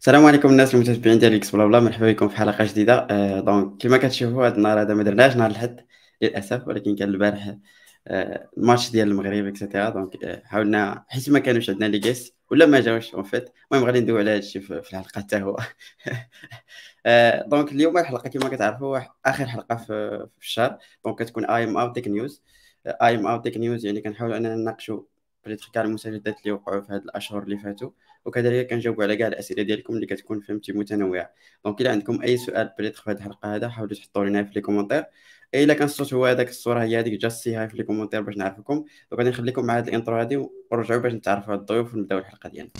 السلام عليكم الناس المتابعين ديال إكس بلا بلا مرحبا بكم في حلقة جديدة. آه donc كما كتشوفوا هذا النهار هذا ما درناش نهار الحد للأسف ولكن كان البارح آه الماتش ديال المغرب et cetera donc آه حاولنا حيت ما كانوش عندنا لي جيس ولا ما جاوش en fait المهم غادي ندوي على هذا الشيء في الحلقة حتى هو. آه donc اليوم الحلقة كما كتعرفوا آخر حلقة في, الشهر. donc كتكون AMA وت tech news AMA وت tech news يعني كنحاولوا أننا نناقشوا peut-être كاع المستجدات اللي وقعوا في هذه الأشهر اللي فاتوا. وكذلك كنجاوبوا على كاع الأسئلة ديالكم اللي كتكون فهمتي متنوعة. donc إلا عندكم أي سؤال peut-être في هذه الحلقة هذا حاولوا تحطوا لنا في les commentaires. إلا كان الصوت هو هذاك الصورة هي هذيك just say hi في les commentaires باش نعرفكم. donc غادي نخليكم مع هذه ال intro هذه ونرجعوا باش نتعرفوا على الضيوف ونبداو الحلقة ديالنا.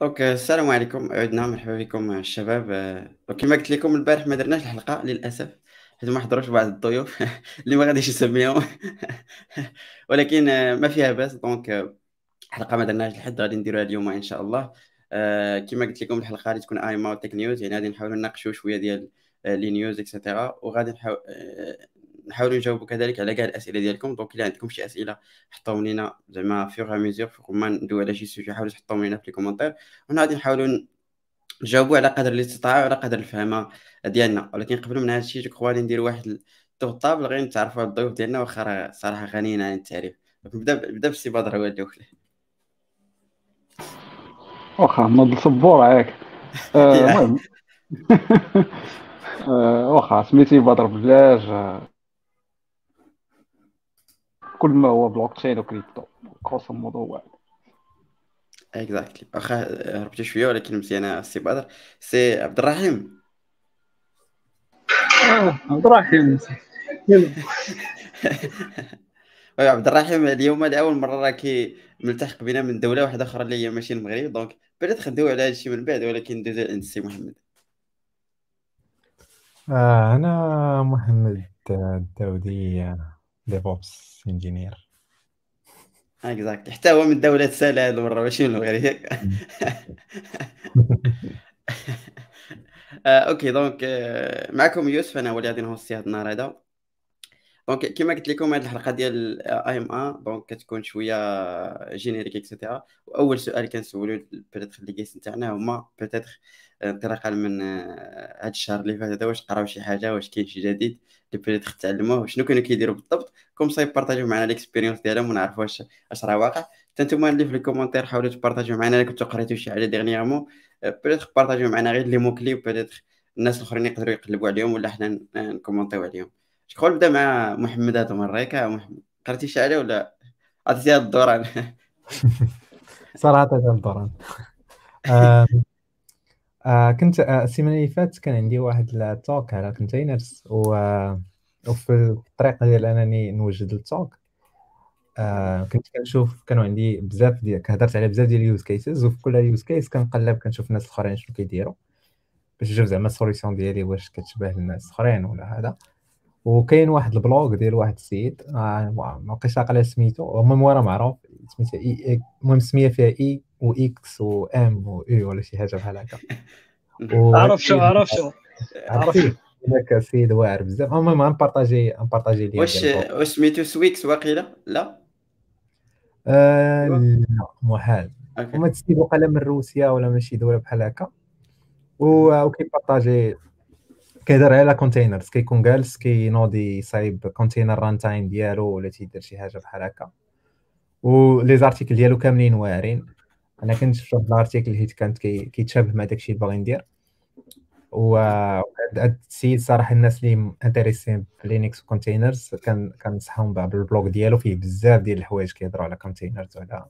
donc السلام عليكم عدنا مرحبا بكم الشباب كما قلت لكم البارح ما درناش الحلقة للأسف حيت ما حضروش بعض الضيوف اللي ما غاديش نسميهم ولكن ما فيها باس donc حلقة ما درناش لحد غادي نديروها اليوم إن شاء الله. كما قلت لكم الحلقة غادي تكون AMA tech news يعني غادي نحاولوا نناقشوا شوية ديال les news et cetera وغادي نحاول نحاولوا نجاوبوا كذلك على كاع الأسئلة ديالكم. donc إلا عندكم شي أسئلة حطوهم لينا زعما fur et à mesure فوق ما ندوي على شي sujet حاولوا تحطوهم لينا في les commentaires وحنا غادي نحاولوا نجاوبوا على قدر الاستطاعة وعلى قدر الفهم ديالنا. ولكن قبل من هذا الشيء je crois ندير واحد tour de table غير نتعرفوا على الضيوف ديالنا واخا صراحة غنيين عن التعريف. نبدأ نبدأ بالسي بدر هو الأول واخا نوض صبور عليك. المهم. واخا سميتي بدر بلاج كل ما هو blockchain و crypto. كروس الموضوع واحد. exactly واخا هربتي شوية ولكن مزيانه السي بدر سي عبد الرحيم. عبد الرحيم. عبد الرحيم اليوم لاول مرة راكي ملتحق بنا من دولة واحدة أخرى اللي هي ماشي المغرب. donc بدات ندوي على هذا الشيء من بعد ولكن ندوزو عند السي محمد. آه أنا محمد الداودي. DevOps engineer exact حتى هو من دولة هذه المرة ماشي من المغرب okay donc معكم يوسف أنا هو اللي غادي ن hostي هذا النهار هذا. donc كما قلت لكم هذه الحلقة ديال آي إم آ دونك كتكون شوية générique et cetera وأول سؤال كنسولو peut-être les guests نتاعنا هما peut-être انطلاقا من هذا الشهر اللي فات هذا واش قراو شي حاجة واش كاين شي جديد؟ اللي peut-être تعلموه شنو كانوا كيديروا بالضبط comme ça يبارطاجيو معنا les expériences ديالهم ونعرفوا واش اش راه واقع. حتى نتوما اللي في ال commentaires حاولوا تبارطاجيو معنا الا كنتو قريتو شي حاجة dernièrement peut-être بارطاجيو معنا غير les mots-clés و peut-être الناس الأخرين يقدروا يقلبوا عليهم ولا حنا نكومونتيو عليهم. شكون نبدأ مع محمد هذا ياك محمد قريتي شي حاجة ولا؟ عطيتي هذا الدوران. صراحة الدوران. آه آه كنت آه السيمانة اللي فاتت كان عندي واحد ال talk على containers و وفي الطريقة ديال أنني نوجد ال talk. آه كنت كنشوف كانوا عندي بزاف ديال هضرت على بزاف ديال ال use cases وفي كل use case كنقلب كنشوف الناس الأخرين شنو كيديروا باش نشوف زعما ال solution ديالي واش كتشبه الناس الأخرين ولا هذا. وكاين واحد ال blog ديال واحد السيد آه ما بقيتش عاقل سميتو المهم هو راه معروف سميتها المهم السميه فيها إي و إكس و ام و اي ولا شي حاجة بحال هكا. عرف شو عرف شو عرف هذاك السيد واعر بزاف. المهم غنبارطاجي غنبارطاجي ليه واش واش سميتو سويكس واقيلا؟ لا؟ آه لا محال. هما السيد وقيلا من روسيا ولا من شي دولة بحال هكا. وكيبارطاجي كيدير على containers كيكون جالس كينوضي صايب container runtime ديالو ولا تيدير شي حاجة بحال هكا. و les articles ديالو كاملين واعرين. أنا كنت شفت واحد ال article حيت كانت كيتشابه مع داكشي اللي باغي ندير. و هاد السيد صراحة الناس اللي intéressés ب Linux و containers كان كنصحهم بال blog ديالو فيه بزاف ديال الحوايج كيهضروا على containers وعلى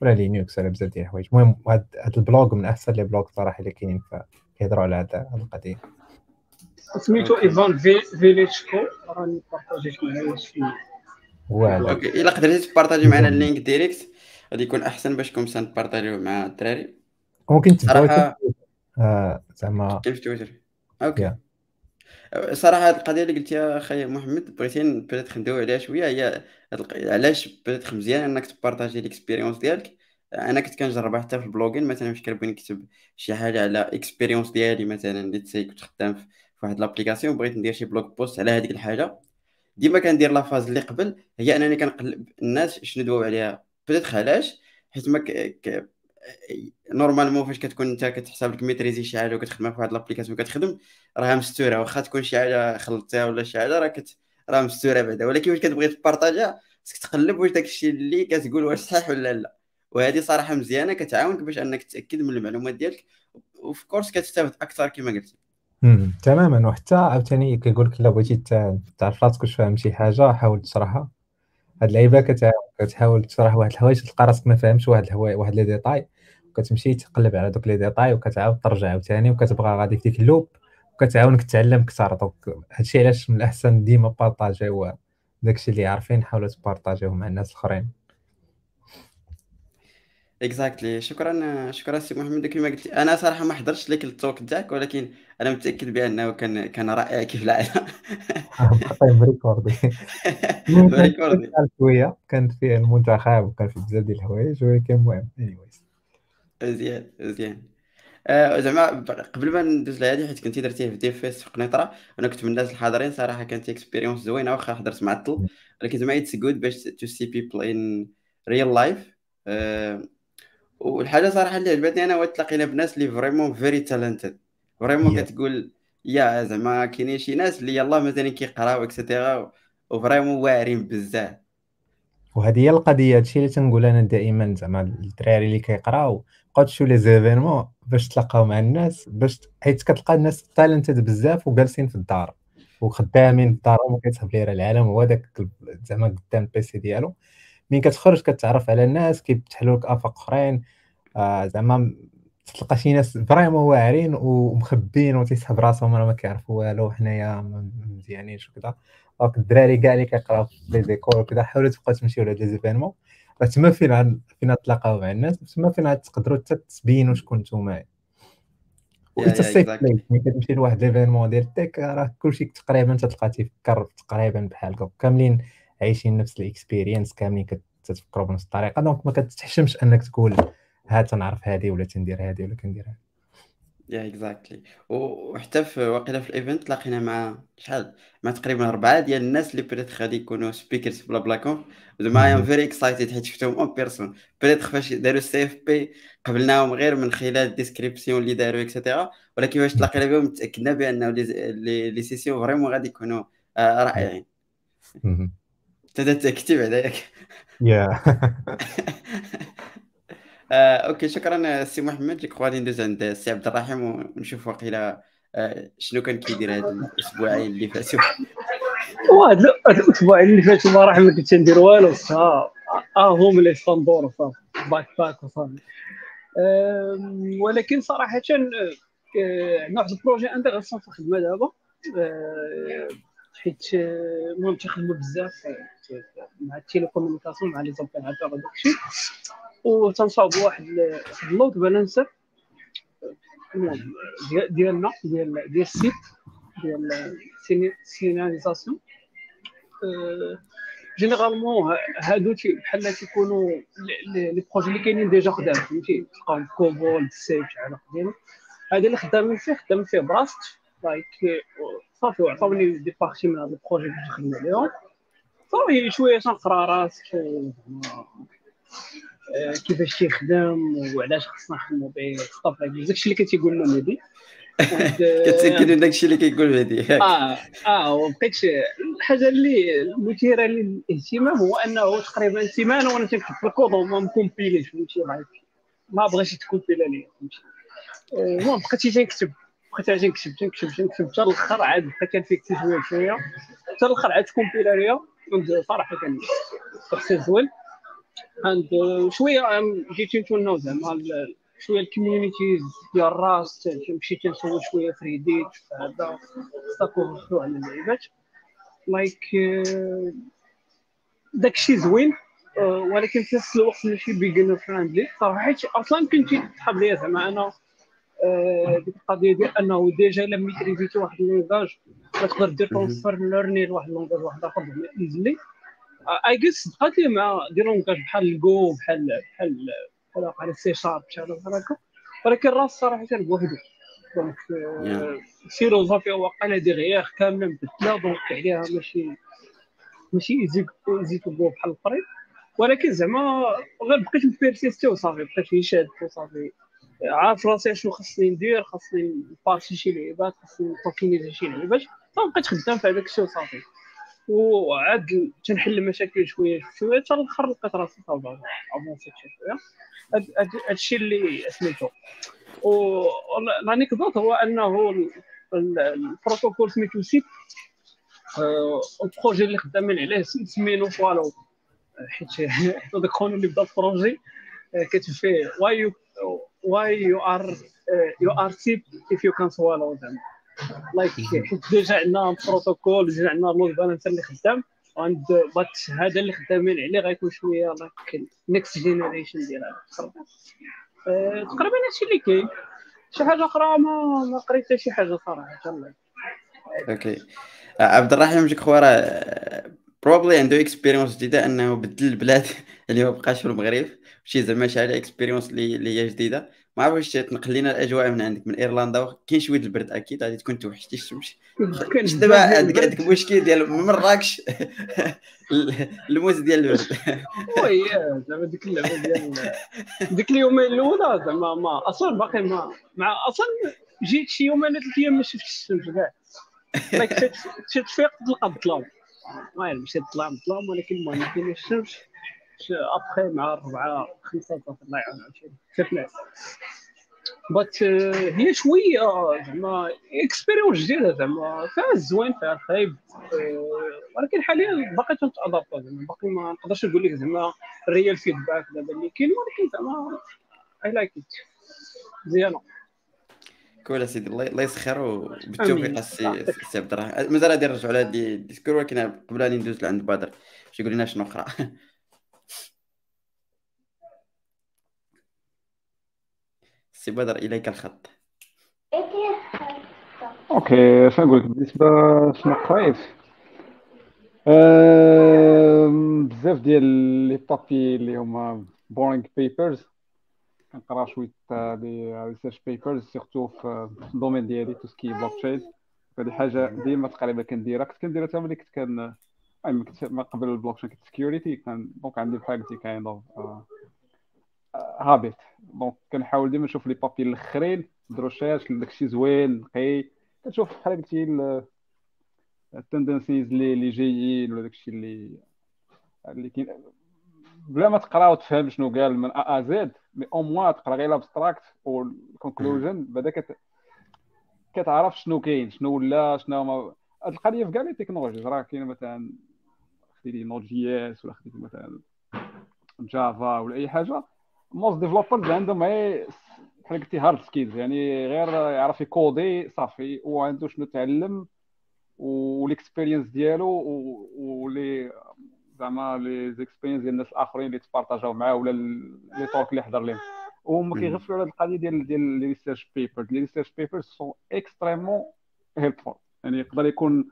ولا Linux ولا بزاف ديال الحوايج. المهم هاد ال blog من أحسن les blogs صراحة اللي كاينين كيهضروا على هاد القضية. سميتو إيفان فيليتشكو راني بارطاجيت معايا شي واعر okay إلا قدرتي تبارطاجي معنا ال link direct غادي يكون أحسن باش comme ça نبارطاجيو مع الدراري. ممكن تبقاو صراحة- آه، زعما كيف تويتر. okay. Yeah. صراحة هذه القضية اللي قلتيها أخي محمد بغيتي peut-être ندوي عليها شوية. هي علاش peut-être مزيان إنك تبارطاجي l'expérience ديالك؟ أنا كنت كنجربها حتى في ال blogging مثلا فاش كنبغي نكتب شي حاجة على expérience ديالي مثلا اللي كنت خدام في واحد l'application بغيت ندير شي blog post على هذيك الحاجة ديما كندير la phase اللي قبل هي أنني كنقلب الناس شنو دواو عليها. peut-être علاش حيت ما ك... normalement فاش كتكون انت كتحسب لك maîtriser شي حاجة وكتخدمها في واحد l'application كتخدم راها مستورة. واخا تكون شي حاجة خلطتها ولا شي حاجة راه كت راه مستورة بعدا. ولكن واش كتبغي تبارطاجيها خصك تقلب واش داك الشيء اللي كتقول واش صحيح ولا لا. وهذه صراحة مزيانة كتعاونك باش انك تأكد من المعلومات ديالك. وفي cours كتستافد أكثر كما قلتي مم، تماما. وحتى عاوتاني كيقول لك إلا بغيتي تعرف راسك واش فاهم شي حاجة حاول تشرحها هاد اللعيبه كتحاول تشرح واحد الحوايج تلقى راسك ما فاهمش واحد الحوايج واحد les détails وكتمشي تقلب على دوك les détails وكتعاود ترجع عاوتاني وكتبقى غادي في ديك ال loop وكتعاونك تتعلم أكثر donc هادشي علاش من الأحسن ديما بارطاجيو داكشي اللي عارفين حاولوا تبارطاجيوه مع الناس الأخرين. exactly شكرا شكرا سي محمد كما قلت لي أنا صراحة ما حضرتش لك ال talk تاعك ولكن أنا متأكد بأنه كان كان رائع كيف العاده طيب ريكوردي ريكوردي شوية كانت فيه المنتخب وكان فيه بزاف ديال الحوايج ولكن المهم anyways. مزيان مزيان آه زعما قبل ما ندوز لهادي حيت كنتي درتيه في DevFest في قنيطرة وأنا كنت من الناس الحاضرين صراحة كانت expérience زوينة واخا حضرت معطل ولكن زعما it's good باش to see people in real life والحاجة صراحة اللي عجبتني أنا هو تلاقينا بناس اللي vraiment very talented vraiment. كتقول يا زعما كاينين شي ناس اللي يلاه مثلا كيقراو et cetera و vraiment واعرين بزاف. وهذه هي القضية هادشي اللي تنقول أنا دائما زعما الدراري اللي كيقراو بقاو تشوفوا les événements باش تلاقاو مع الناس باش حيت كتلقى الناس talented بزاف وجالسين في الدار وخدامين في دارهم وكيسحاب ليه راه العالم هو داك زعما قدام ال PC ديالو. مين كتخرج كتعرف على الناس كيفتحوا لك آفاق أخرين. آه زعما تلقى شي ناس vraiment واعرين ومخبين وتيسحب راسهم راه ما كيعرفوا والو حنايا مزيانينش وكذا donc الدراري كاع اللي كيقراو في les écoles وكذا حاولوا تبقاو تمشيو لهاد les événements. تما فين فين تلاقاو مع الناس تما فين تقدروا حتى تبينوا شكون نتوما. وانت السيف ملي كتمشي لواحد l'événement ديال ال tech راه كلشي تقريبا تلقى تيفكر تقريبا بحالك كاملين عايشين نفس ال experience كاملين كتفكروا بنفس الطريقة. donc ما كتحشمش أنك تقول ها تنعرف هذه ولا تندير هذه ولا كندير هذه. yeah exactly وحتى في واقيلا في ال event تلاقينا مع شحال؟ مع تقريبا أربعة ديال الناس اللي بريت غادي يكونوا speakers BlaBlaConf زعما I'm very excited حيت شفتهم en personne بريت فاش داروا ال CFP قبلناهم غير من خلال ال description اللي داروا et cetera ولكن فاش تلاقينا بهم تأكدنا بانه les sessions vraiment غادي يكونوا آه، رائعين. انت تكتب ياك يا okay شكرا سي محمد. جو غادي ندوز عند السي عبد الرحيم ونشوف واقيلا آه، شنو كان كيدير هاد الأسبوعين اللي فاتوا. ال- هاد الأسبوعين اللي فاتوا ما راح ما كنتش ندير والو صافي آه هما اللي صندور صافي باك باك وصافي ولكن صراحة آه، عندنا واحد ال projet intégration في الخدمه دابا. آه، حيت المهم تيخدموا بزاف. مع ال télécommunications مع les opérateurs وداك الشيء وتنصاوب واحد واحد ال load balancer. ديالنا ديال ديال ال SIP ديال ال signalisation آه، جينيرالمون هادو بحال تيكونوا لي- بروجي اللي كاينين ديجا خدام فهمتي؟ تلقاهم كوبول سيف على قديم هذا اللي خدامين فيه خدامين فيه براست لايك صافي وعطاوني دي بارتي من هاد البروجي باش نخدم عليهم صافي شوية تنقرا راسك. آه، كيفاش تيخدم وعلاش خصنا نخدموا به. صافي داكشي اللي كتيقول لنا مهدي كتاكد من داكشي اللي كيقول ياك آه آه وبقيتش الحاجة اللي المثيرة للاهتمام هو أنه تقريبا سيمانة وأنا تنكتب في الكود وما مكومبيليش فهمتي؟ ما بغيتش تكومبيلا ليا فهمتي؟ آه، المهم بقيت تنكتب. بقيت تنكتب تنكتب تنكتب. حتى الأخر عاد بقى كان فيك شوية شوية. حتى الأخر عاد تكومبيلا ليا عند صراحة كان احساس زوين. عند شوية جيت نتوناو زعما شوية ال communities ديال Rust تمشي تنسوي شوية في Reddit هذا Stack Overflow اللعيبات like داكشي زوين آه، ولكن في نفس الوقت ماشي beginner friendly صراحة حيت أصلا كنت تحب ليا زعما أنا آه، ديك القضية ديال أنه déjà إلا ميتريزيتي واحد ال langage كتقدر دير transfer learning لواحد ال langage واحد آخر easily I guess بقات لي مع des langages بحال الجو بحال بحال بحال على السي شارب بحال هكا. ولكن ال Rust صراحة بوحدو donc ال philosophie واقيلا derrière كاملة مبدله donc عليها ماشي ماشي easy easy to go بحال القريب. ولكن زعما غير بقيت مبيرسيستي وصافي بقيت شاد وصافي عارف راسي شنو خاصني ندير خاصني نبارتي شي لعيبات خاصني نطوكينيزي شي لعيبات فبقيت خدام في هذاك الشيء وصافي. وعاد تنحل المشاكل شوية شوية حتى الأخر لقيت راسي صافي أفونسيت شوية هذا الشيء اللي سميتو. والانيكدوت هو أنه البروتوكول سميتو سيب البروجي اللي خدامين عليه سمينو فوالو حيت داك خونا اللي بدأ البروجي. كتب فيه واي واي يو ار يو ار سيب اف يو كان سوالو زعما لايك حيت ديجا عندنا بروتوكول ديجا عندنا لود بالانسر اللي خدام عند but هذا اللي خدامين عليه غيكون شوية like next generation ديال هذا تقريبا هادشي اللي كاين. شي حاجة أخرى ما ما قريت شي حاجة صراحة okay. عبد الرحيم جيك خوارا probably عنده expérience جديدة إنه بدل البلاد اللي ما بقاش في المغرب. شي زعما شي حاجة expérience اللي هي جديدة. ما عرفتش تنقل لنا الأجواء من عندك من إيرلندا كاين شوية البرد أكيد غادي تكون توحشتي الشمس. دابا عندك عندك مشكل ديال من مراكش. الموز ديال البرد وي زعما ديك اللعبة ديال ديك اليومين الأولى زعما ما أصلا باقي ما مع أصلا جيت شي يومين ثلاث أيام ما شفتش الشمس كاع. تفيق تلقى الظلام المهم مشيت تطلع الظلام ولكن المهم ما كاينش الشمس. ابخي مع أربعة خمسة الله يعاون شفنا. but هي شوية زعما expérience جديدة زعما فيها الزوين فيها الخايب ولكن حاليا باقي تنتادابتا زعما باقي ما نقدرش نقول لك زعما ال real feedback دابا اللي كاين ولكن زعما I like it مزيانه cool سيدي الله يسخر وبالتوفيق السي السي عبد الرحمن. مازال غادي نرجعوا على ال Discord ولكن قبل أن ندوز لعند بدر. باش يقول لنا شنو أخرى. سي بدر إليك الخط. okay شنو نقول لك؟ بالنسبة شنو قريت؟ بزاف ديال les papiers اللي هما boring papers كنقرا شوية des research papers surtout في ال domaine ديالي tout ce qui blockchain هذه حاجة ديما تقريبا كنديرها. كنت كنديرها حتى ملي كنت كان المهم كنت ما قبل البلوك تشين كنت security كان donc عندي بحال قلتي kind of habit donc كنحاول ديما نشوف les papiers الاخرين de recherche داكشي زوين نقي. كتشوف بحال قلتي ال tendencies اللي اللي جايين ولا داكشي اللي اللي كاين. بلا ما تقرا وتفهم شنو قال من ا ا زد مي أو موا تقرا غير ال abstract وال conclusion بعدا كت كتعرف شنو كاين شنو ولا شنو ما هاد القضية في كاع les technologies راه كاين مثلا خديتي Node.js ولا خديتي مثلا Java ولا أي حاجة. most developers عندهم غير بحال قلتي hard skills يعني غير يعرف يكودي صافي. وعنده شنو تعلم وال experience ديالو ولي زعما les expériences ديال الناس الآخرين اللي تبارطاجاو معاه ولا les talks اللي حضر لهم وهما كيغفلوا على القضية ديال ديال les research papers les research papers sont extrêmement helpful يعني يقدر يكون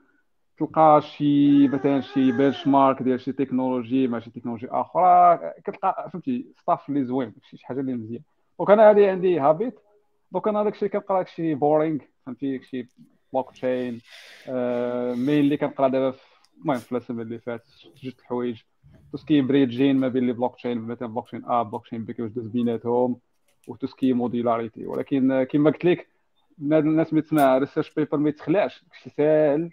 تلقى شي مثلا شي benchmark ديال شي technology مع شي technology أخرى كتلقى فهمتي stuff اللي زوين شي حاجة اللي مزيان. donc أنا هذه عندي habit donc أنا داكشي كنقرأ داكشي boring فهمتي داكشي بلوك تشين مين اللي كنقرأ دابا المهم في السنة اللي فات جوج الحوايج tout ce qui bridging ما بين les blockchains مثلا blockchain A blockchain B كيفاش دوز بيناتهم و tout ce qui modularity ولكن كما قلت لك الناس اللي تسمع research paper ما يتخلعش. داكشي ساهل.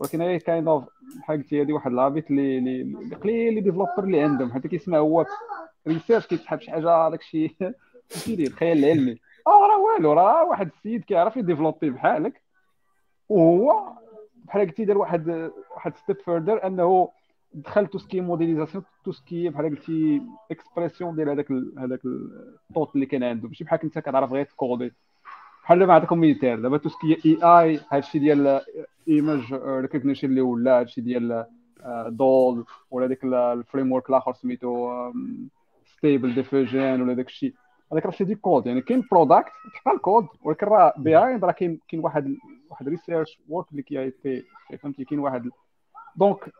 ولكن هي kind of بحال قلتي هذه واحد l'habit اللي اللي قليل les développeurs اللي عندهم. حتى كيسمع هو research كيتسحب شي حاجة داكشي كيدير الخيال العلمي آه راه والو راه واحد السيد كيعرف يديفلوبي بحالك. وهو بحال قلتي دار واحد واحد step further أنه دخل tout ce qui modélisation tout ce qui بحال قلتي expression ديال هذاك هذاك الطوط اللي كان عنده. ماشي بحال كنت كتعرف غير تكودي بحال دابا عطيكم مثال دابا tout ce qui AI هادشي ديال image recognition اللي ولا هادشي ديال DALL-E ولا ديك ال framework الآخر سميتو Stable Diffusion ولا داك الشيء هذاك راه c'est code يعني كاين product تلقى الكود ولكن راه behind راه كاين كاين واحد واحد research work اللي كي فهمتي كاين واحد donc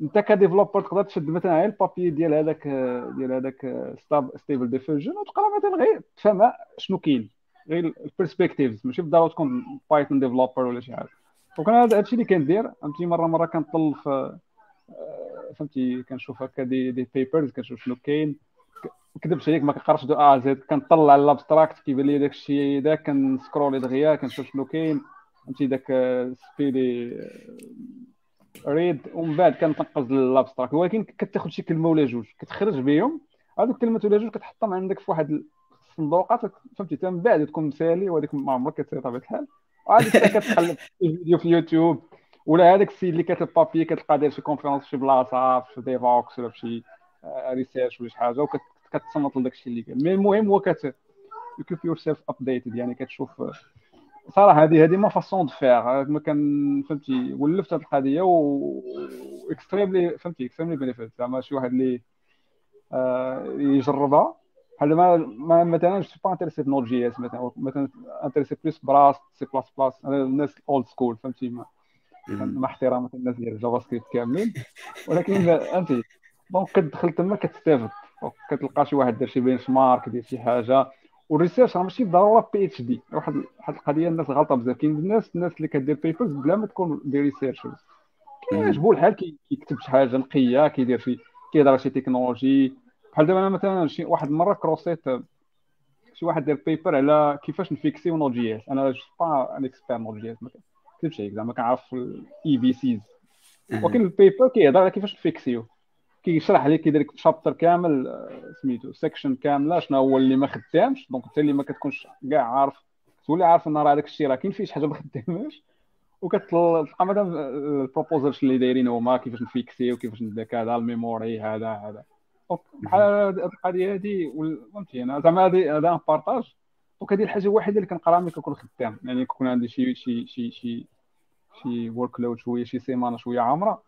انت ك developer تقدر تشد مثلا غير ال papier ديال هذاك ديال هذاك Stable Diffusion وتقرا مثلا غير تفهم شنو كاين. غير ال perspectives ماشي بالضروره تكون Python developer ولا شي حاجة. donc هذا الشيء اللي كندير فهمتي مرة مرة كنطل في فهمتي كنشوف هكا des des papers كنشوف شنو كاين. كذبش عليك ما كنقرأش de A à Z كنطلع ال abstract كيبان لي داك الشيء هذا كنسكرولي دغيا كنشوف شنو كاين. فهمتي داك speedy read ومن بعد كنتنقز ال abstract ولكن كتاخذ شي كلمة ولا جوج كتخرج بهم هذوك الكلمات ولا جوج كتحطهم عندك في واحد الصندوقات فهمتي؟ من بعد تكون مسالي وهذيك ما عمرك كتسالي طبيعة الحال. وعاد كتقلب فيديو في اليوتيوب ولا هذاك السيد اللي كاتب papier كتلقى داير شي conférence في شي بلاصة في Devoxx ولا في شي research ولا شي حاجة وكتصنت لداك الشيء اللي كاين mais المهم هو كت keep yourself updated يعني كتشوف صراحة هذه هذه ma façon de faire ما كان فهمتي؟ ولفت هذه القضية و extremely فهمتي؟ extremely benefit زعما شي واحد اللي آه يجربها. بحال ما ما مثلا je pas intéressé في Node.js مثلا مثلا intéressé plus ب Rust C++ الناس old school فهمتي؟ ما مع احترام الناس ديال ال JavaScript كاملين. ولكن فهمتي donc كتدخل تما كتستافد. كتلقى شي واحد دار شي benchmark ديال شي حاجة. وال research راه ماشي بالضروره PhD واحد واحد القضية الناس غلطة بزاف. كاين الناس الناس اللي كدير papers بلا ما تكون des researchers كيعجبو الحال كيكتب شي حاجة نقية كيدير شي كيهضر شي technology بحال دابا أنا مثلا شي واحد المره كروسيت شي واحد دار paper على كيفاش نفيكسيو Node.js أنا je pas un expert Node.js ما كنتش هيك زعما كنعرف الاي في سيز ولكن ال paper كيهضر على كيفاش نفيكسيو. كيشرح لك كيدير لك chapter كامل آه، سميتو section كاملة شنو هو اللي ما خدامش. donc انت اللي ما كتكونش كاع عارف تولي عارف إن راه هذاك الشيء راه كاين فيه شي حاجة ما خداماش وكتلقى مثلا ال proposals اللي دايرين هما كيفاش نفيكسي وكيفاش ندير كذا ال memory هذا هذا. بحال القضية هذه فهمتي أنا؟ زعما هذا un partage donc هذه الحاجة الوحيدة اللي كنقرا ملي كنكون خدام. يعني كيكون عندي شي شي شي شي شي workload شوية شي سيمانه شوية عامرة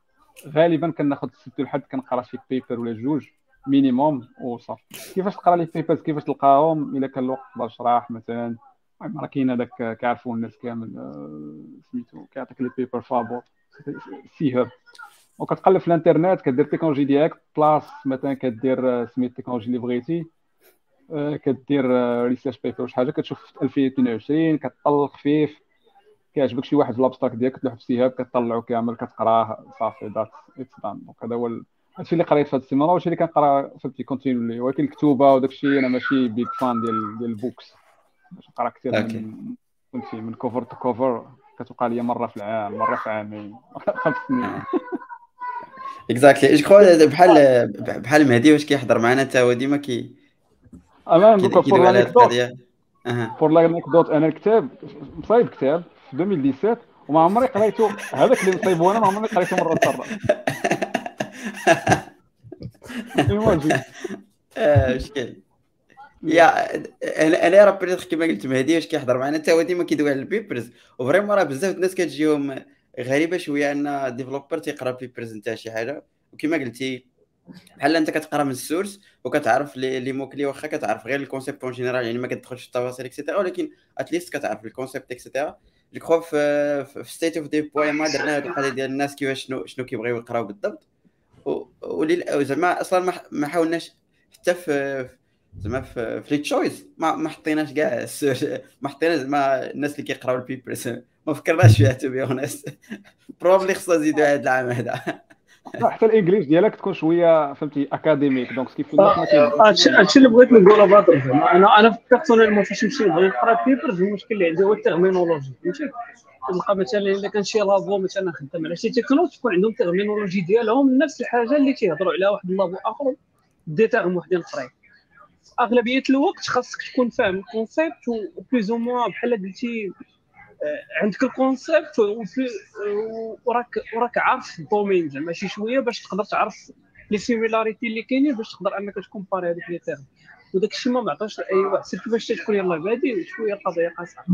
غالبا كناخذ ست الحد كنقرا شي paper ولا جوج minimum وصافي. كيفاش تقرا les papers كيفاش تلقاهم؟ إلا كان الوقت تقدر تشرح مثلا. راه كاين هذاك كيعرفوا الناس كامل آه، سميتو كيعطيك les papers فابور Sci-Hub وكتقلب في الانترنت كدير ال technology ديالك plus مثلا كدير آه، سميت ال technology اللي بغيتي آه، كدير research paper شي حاجة كتشوف 2022 كتطل خفيف كيعجبك شي واحد في l'abstract ديالك كتلوح في Sci-Hub كطلعو كامل كتقراه صافي that's it's done donc هذا هو هادشي اللي قريت في هاد السيمانه وهادشي اللي كنقرا فهمتي continually ولكن الكتوبه وداك الشيء أنا ماشي big fan ديال ديال ال books باش نقرا كثير من فهمتي من cover to cover كتوقع لي مره في العام مره في عامين خمس سنين exactly je crois بحال بحال مهدي واش كيحضر معنا حتى هو ديما كي أنا pour l'anecdote pour l'anecdote أنا الكتاب مصايب كتاب في 2017 وما عمري قريته. هذاك اللي نصيبه أنا ما عمري قريته مرة أخرى. مشكل. yeah أنا أنا راه بريتخ كيما قلت مهدي واش كيحضر معنا حتى هو ديما كيدوي على ال papers. و vraiment راه بزاف الناس كتجيهم غريبة شوية un developer تيقرأ papers نتاع شي حاجة وكما قلتي بحال أنت كتقرأ من ال source وكتعرف les mots-clés واخا كتعرف غير ال concept en général يعني ما كتدخلش في التفاصيل et cetera ولكن at least كتعرف ال concept et cetera je crois في في State of Dev ما درنا هذه القضية ديال الناس كيفاش شنو شنو كيبغيو يقراو بالضبط. زعما أصلا ما حاولناش حتى في زعما في les choices ما ما حطيناش كاع ما حطيناش زعما الناس اللي كيقراو ال papers ما فكرناش فيها to be honest probably خصنا نزيدو هذا العام هذا حتى ال English ديالك تكون شوية فهمتي academic donc كيف هادشي اللي بغيت نقولها بدر أنا أنا personnellement فاش نمشي نبغي نقرأ papers المشكل اللي عندي هو ال terminologie فهمتي؟ تلقى مثلا إلا كان شي labo مثلا خدام على شي تكنو تكون عندهم terminologie ديالهم نفس الحاجة اللي تيهضروا عليها واحد ال labo آخر ديتاهم وحدين اخرين أغلبية الوقت خاصك تكون فاهم ال concept و plus ou moins بحال قلتي عندك ال concept وراك وراك عارف ال domaine زعما شي شوية باش تقدر تعرف les similarités اللي كاينين باش تقدر انك ت comparer هذوك les termes وداك الشيء ما معطاش لاي واحد surtout باش تكون يلاه بادي شوية القضية قاصحه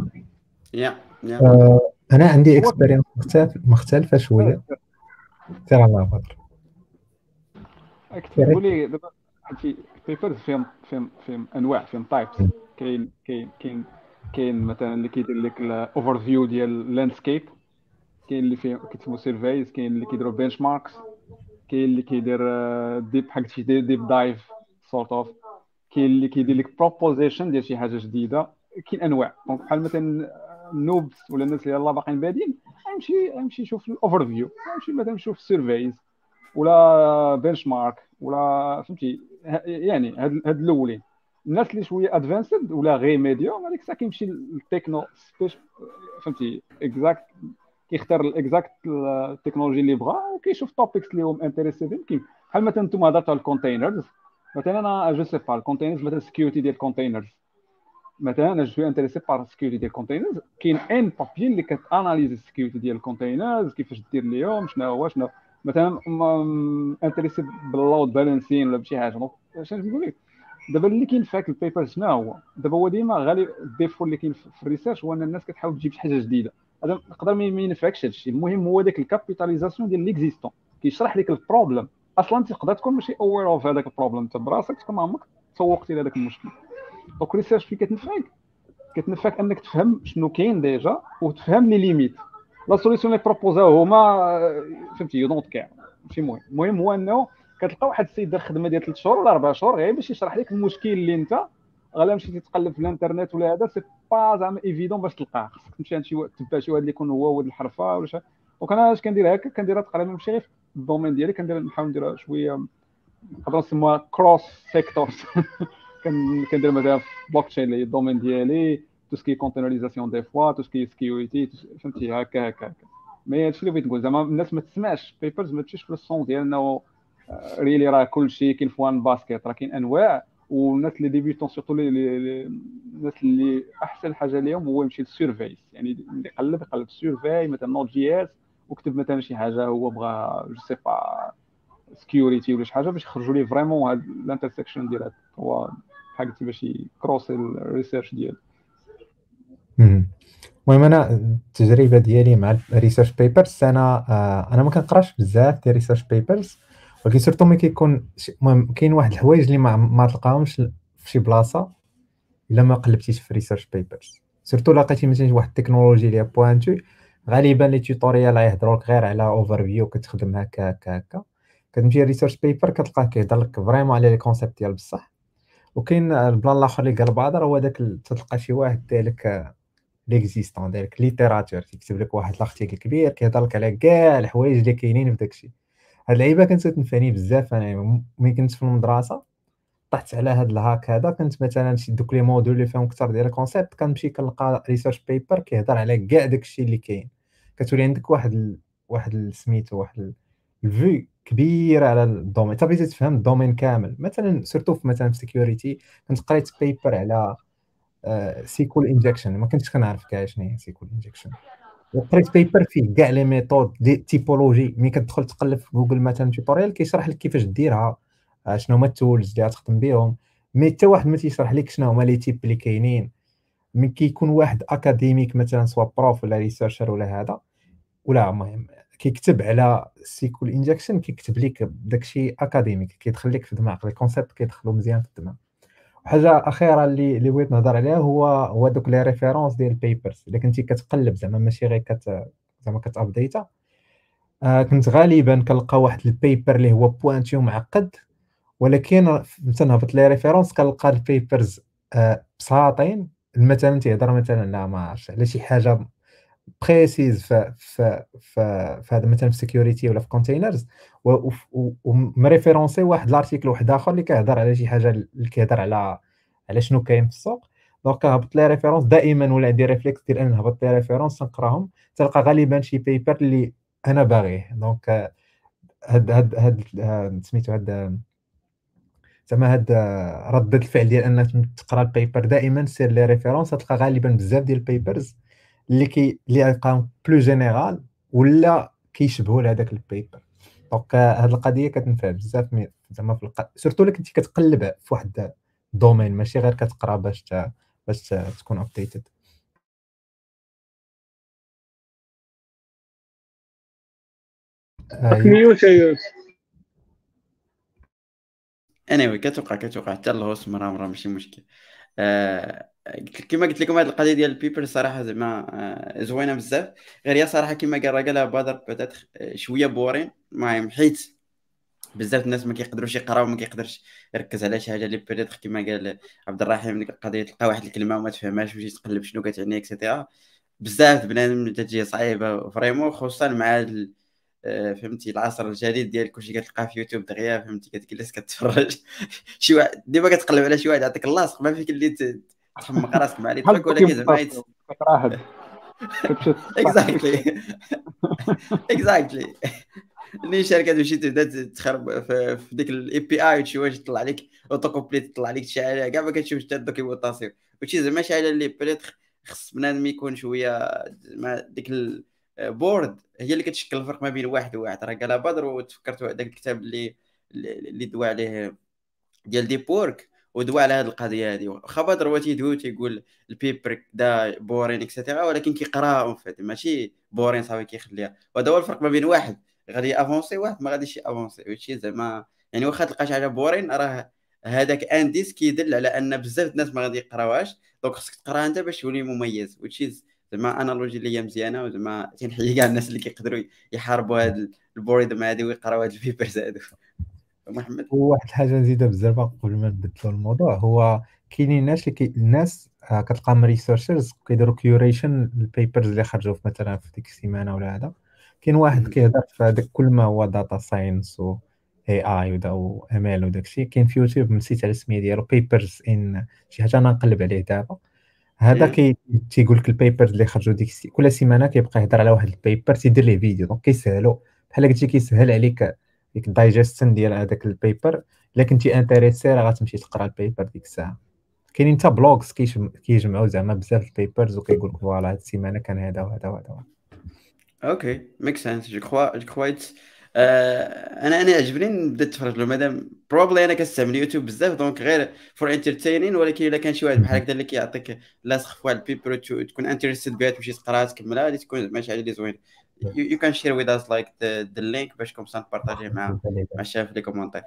yeah yeah. آه، أنا عندي experience مختلفة شوية. سير الله بدر كتبوا لي دابا هادشي papers فيهم فيهم فيهم أنواع فيهم types كاين كاين كاين كاين مثلا اللي كيدير لك ال overview ديال ال landscape كاين اللي فيه كيتسموا surveys كاين اللي كيديروا benchmarks كاين اللي كيدير deep بحال شي deep dive sort of كاين اللي كيدير لك proposition ديال شي حاجة جديدة. كاين أنواع. donc بحال مثلا ال noobs ولا الناس اللي يلاه باقيين بادين غيمشي غيمشي يشوف ال overview غيمشي مثلا يشوف surveys ولا benchmark ولا فهمتي يعني هاد هاد الأولين. الناس اللي شوية advanced ولا غير medium هذيك الساعة كيمشي للتكنو فهمتي؟ exact كيختار ال exact ال technology اللي بغا وكيشوف topics اللي هما intéressé كيف بحال مثلا أنتم هضرتوا على ال containers مثلا أنا je sais pas ال containers مثلا security ديال ال containers مثلا أنا je suis intéressé par security ديال ال containers كاين un papier اللي كت analyse ال security ديال ال containers كيفاش دير ليهم شنو هو شنو. مثلا intéressé بال load balancing ولا بشي حاجة. شنو؟ نقول لك دابا اللي كاين في هاك ال paper شنو هو دابا هو ديما غالي ال défaut اللي كاين في ال research هو أن الناس كتحاول تجيب شي حاجة جديدة. هذا نقدر ما ينفعكش هذا الشيء المهم هو داك ال capitalisation ديال l'existant كيشرح لك ال problème أصلا تقدر تكون ماشي aware of هذاك ال problème أنت براسك تكون عمرك تسوقتي لهذاك المشكل. donc ال research فين كتنفعك؟ كتنفعك أنك تفهم شنو كاين déjà وتفهم les limites la solution اللي بروبوزاو هما فهمتي you don't care ماشي مهم. المهم هو أنه كتلقى واحد السيد دار خدمة ديال ثلاث شهور ولا أربع شهور غير باش يشرح لك المشكل اللي انت. غالا مشيتي تقلب في الانترنت ولا هذا sais pas زعما évident باش تلقاه. خصك تمشي عند شي تبع شي واحد اللي يكون هو ولد الحرفة ولا شي. donc أنا اش كندير هكا؟ كنديرها تقريبا ماشي غير في ال domaine ديالي كندير نحاول نديرها شوية نقدر نسموها cross sectors كندير مثلا في بلوك تشين اللي هي ال domaine ديالي tout ce qui conteneurisation des fois tout ce qui security فهمتي؟ هكا هكا هكا. mais هادشي اللي بغيت نقول زعما الناس ما تسمعش papers ما تمشيش في ال sens ديال انه really راه كلشي كاين one basket راه كاين أنواع والناس اللي débutants surtout الناس اللي أحسن حاجة ليهم هو يمشي لل surveys يعني يقلب يقلب survey مثلا Node.js وكتب مثلا شي حاجة هو بغى je sais pas security ولا شي حاجة باش يخرجوا ليه vraiment هاد ال intersection ديال هو بحال باش ي croiser ال research ديالو المهم أنا التجربة ديالي مع ال research papers أنا آه أنا ما كنقراش بزاف ديال ال research papers ولكن surtout ملي كيكون المهم كاين واحد الحوايج اللي ما, ما تلقاهمش في شي بلاصة إلا ما قلبتيش في research papers surtout لقيتي مثلا واحد التكنولوجي اللي pointue غالبا les tutorials غيهضروا لك غير على overview كتخدم هكا هكا هكا. كتمشي research paper كتلقاه كيهضر لك vraiment على les concepts ديال بصح. وكاين ال plan الآخر اللي قال بدر هو داك تلقى شي واحد دايرك l'existant دايرك literature كيكتب لك واحد l'article كبير كيهضر لك على كاع الحوايج اللي كاينين في داكشي. هاد اللعيبة كانت تنفعني بزاف أنا ملي كنت في المدرسة طحت على هاد ال hack هذا كنت مثلا شي دوك les modules اللي فيهم أكثر ديال ال concept كنمشي كنلقى research paper كيهضر على كاع داكشي اللي كاين. كتولي عندك واحد ال... واحد سميتو واحد ال vue كبير على ال domaine انت بغيتي تفهم ال domaine كامل مثلا surtout في مثلا في security كنت قريت paper على SQL injection ما كنتش كنعرف كاع شنو هي SQL injection وقريت paper فيه كاع les méthodes des typologies ملي كتدخل تقلب في جوجل مثلا tutorial كيشرح لك كيفاش ديرها آه، شنو هما ال tools اللي غتخدم بهم مي حتى واحد ما تيشرح لك شنو هما les types اللي كاينين. من كيكون واحد académique مثلا soit prof ولا researcher ولا هذا ولا المهم كيكتب على SQL injection كيكتب لك داكشي académique كيدخل لك في دماغك les concepts كيدخلوا مزيان في الدماغ. حاجة أخيرة اللي اللي بغيت نهضر عليها هو هو دوك les références ديال ال papers الا كنتي كتقلب زعما ماشي غير كت زعما كت updateا آه كنت غالبا كنلقى واحد ال paper اللي هو pointu ومعقد ولكن تنهبط les références كنلقى ال papers آه بساطين. مثلا تيهضر مثلا لا ما عرفتش على شي حاجة précise في في, في هذا مثلا في security ولا في containers وم référencé واحد l'article واحد آخر اللي كيهضر على شي حاجة اللي كيهضر على على شنو كاين في السوق. donc هبط les références. دائما ولا عندي réflexe ديال ان نهبط les références نقراهم. تلقى غالبا شي paper اللي أنا باغيه. donc هاد هاد هاد سميتو هاد زعما هاد ردة الفعل ديال أنك تقرأ ال paper دائما سير les références. تلقى غالبا بزاف ديال ال papers اللي كي اللي plus général ولا كيشبهوا لهذاك ال paper donc هاد القضية كتنفع بزاف زعما في الق... surtout الا كنتي كتقلب في واحد ال domaine ماشي غير كتقرا باش باش تكون updated mute يا anyway كتوقع كتوقع حتى ال host مرة مرة ماشي مشكل. آه كما قلت لكم هذه القضية ديال ال paper صراحة زعما آه زوينة بزاف. غير هي صراحة كما قال راه قالها بدر peut-être آه، شوية boring. المهم حيت بزاف الناس ما كيقدروش يقراو ما كيقدرش يركز على شي حاجة اللي peut-être كما قال عبد الرحيم ديك القضية تلقى واحد الكلمة وما تفهمهاش وتجي تقلب شنو كتعني et cetera بزاف بنادم تجي صعيبة vraiment خصوصا مع. آه، فهمتي العصر الجديد ديال كلشي كتلقاه في يوتيوب دغيا فهمتي كتجلس كتفرج. شي واحد ديما كتقلب على شي واحد يعطيك اللاصق ما فيك اللي تحمق راسك مع les trucs ولكن زعما exactly exactly اللي شركة تمشي تبدا تخرب في ديك الاي بي اي وشي واش تطلع لك اوتو كومبليت تطلع لك شي حاجة كاع ما كتشوفش حتى الدوكيومونطاسيون وشي زعما شي حاجة اللي بريتر خص بنادم يكون شوية زعما ديك البورد هي اللي كتشكل الفرق ما بين واحد وواحد. راه قالها بدر وتفكرت هذاك الكتاب اللي اللي دوا عليه ديال دي بورك ودوا على هذه القضية هذه بدر هو تيدوي تيقول البيبر دا بورين اكسيتيرا ولكن كيقراها اون فيت ماشي بورين صافي كيخليها. وهذا هو الفرق ما بين واحد غادي avancer واحد ما غاديش avancer وشي زعما يعني واخا تلقى شي حاجة boring راه هذاك indice كيدل على أن بزاف الناس ما غادي يقراوهاش. donc خصك تقراها أنت باش تولي مميز. وشي زعما analogie اللي هي مزيانة وزعما تنحيي كاع الناس اللي كيقدروا يحاربوا هاد ال boredom هادي ويقراو هاد ال papers هادو. محمد؟ وواحد الحاجة نزيدها بزاف قبل ما نبدلوا الموضوع. هو كاينين الناس اللي كي الناس آه، كتلقاهم researchers كيديروا curation ال papers اللي خرجوا مثلا في ديك السيمانة ولا هذا. كاين واحد كيهضر في هذاك كل ما هو data science و AI ودا و ML وداك الشيء كاين في يوتيوب نسيت على السميه ديالو papers in شي حاجة أنا نقلب عليه دابا. هذا كي تيقول لك ال papers اللي خرجوا ديك. كل سيمانة كيبقى يهضر على واحد ال paper تيدير ليه فيديو donc كيسهلوا بحال قلتي كيسهل عليك ديك الدايجيستن ديال هذاك ال paper. إلا كنتي intéressé راه غتمشي تقرا ال paper ديك الساعة. كاينين حتى blogs كيجمعوا زعما بزاف ال papers وكيقول لك voilà هاد السيمانة كان هذا وهذا وهذا okay make sense je crois je crois أنا أنا عجبني نبدا نتفرج له. مادام probably أنا كنستعمل يوتيوب بزاف donc غير for entertaining ولكن إلا كان شي واحد بحال هكذا اللي كيعطيك لاصق في واحد ال paper تكون interested بها تمشي تقراها تكملها غادي تكون ماشي حاجة اللي زوين you can share with us like the link باش comme ça ن نبارطاجيه مع مع الشباب في les commentaires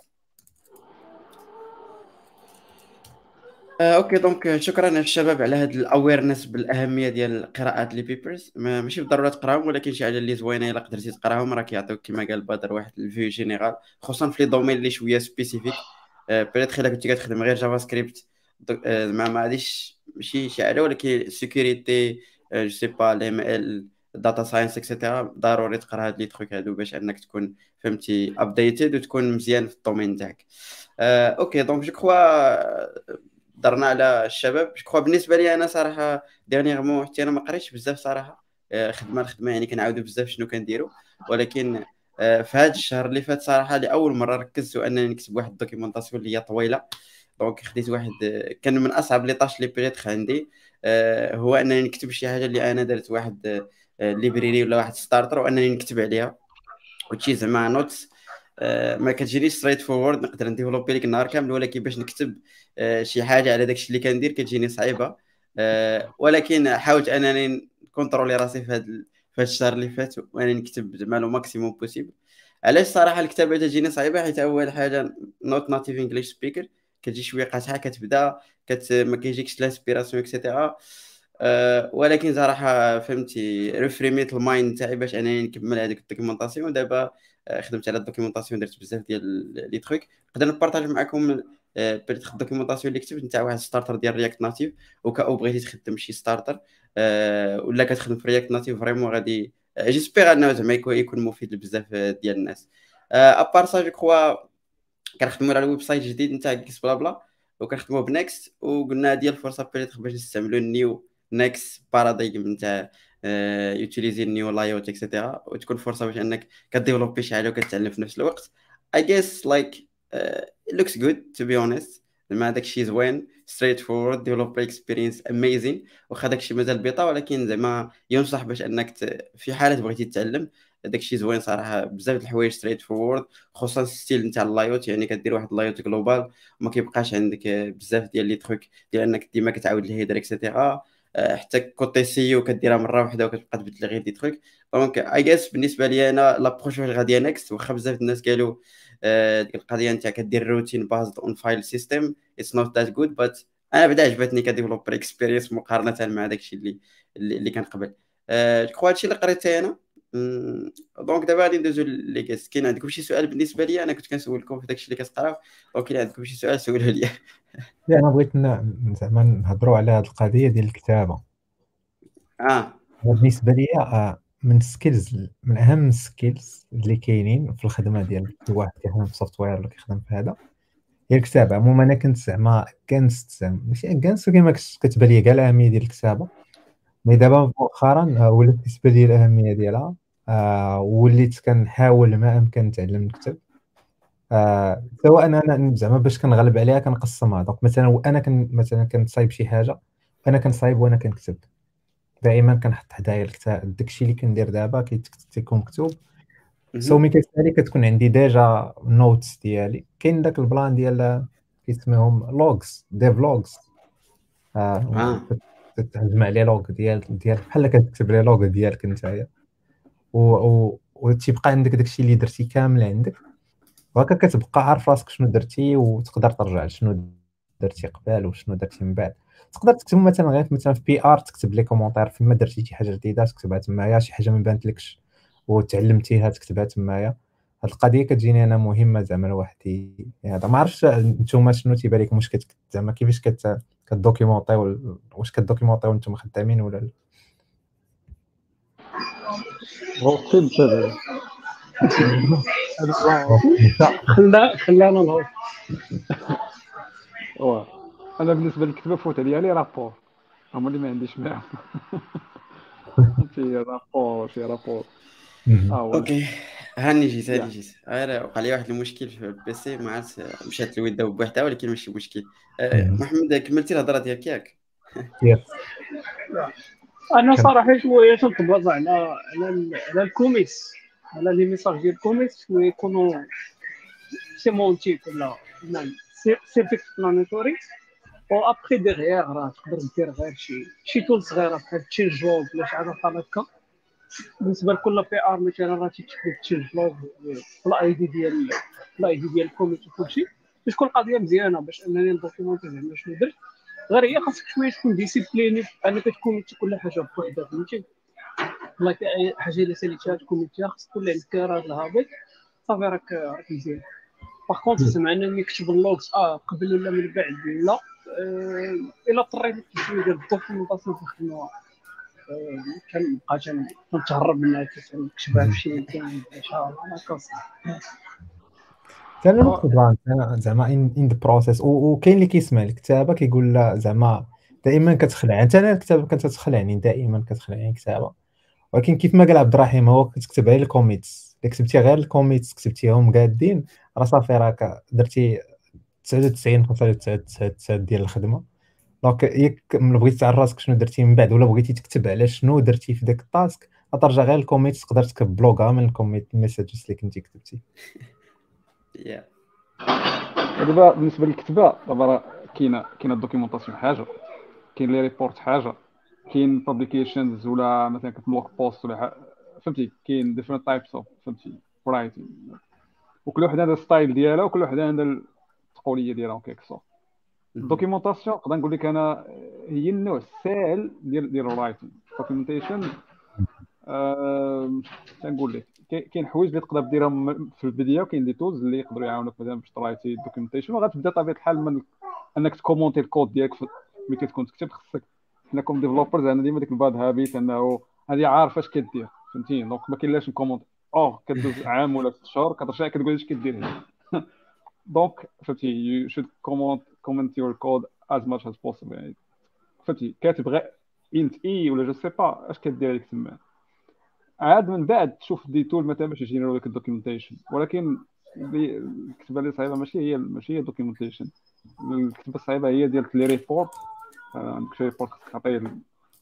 آه، okay donc شكرا للشباب على هذا ال awareness بالأهمية ديال قراءة les papers ماشي بالضرورة تقراهم ولكن شي حاجة اللي زوينة إلا قدرتي تقراهم راه كيعطيوك كما قال بدر واحد ال vue générale خصوصا في les domaines اللي شوية spécifiques peut-être الا كنتي كتخدم غير JavaScript ما ما غاديش ماشي شي حاجة ولكن security je sais pas les ML data science et cetera ضروري تقرا هاد les trucs هادو باش انك تكون فهمتي updated وتكون مزيان في ال domaine تاعك. okay donc je crois درنا على الشباب. je بالنسبة لي أنا صراحة dernièrement حتى أنا ما قريتش بزاف صراحة. آه، خدمة الخدمه يعني كنعاودوا بزاف شنو كنديروا ولكن آه، في هذا الشهر اللي فات صراحة لأول مرة ركزت أنني نكتب واحد ال documentation اللي هي طويلة. donc خديت واحد كان من أصعب les tâches اللي peut-être عندي. آه، هو أنني نكتب شي حاجة اللي أنا درت واحد library ولا واحد starter وأنني نكتب عليها. وتشي زعما notes ما كتجينيش straightforward نقدر ن développer لك النهار كامل ولكن باش نكتب آه، شي حاجة على داكشي اللي كندير كتجيني صعيبة. آه، ولكن حاولت أنني contrôler راسي في هذا في هذا الشهر اللي فات وأنني نكتب زعما le maximum possible علاش صراحة الكتابة تجيني صعيبة؟ حيت أول حاجة not native English speaker كتجي شوية قاطعه كتبدأ كت ما كيجيكش l'inspiration et cetera أه ولكن صراحة فهمتي reframeيت ال mind تاعي باش أنني نكمل هذيك ال documentation. دابا آه، خدمت على ال documentation درت بزاف ديال les trucs نقدر ن partage معكم peut-être ال documentation اللي كتبت نتاع واحد starter ديال React Native وكان بغيتي تخدم شي starter ولا كتخدم في React Native vraiment غادي j'espère أنه زعما يكون مفيد لبزاف ديال الناس. à part ça je crois كنخدموا على ال website جديد نتاع quiz بلا بلا وكنخدموا ب Next وقلنا ديال الفرصه باش نستعملوا ال new Next paradigm نتاع utiliser ال new layout et cetera وتكون فرصه باش انك كت développer شي حاجة وكتعلم في نفس الوقت like uh, it looks good to be honest. زعما هذاك الشيء زوين straightforward developer experience amazing واخا داك الشيء مازال بيطا ولكن زعما ينصح باش أنك ت... في حالة بغيتي تتعلم داك الشيء زوين صراحة بزاف د الحوايج straightforward خصوصا ال style نتاع ال layout يعني كدير واحد ال layout global وما كيبقاش عندك بزاف ديال les trucs ديال أنك ديما كتعاود ال header et cetera حتى côté SEO كديرها مرة واحدة وكتبقى تبدل غير des trucs donc I guess بالنسبة لي أنا l'approche واش غادية Next واخا بزاف الناس قالوا آه، ديك القضية نتاع كدير routing based on file system it's not that good but أنا بعدا عجبتني ك developer experience مقارنة مع داكشي اللي اللي كان قبل. جو هادشي اللي قريت أنا؟ donc دابا غادي ندوزو les quests كاين عندكم شي سؤال بالنسبة لي أنا كنت كنسولكم في داكشي اللي كتقراو donc عندكم شي سؤال سولوه لي أنا بغيت زعما نهضروا على هذه القضية ديال الكتابة. آه. بالنسبة لي آه، من skills من أهم ال skills اللي كاينين في الخدمة ديال واحد كيخدم في software ولا كيخدم في هذا هي الكتابة. عموما أنا كنت زعما زعما ماشي كنست ولكن ما كتبان لي كاع الأهمية ديال الكتابة. mais دابا مؤخرا آه، ولات كتبان لي الأهمية ديالها آه وليت كنحاول ما أمكن نتعلم نكتب. آه سواء أنا زعما باش كنغلب عليها كنقسمها. donc مثلا أنا كن مثلا كنصايب شي حاجة أنا كنصايب وأنا كنكتب. دائما كنحط حدايا الكتاب داكشي اللي كندير دابا كيكون مكتوب. so ملي كتسالي كتكون عندي déjà notes ديالي. كاين داك ال plan ديال كيسميهم logs dev logs آه. تجمع les logs ديال ديال بحال كتكتب les logs ديالك نتايا. و تيبقى عندك داكشي اللي درتي كامل عندك. وهكا كتبقى عارف راسك شنو درتي وتقدر ترجع لشنو درتي قبل وشنو درتي من بعد. تقدر تكتب مثلا غير مثلا في PR تكتب les commentaires فيما درتي شي حاجة جديدة تكتبها تمايا شي حاجة ما بانت لكش وتعلمتيها تكتبها تمايا. هاد القضية كتجيني أنا مهمة زعما الواحد هذا ما عرفتش نتوما شنو تيبان لكم واش زعما كيفاش كت كت documenter يو واش كت documenter يو نتوما خدامين ولا خلا خلانا نهضر. أنا بالنسبة للكتابه فوت عليا les rapports هما اللي ما عنديش معاهم في rapport في rapport آه okay. هاني جيت هاني جيت. غير وقع لي واحد المشكل في ال PC ما عرفت مشات الويدا بوحدها ولكن ماشي مشكل. أه محمد كملتي الهضرة ديالك ياك؟ أنا صراحة شوية تنطبق على على على ال commits على les messages ديال ال commits شوية يكونوا sémantiques ولا سيرفيك بلانيتوري و ابخي ديغيغ راه تقدر دير غير شي شي تول صغيره بحال تشينج لوغ ولا شي حاجة بحال هكا. بالنسبة لكل بي ار مثلا راه تشينج لوغ الاي دي ديال الاي دي ديال الكوميت وكلشي تكون قضية مزيانة باش أنني ندوكيمونتي زعما شنو درت. غير هي خاصك شوية تكون ديسيبليني أنك تكون كل حاجة بوحدها فهمتي؟ والله اي حاجة اللي ساليتها تكوميتيها خاص تكون عندك راه الهابط صافي راك راك مزيان. par contre زعما أنني نكتب ال logs آه قبل ولا من بعد لا. آه، إلا اضطريت شوية ديال ال documentation في الخدمة. كنبقى تنتهرب منها كنكتبها في شي إن شاء الله أنا كنصح كان نقصد زعما in the process وكاين اللي كيسمع الكتابة كيقول لا زعما دائما كتخلع. أنت أنا الكتابة كانت تخلعني دائما كتخلعني الكتابة. ولكن كيف ما قال عبد الرحيم هو كتكتب غير ال commits إلا كتبتي غير ال commits كتبتيهم قادين راه صافي راك درتي 99 99 ديال الخدمة. donc ياك بغيتي تعرف راسك شنو درتي من بعد ولا بغيتي تكتب على شنو درتي في داك ال task ترجع غير ال commit تقدر تكتب blog من ال commit messages اللي كنتي كتبتي. دابا بالنسبة للكتابه دابا راه كاينة كاينة ال documentation حاجة كاين les reports حاجة كاين publications ولا مثلا كت blog post ولا فهمتي؟ كاين different types of فهمتي؟ writing وكل وحدة عندها ال style ديالها وكل وحدة عندها التقولية ديالها كيك so ال documentation نقدر نقول لك أنا هي النوع السائل ديال ديال ال writing documentation تنقول لك؟ كاين حوايج اللي تقدر ديرهم في البداية وكاين des tools اللي يقدروا يعاونوك. مثلا باش ت writer documentation وغتبدأ طبيعة الحال من أنك ت commenter ال code ديالك ملي كتكون تكتب خصك حنا comme developers. عندنا ديما ديك ال bad habit أنه هذه عارف اش كدير فهمتي donc ما كاينلاش ن commenter أوه كدوز عام ولا ست شهور كترجع كتقول اش كدير هنا. donc فهمتي you should comment comment your code as much as possible يعني فهمتي كاتب انت اي ولا je sais pas اش كدير هذيك تما عاد من بعد تشوف des tools مثلا باش ي générer و لك ال documentation ولكن الكتبه اللي صعيبه ماشي هي ماشي هي documentation الكتبه الصعيبه هي ديال les reports عندك شي ريبورت تعطيه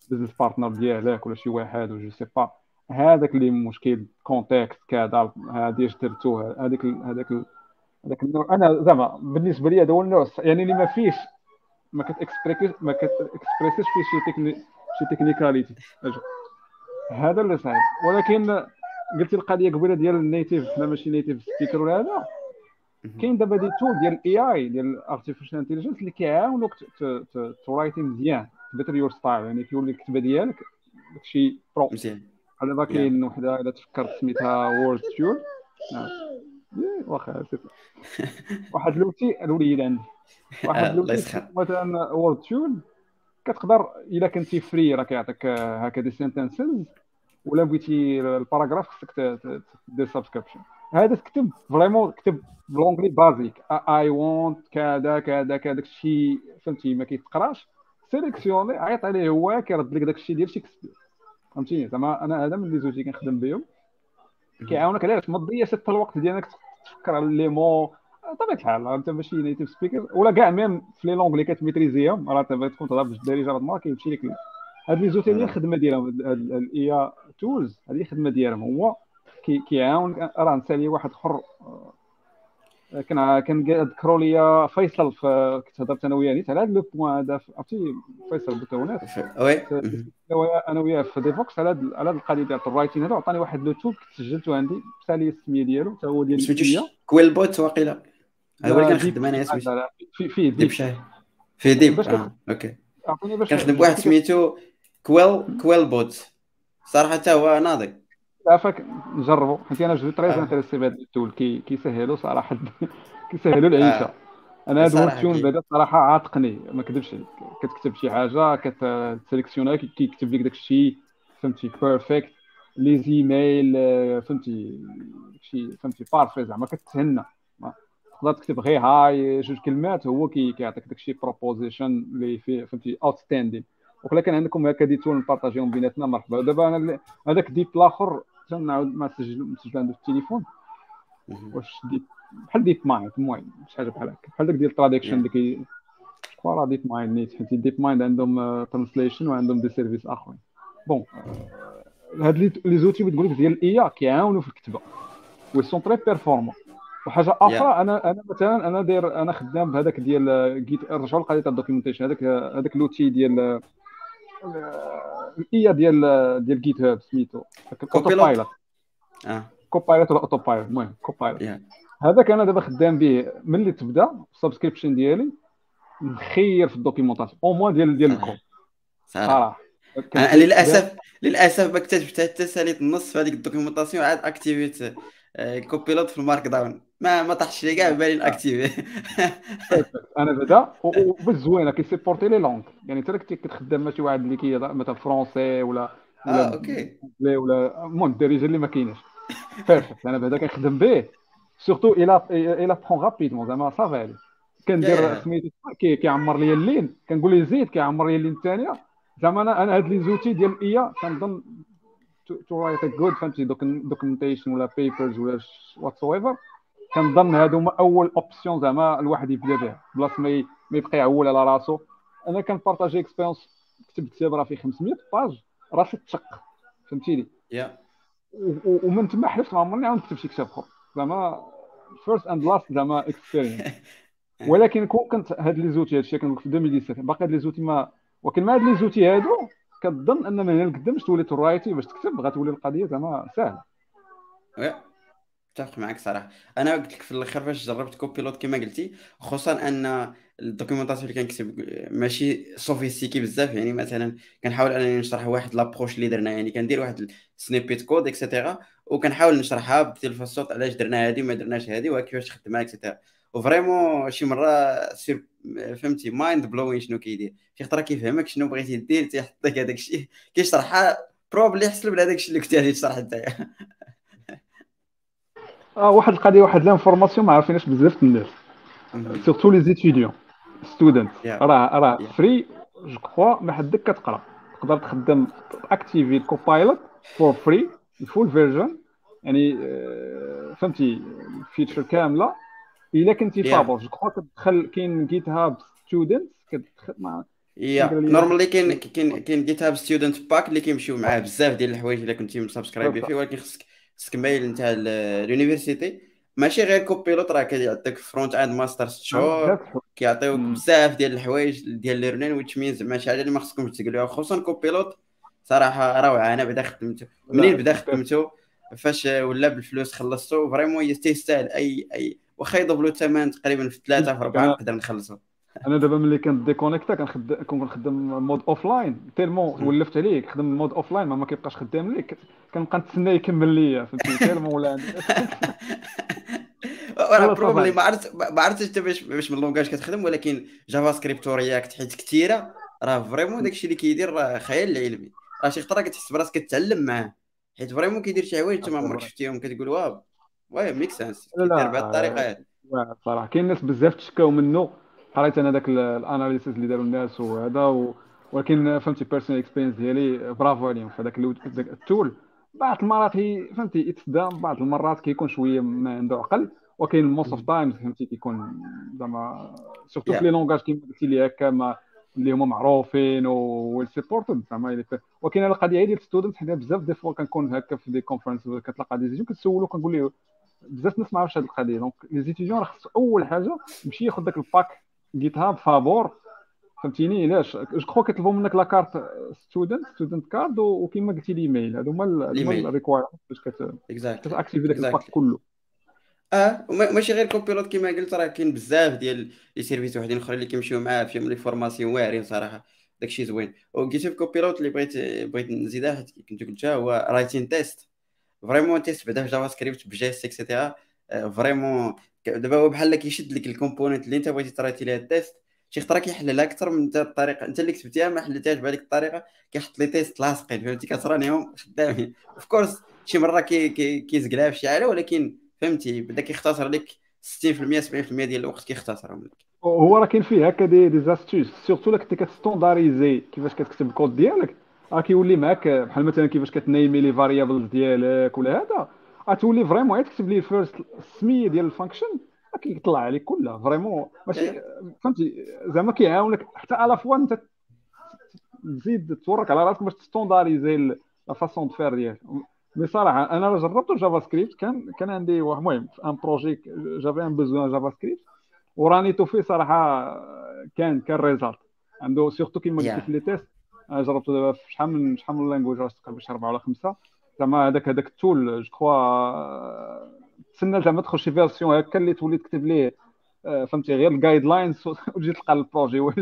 ال business partner ديالك ولا شي واحد ولا je sais pas هذاك اللي مشكل context كذا هذه اش درتو هذاك هذاك هذاك النوع أنا زعما بالنسبة لي هذا هو النوع يعني اللي ما فيش ما كتكسبريسيش ما كتكسبريسيش فيه شي techni شي technicality هذا اللي صعيب ولكن قلتي القضية قبيلة ديال ال native حنا ماشي native speaker ولا هذا. كاين دابا des tools ديال ال AI ديال ال artificial intelligence اللي كيعاونوك تورايتي مزيان. better your style يعني كيولي الكتابة ديالك داكشي pro مزيان. دابا كاين وحدة إلا تفكرت سميتها Wordtune واخا واحد l'outil الوليد عندي. واحد l'outil مثلا Wordtune كتقدر إلا كنتي free راه كيعطيك هكا des sentences ولا بغيتي ال paragraph خصك دير subscription هذا تكتب vraiment كتب ب l'anglais basique I want كذا كذا كذا داكشي فهمتي؟ ما كيتقراش. سيليكسيوني عيط عليه هو كيرد لك داكشي ديال شيكسبير فهمتيني؟ زعما أنا هذا من les outils كنخدم بهم. كيعاونك علاش؟ ما تضيعش حتى الوقت ديالك تفكر على les mots. بطبيعه الحال أنت ماشي native speaker ولا كاع même في les langues اللي كتميتريزيهم راه أنت تكون تهضر بالدارجه ما كيمشي لك. هاد les outils هي الخدمه ديالهم ال AI tools هذه الخدمه ديالهم هو كيعاون راه نسالي واحد آخر آه، كان كنذكروا لي فيصل كنت هضرت أنا وياه نيت على هذا le point هذا عرفتي؟ فيصل بوتونات oui. أنا وياه في ديفوكس على على القضية ديال ال writing هذا عطاني واحد le tool سجلته عندي سالي السمية ديالو حتى هو ديال سميتو QuillBot واقيلا؟ هذا هو اللي كنخدم أنا سميتو. فيه ديب فيه ديب آه. okay. كنخدم بواحد سميتو Quill QuillBot. صراحة حتى هو ناضي. عافاك نجربوا حيت أنا je très intéressé بهذا ال tool كي كيسهلوا صراحة. كيسهلوا العيشة. آه. أنا هذا ال tool بعدا صراحة عاتقني. ما كذبش عليك. كتكتب شي حاجة كتسيليكسيونها كيكتب لك داك الشيء فهمتي؟ perfect les emails فهمتي؟ شي فهمتي؟ parfait زعما كتهنى. تقدر تكتب غير هاي جوج كلمات هو كيعطيك داك الشيء proposition اللي فيه فهمتي outstanding ولكن عندكم هكا des tools نبارطاجيهم بيناتنا. مرحبا. دابا أنا هذاك ديت الآخر تنعاود ما سجل مسجل عنده في التليفون. واش ديت بحال ديت مايند المهم شي حاجة بحال هكا. بحال داك ديال ال traduction اللي راه ديت مايند نيت. حيت ديت مايند عندهم translation وعندهم des services آخرين. Bon هاد les outils بتقول لك ديال ال AI كيعاونوا في الكتابة. و sont très performants وحاجة أخرى أنا أنا مثلا أنا داير أنا خدام بهذاك ديال Git رجعوا لقضيه ال documentation هذاك هذاك l'outil ديال ال AI ديال ديال GitHub سميتو Copilot آه. Copilot ولا Autopilot المهم Copilot هذاك أنا دابا خدام به ملي تبدا ال subscription ديالي نخير في ال documentation au moins ديال ديال الكود. صراحة. للأسف للأسف ما كتبت حتى ساليت النص في هذيك ال documentation عاد اكتيفيت Copilot في ال Markdown. ما ما طاحش لي كاع بالي ناكتيفي أنا بعدا وبالزوينه كيسيبورتي les langues يعني أنت كنت كتخدم مع شي واحد اللي كي مثلا français ولا ولا آه okay ولا المهم الدارجه اللي ما كايناش perfect أنا بعدا كنخدم به. surtout إلى إلى prend rapidement زعما صافي كندير سميتو كيعمر لي ال ligne. كنقول ليه زيد كيعمر لي ال ligne الثانية زعما أنا أنا هاد les outils ديال ال AI كنظن to write good فهمتي documentation ولا papers ولا whatever كنظن هادو هما أول option زعما الواحد يبدأ بها بلاص ما يبقى يعول على راسو. أنا كنبارطاجي expérience كتبت كتاب راه فيه 500 pages راسي تشق. فهمتيني؟ ومن تما حلفت ما عمرني عاود نكتب شي كتاب آخر. زعما first and last زعما experience ولكن كون كنت هاد les outils هادشي كنقول في 2017 باقي هاد les outils ما ولكن مع هاد les outils هادو كتظن ان من هنا لقدام تولي تورايتي باش تكتب غتولي القضية زعما ساهلة. اتفق معك صراحة. أنا قلت لك في الآخر فاش جربت Copilot كما قلتي خصوصا أن ال documentation اللي كنكتب ماشي sophistiqué بزاف يعني مثلا كنحاول أنني نشرح واحد l'approche اللي درنا يعني كندير واحد snippet code et cetera وكنحاول نشرحها الصوت علاش درنا هذه وما درناش هذه وكيفاش خدمها et cetera و vraiment شي مرة سير فهمتي mind blowing شنو كيدير. شي خطره كيفهمك شنو بغيتي دير تيحط لك هذاك الشيء كيشرحها probably يحسب بهذاك الشيء اللي كنت غادي تشرح انت. آه واحد القضية واحد l'information ما عارفينش بزاف الناس surtout les étudiants student راه راه free je crois ما حدك كتقرأ. تقدر تخدم اكتيفي Copilot for free ال full version يعني فهمتي features كاملة. إلا كنتي. فابور je crois كتدخل كاين GitHub Student كتدخل مع يا normally كاين كاين كاين GitHub Student Pack اللي كيمشيو معاه بزاف ديال الحوايج إلا كنتي مسبسكرايبي. فيه ولكن خصك خصك mail نتاع ال university ماشي غير Copilot راه كيعطيك Frontend Masters ست شهور. كيعطيوك. بزاف ديال الحوايج ديال learning which means زعما شي حاجة اللي ما خصكمش تقولوها خصوصا Copilot صراحة روعة أنا بدا خدمته منين بدا. خدمته فاش ولا بالفلوس خلصته vraiment يستاهل اي اي واخا يضرب له الثمن تقريبا في ثلاثة في أربعة نقدر نخلصه. أنا دابا ملي كنت déconnecté كنخدم كنخدم mode offline tellement مم. ولفت عليه كنخدم mode offline ما كيبقاش خدام لي كت- كنبقى نتسنى يكمل ليا فهمتي؟ tellement ولا عندي. والله probably. ما عرفت ما عرفتش انت باش باش من langage كتخدم ولكن JavaScript و React حيت كثيره راه vraiment داكشي اللي كيدير راه خيال علمي. راه شي خطرة كتحس براسك كتعلم معاه. حيت vraiment كيدير شي حوايج انت ما عمرك شفتيهم كتقول واو. واو make sense. كيدير بهذه الطريقة هذه صراحة كاين ناس بزاف تشكاو منه قريت أنا داك ال analysis اللي داروا الناس وهذا و... ولكن فهمتي personal experience ديالي برافو عليهم في ذاك ال tool بعض المرات هي فهمتي يتصدم بعض المرات كيكون شوية ما عنده عقل وكاين most of times فهمتي كيكون زعما surtout. في les langages كيما قلتي لي هكا ما اللي هما معروفين well supported زعما ولكن القضية ديال student حنا بزاف des fois كنكون هكا في des conférences كتلقى des gens كتسولو كنقول له بزاف الناس ما عرفش هذه القضية. donc les étudiants راه خص أول حاجة يمشي ياخذ داك ال pack GitHub فابور فهمتيني؟ علاش؟ je crois كيطلبوا منك la carte student student card وكما قلتي الايميل هادو هما. ال requirement باش كتأكتيفي داك ال pack. كله. آه ماشي غير Copilot كما قلت راه كاين بزاف ديال les services وحدين أخرين اللي كيمشيو معاه فيهم les formations واعرين صراحة. داكشي زوين. وقلت في Copilot اللي بغيت بغيت نزيدها كنت قلتها هو writing test vraiment test بعدا في JavaScript ب Jest et cetera vraiment دابا هو بحال كيشد لك ال component اللي انت بغيتي تكريتي ليها ال test شي خطره كيحللها أكثر من الطريقة انت اللي كتبتيها ما حلتهاش بهذيك الطريقة كيحط les tests لاصقين فهمتي كترانيهم خدامين of course شي مره كي كي كيزقلها في شي حاجة ولكن فهمتي بدا كيختصر لك 60% 70% ديال الوقت كيختصرهم لك هو راه كاين فيه هكا des astuces surtout الا كنتي كتستونداريزي كيفاش كتكتب الكود ديالك راه كيولي معاك بحال مثلا كيفاش كتنيمي les variables ديالك ولا هذا غتولي vraiment غير تكتب لي ال first السميه ديال ال function راه كيطلع عليك كلها vraiment ماشي فهمتي؟ زعما كيعاونك حتى à la fois انت تزيد تورك على راسك باش تستونداريزي la façon de faire ديالك. mais صراحة أنا جربت JavaScript كان كان عندي واحد المهم un projet j'avais un besoin JavaScript وراني تو فيه صراحة كان كان résultat عنده surtout كيما قلت. في les tests أنا جربته دابا في شحال من شحال من language راه تقريبا شي أربعة ولا خمسة. زعما هذاك هذاك ال tool je crois تسنى زعما تدخل شي version هكا اللي تولي تكتب ليه آه، فهمتي غير ال guidelines وتجي تلقى ال projet. واش؟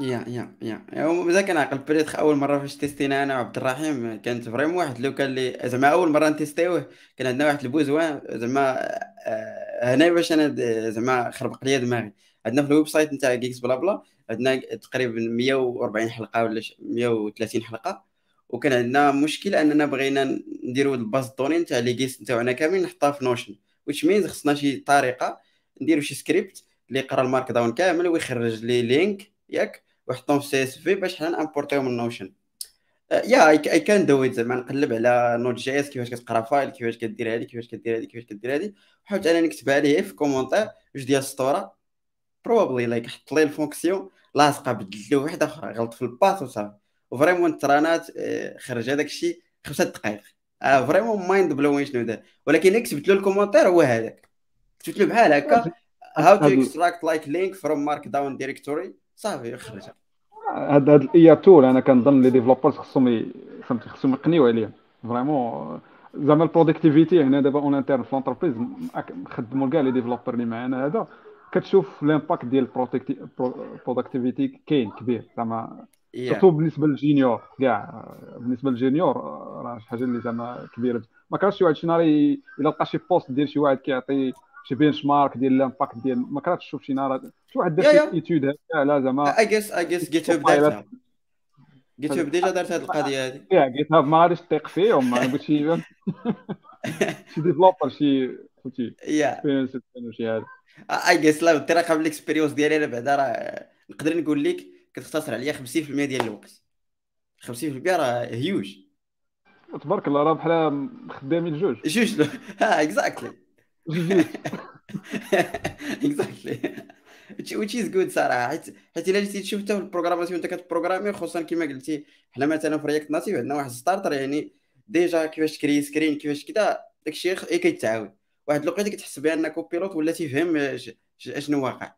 يا يا يا مازال كنعقل. بريتخ أول مرة فاش تيستينا أنا وعبد الرحيم كانت vraiment واحد لو كان اللي زعما أول مرة نتيستيوه كان عندنا واحد ال besoin زعما آه، هنا باش أنا زعما خربق ليا دماغي. عندنا في ال website نتاع Geeksblabla عندنا تقريبا 140 حلقة ولا ش- 130 حلقة. وكان عندنا مشكل أننا بغينا نديروا ال base données نتاع لي جيس نتاعنا كاملين نحطها في Notion which means خصنا شي طريقة نديروا شي سكريبت اللي يقرأ ال markdown كامل ويخرج les links ياك ويحطهم في CSV باش حنا نامبورتيهم من Notion yeah I can do it زعما نقلب على Node.js كيفاش كتقرأ file كيفاش كدير هادي كيفاش كدير هادي كيفاش كدير هادي. وحاولت أنا نكتبها ليه في commentaire جوج ديال السطورة. probably like حط لي ال fonction لاصقة بدلت له واحدة أخرى غلط في ال path وصافي. و vraiment ترانات آه، خرج هذاك الشيء خمسة دقائق آه vraiment mind blowing شنو دار ولكن اللي كتبت له ال commentaire هو هذاك. كتبت له بحال هكا. how to extract like link from markdown directory صافي خرجها هاد هاد ال AI tool أنا كنظن les développeurs خصهم فهمتي خصهم يقنيو عليه. vraiment زعما ال productivity هنا دابا en interne في l'entreprise خدموا كاع les développeurs اللي معانا هذا. كتشوف ال impact ديال ال productivity كاين كبير. زعما yeah surtout بالنسبة لل junior كاع. بالنسبة لل junior راه شي حاجة اللي زعما كبيرة. ما كانش شي واحد شي نهار إلا لقى شي post ديال شي واحد كيعطي شي benchmark ديال ال impact ديال ما كرهتش تشوف شي نهار شي واحد دار يا- شي يا. étude هكا لا زعما اي جيس اي جيس GitHub دارتها. GitHub déjà دارت هذه القضية هذه كاع GitHub ما غاديش تثيق فيهم ما قلت شي شي développeur شي فهمتي يا شي هذا اي جيس لا بالطريقة بال expérience ديالي أنا بعدا راه نقدر نقول لك كتختصر عليا 50% ديال الوقت. 50% راه هيوج تبارك الله راه بحال خدامين جوج جوج ها exactly exactly which is good صراحة. حيت حيت إلا جيتي تشوف حتى في ال programmation أنت كتبروغرامي خصوصا كما قلتي حنا مثلا في React Native عندنا واحد starter يعني déjà كيفاش تكري screen كيفاش كذا داكشي كيتعاود. واحد الوقيته كتحس بان Copilot ولا تيفهم اشنو واقع.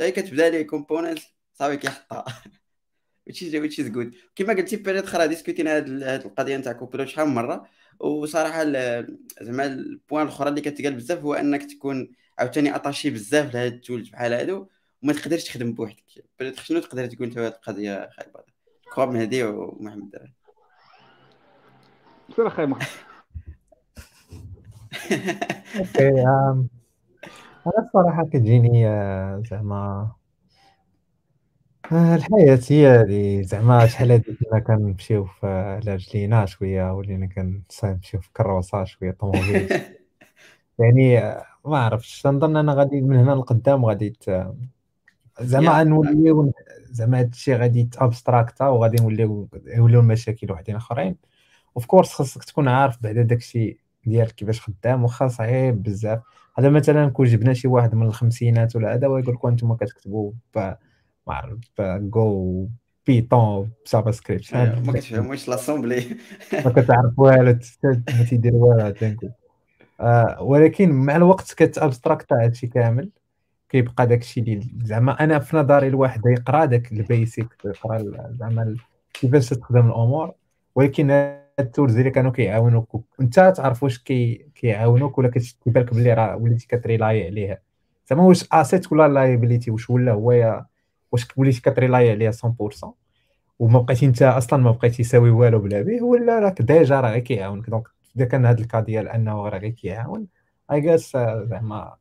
هي كتبدا ليه component صافي كيحطها. Which is which is good. كما قلتي بيريد أخرى ديسكوتينا هاد القضية نتاع Copilot شحال من مرة. وصراحة زعما ال point الأخرى اللي كتقال بزاف هو أنك تكون عاوتاني attaché بزاف لهاد ال tools بحال هادو وما تقدرش تخدم بوحدك. بيريد شنو تقدر تقول انت هاد القضية خايبه كواب مهدي ومحمد. بصراحة خايبه أوكي أنا الصراحه كتجيني آه، زعما. آه، الحياة هي هادي زعما شحال هادي كنا كنمشيو في على رجلينا شوية ولينا كنمشيو في كروسة شوية طوموبيل. يعني آه، ما عرفتش تنظن أنا غادي من هنا لقدام غادي زعما نوليو زعما هادشي غادي تـ abstracta وغادي نوليو يوليو المشاكل وحدين أخرين. of course خاصك تكون عارف بعدا داكشي ديالك كيفاش خدام واخا صعيب بزاف. هذا مثلا كون جبنا شي واحد من الخمسينات ولا هذا ويقول لكم أنتم كتكتبوا ما عرف جو Python باش JavaScript ما كتفهموش l'assembly ما كتعرف والو ما تيدير والو آه ولكن مع الوقت كت abstract هادشي كامل. كيبقى داكشي اللي زعما أنا في نظري الواحد يقرأ داك ال basic يقرأ زعما كيفاش تخدم الأمور. ولكن ال tools اللي كانوا كيعاونوك. انت تعرف واش كي كيعاونوك ولا كتبان بالك بلي راه وليتي كت rely عليها. زعما واش asset ولا liability واش ولا هو واش وليتي كت rely عليها 100% وما بقيتي انت أصلا ما بقيتي يساوي والو بلا به ولا راك déjà راه كيعاونك. donc إذا كان هذا ال cas ديال أنه راه غير كيعاون اي جاس زعما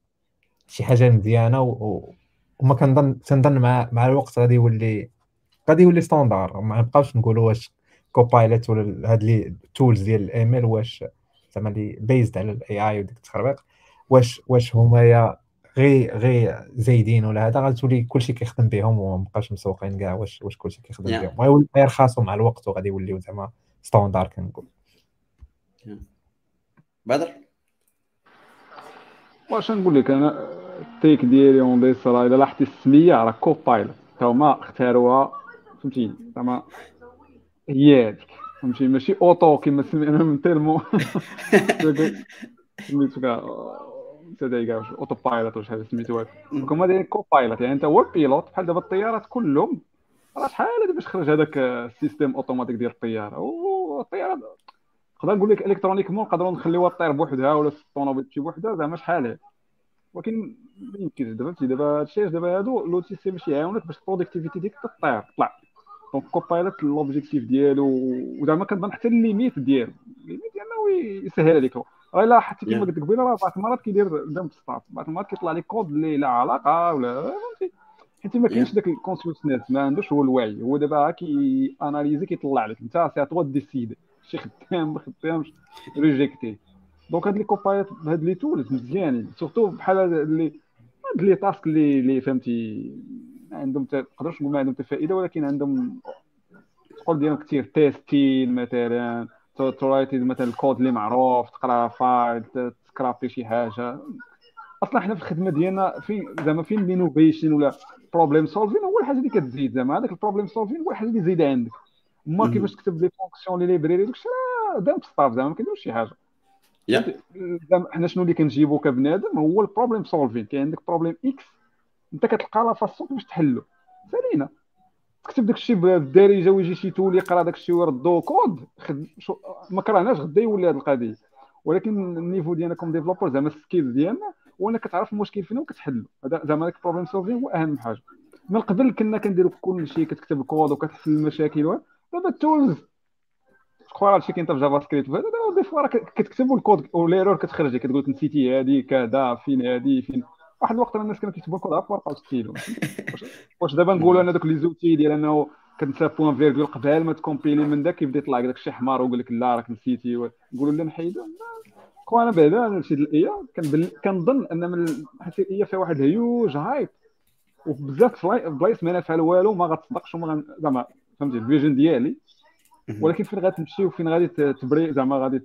شي حاجة مزيانة. وما كنظن تنظن مع مع الوقت غادي يولي غادي يولي standard ما نبقاوش نقولوا واش Copilot ولا هاد les tools ديال ال ML واش زعما اللي based على ال AI وديك التخربيق واش واش هما غير غير زايدين ولا هذا غتولي كلشي كيخدم بهم وما بقاش مسوقين كاع واش واش كلشي كيخدم yeah. بهم. غيولي يرخصوا مع الوقت وغادي يوليو زعما standard كنقول بدر؟ واش نقول لك أنا التيك ديالي on dira الا لاحظتي السمية راه copilot هما اختاروها فهمتيني؟ زعما هي هذيك فهمتي ماشي auto كما سمينا من terme سميتو كاع نسيت كاع autopilot ولا شحال سميتو هما دايرين copilot يعني انت هو ال pilote بحال دابا الطيارات كلهم راه شحال هذا باش خرج هذاك ال système automatique ديال الطياره والطياره نقدر نقول لك électroniquement نقدروا نخليوها طير بوحدها ولا الطوموبيل تمشي بوحدها زعما شحال ولكن ما يمكنش دابا دابا هادشي دابا هادو l'outil c'est باش يعاونك باش ال productivité ديالك تطير تطلع donc copilot l'objectif ديالو وزعما كنظن حتى ال limite ديالو. الليميت إنه يسهل عليك. الا حتى كما قلت قبيلة راه بعض المرات كيدير dumb start بعض المرات كيطلع لك كود اللي لا علاقة ولا فهمتي؟ حيت ما كاينش داك ال consciousness ما عندوش هو الوعي. هو دابا كي analysé كيطلع لك. انت c'est toi décide شي خدام ما خدامش rejeter donc هاد les copilots هاد les tools مزيانين. surtout بحال اللي هاد les tasks اللي اللي فهمتي عندهم تقدرش نقول ما عندهم فائده ولكن عندهم تقول ديالهم كثير testing مثلا تورايتي مثلا الكود اللي معروف تقرأ file تـ scrapi شي حاجة. أصلا حنا في الخدمة ديالنا فين زعما فين ال innovation ولا problem solving هو الحاجة اللي كتزيد زعما. هذاك ال problem solving هو الحاجة اللي زايده عندك. ما كيفاش تكتب les fonctions les libraries داكشي راه dumb stuff زعما ما كيديروش شي حاجة. زعما حنا شنو اللي كنجيبو كبنادم؟ هو ال problem solving كاين عندك problème X انت كتلقى la façon كيفاش تحلو. سالينا تكتب داك الشيء بالدارجه ويجي شي tool يقرا داك الشيء ويردو كود خد... شو... ما كرهناش غدا يولي هذه القضية. ولكن ال niveau ديالنا comme developer زعما ال skill ديالنا هو انك كتعرف المشكل فين وكتحلو. هذا زعما داك ال problem solving هو أهم حاجة. من قبل كنا كنديرو كل شيء كتكتب الكود وكتحل المشاكل دابا ال tools quoi هادشي كاين في JavaScript دابا des fois كتكتب ال code و l'erreur كتخرج كتقول لك نسيتي هذه كذا فين هذه فين. واحد الوقت الناس كانوا كيكتبوا الكود ورقه وستيلو واش دابا نقولوا أنا دوك les outils ديال انه كنسى point-virgule قبل ما تـ compiler من داك كيبدا يطلع لك شي حمار ويقول لك لا راك نسيتي. نقولوا لا. نحيدو أنا بعدا شي ال AI كنظن أن من حيت ال AI فيها واحد ال huge hype وبزاف بلايص ما نافع والو ما غتصدقش وما زعما فهمتي ال vision ديالي. ولكن فين غتمشي وفين غادي تـ briller زعما غادي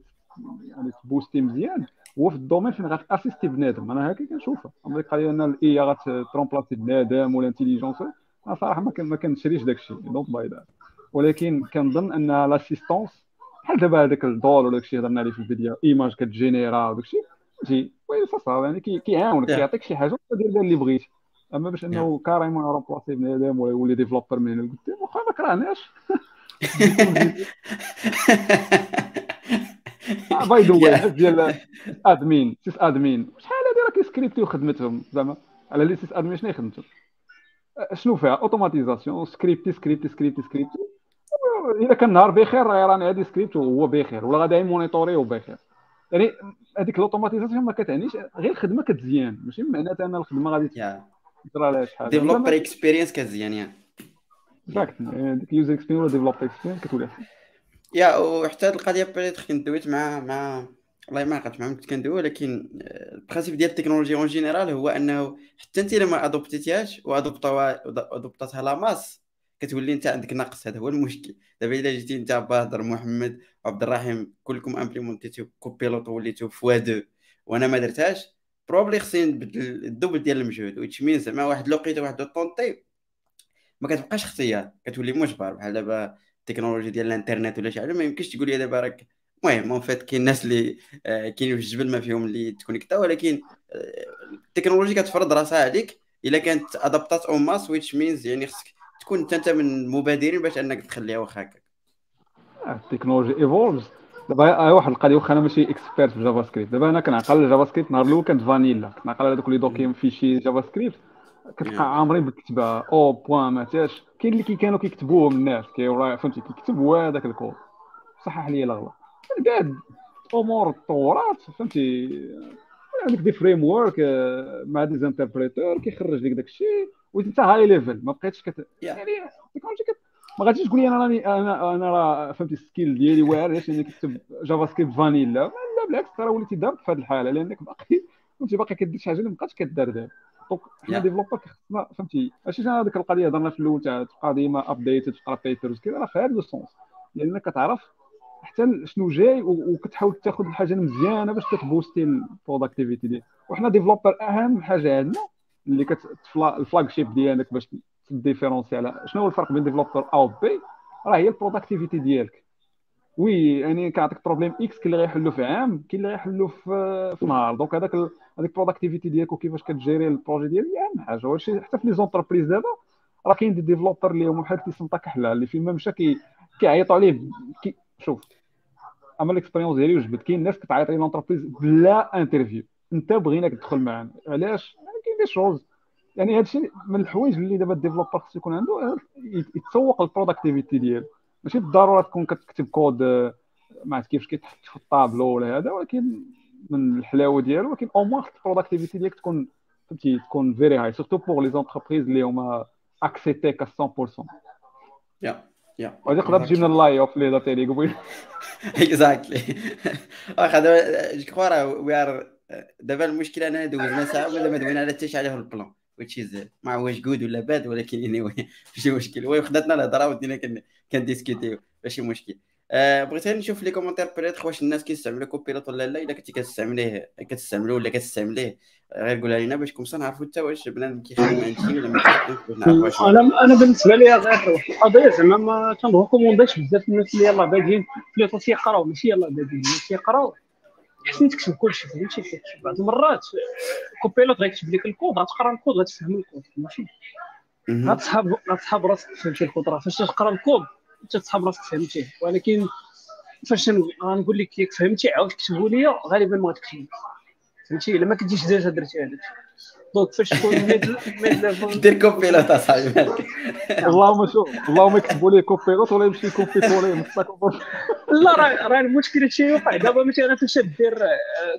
يعني تـ booster مزيان. هو في ال domaine فين غات assister بنادم. أنا هكا كنشوفها. اما ديك القضية ان ال AI غات remplacer بنادم ولا intelligence أنا صراحة ما كنشريش داك الشيء. don't buy that ولكن كنظن أن l'assistance بحال دابا هذاك DALL-E ولا داكشي هضرنا عليه في ال vidéo image كت généra وداك الشيء فهمتي وي سا يعني كيعاونك كيعطيك شي حاجة بها اللي بغيتي أما باش أنه carrément remplacer بنادم ولا يولي developer من هنا لقدام واخا ما كرهناش. by the way ديال admin sysadmin شحال هادي راه كي scriptيو خدمتهم زعما؟ على les sysadmins شنو خدمتهم شنو فيها؟ automatisation scripter scripter scripter scripter إذا كان نهار بخير راني غادي سكريبت وهو بخير ولا غادي monitorer وبخير يعني هذيك ال automatisation ما كتعنيش غير الخدمه كتزيان. ماشي معناتها ان الخدمة غادي لها شحال. developer experience كتزيان يعني ديك user experience ولا developer experience كتولي يا وحتى هذه القضية كنت دويت مع مع والله ما عقلت كنت كندوي ولكن ال principe ديال التكنولوجيا en général هو انه حتى انت لما adoptيتيهاش و adoptاتها la masse كتولي انت عندك نقص هذا هو المشكل. دابا الا جيتي انت بهضر محمد وعبد الرحيم كلكم implémentيتو Copilot وليتو fois deux وأنا ما درتهاش probably خصني نبدل ال double ديال المجهود which mean زعما واحد الوقيته واحد الطونطي ما كتبقاش اختيار كتولي مجبر. بحال دابا التكنولوجيا ديال الانترنت ولا شي حاجة ما يمكنش تقول لي دابا راك المهم en fait كاين الناس اللي آه، كاينين في الجبل ما فيهم اللي تـ connecta ولكن آه، التكنولوجيا كتفرض راسها عليك إلا كانت adoptات en masse which means يعني خصك تكون أنت من المبادرين باش أنك تخليها واخا هكاك. التكنولوجيا evolves دابا واحد القضية واخا أنا ماشي expert في JavaScript دابا أنا كنعقل JavaScript نهار الأول كانت فانيلا كنعقل هذوك les documents fichiers JavaScript كتلقى عامرين بالكتابه au point ما تاش. كاين اللي كانوا كيكتبوهم الناس كي فهمتي كيكتب هذاك الكود. صحح لي الاغلب من بعد أمور تطورات فهمتي عندك des frameworks مع des interpréteurs كيخرج لك داك الشيء وانت high level ما بقيتش كت... يعني ما غاديش تقول لي أنا راني أنا أنا راه فهمتي ال skill ديالي واعر علاش انك كتب JavaScript vanilla لا بالعكس راه وليتي دابت في هذه الحالة لأنك باقي فهمتي باقي كدير شي حاجة اللي ما بقاتش كدار دابا. donc حنا developer خصنا فهمتي ماشي هذيك القضية هضرنا في الأول تاع تبقى ديما updated تقرا papers كذا راه في هذا ال sens لانك كتعرف حتى شنو جاي وكتحاول تاخذ الحاجة المزيانه باش كتبوستي ال productivity ديالك. وحنا developer أهم حاجة عندنا اللي ال flagship ديالك باش تديفيرونسي على شنو هو الفرق بين developer A و B راه هي ال productivity ديالك. oui يعني كيعطيك problème X كاين اللي غيحلو في عام كاين اللي غيحلو في نهار. donc هذاك هذيك ال productivity ديالك وكيفاش كتجيري ال projet ديالك هي أهم حاجة. وهادشي حتى في les entreprises دابا راه كاين des developers اللي هما بحال تيسنطا كحله اللي فين ما مشى كيعيطوا عليه. كي شوف أما ال expérience ديالي وجبت. كاين ناس كتعيط لي l'entreprise بلا interview أنت بغيناك تدخل معنا علاش؟ كاين des choses يعني هادشي من الحوايج اللي دابا ال developer خصو يكون عنده يتسوق ال productivity ديالو. ماشي بالضرورة تكون كتكتب كود ما عرفت كيفاش كيتحط في الطابلو ولا هذا ولكن من الحلاوة ديالو ولكن au moins ال productivity ديالك تكون فهمتي تكون very high surtout pour les entreprises اللي هما اكسيتيك 100% يا يا وهذه تقدر تجي من ال layoff هضرتي عليه قبيل exactly واخا دابا je crois راه we are دابا المشكلة أنا دوزنا ساعة ولا ما دوينا على حتى شي حاجة في ال plan. Which is ما واش good ولا bad ولكن anyway ماشي مشكل. المهم خداتنا الهضره ودينا كنديسكوتيو. ماشي مشكل. آه بغيت غير نشوف les commentaires بريت واش الناس كيستعملوا Copilot ولا لا؟ إلا كنتي كتستعمليه كتستعملو ولا كتستعمليه. غير قولها لينا باش comme ça نعرفوا حتى واش بنادم كيخدم عند ولا ما كيخدمش. أنا أنا بالنسبة لي غير القضية زعما ما تنريكومونديش بزاف الناس اللي يلاه بادين بليطو تيقراو ماشي يلاه بادين تيقراو خصني تكتب كلشي فهمتي؟ بعض المرات كوبيلوت غيكتب لك الكود غتقرا الكود غتفهم الكود ماشي غتصحاب غتصحاب راسك فهمتي؟ الكود راه فاش تقرا الكود انت تصحاب راسك فهمتيه ولكن فاش غنقول لك ياك فهمتي؟ عاود كتبوا لي غالبا ما غتكتب فهمتي؟ إلا ما كنتيش ديجا درتي هذاك دونك فاش تكون ميد ميد دير كوبيلوت اصاحبي اللهم شوف اللهم يكتبوا لي كوبيلوت ولا يمشي يكوبيتو لي لا راه راه المشكل هادشي يوقع دابا مثلا فاش دير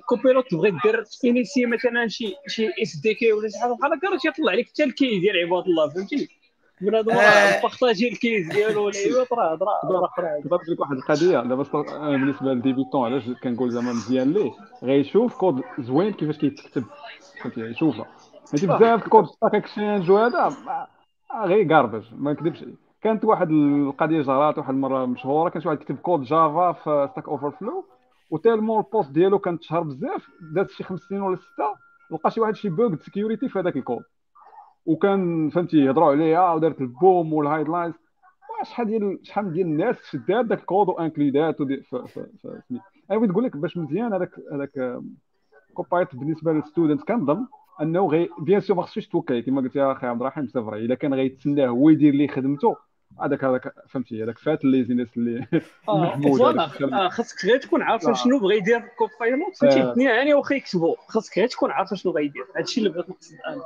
كوبيلوت تبغي دير انيسي مثلا شي شي اس دي كي ولا شي حاجة بحال هكا راه تيطلع لك حتى الكي ديال عباد الله فهمتي بنادم راه بارطاجي الكيس ديالو والعيوط راه هضره أخرى ضربت لك واحد القضية دابا بالنسبة للديبيتون علاش كنقول زعما مزيان ليه غيشوف كود زوين كيفاش كيتكتب فهمتي يشوفها حيت بزاف ال code Stack Exchange وهذا غير garbage ما نكذبش كانت واحد القضية جرات واحد المره مشهوره كانت واحد كتب code Java في Stack Overflow و tellement ال post ديالو كان تشهر بزاف دات شي خمس سنين ولا سته لقى شي واحد شي bug security في هذاك الكود وكان فهمتي يهضروا عليها ودارت ال boom وال headlines شحال ديال شحال ديال الناس شدات داك الكود وانكليدات أنا بغيت نقول لك باش مزيان هذاك هذاك كوبايت بالنسبة للستودنت كنظن انه غي بيان سور ما خصوش توكل كما قلت يا أخي عبد الرحيم فري إلا كان غيتسناه هو يدير ليه خدمته هذاك هذاك فهمتي هذاك فات الليزينس اللي محمود خاصك غير تكون عارف شنو بغى يدير كوبايلوت فهمتي؟ الدنيا يعني واخا يكتبوا خاصك غير تكون عارف شنو غيدير هادشي اللي بغيت نقصد أنا.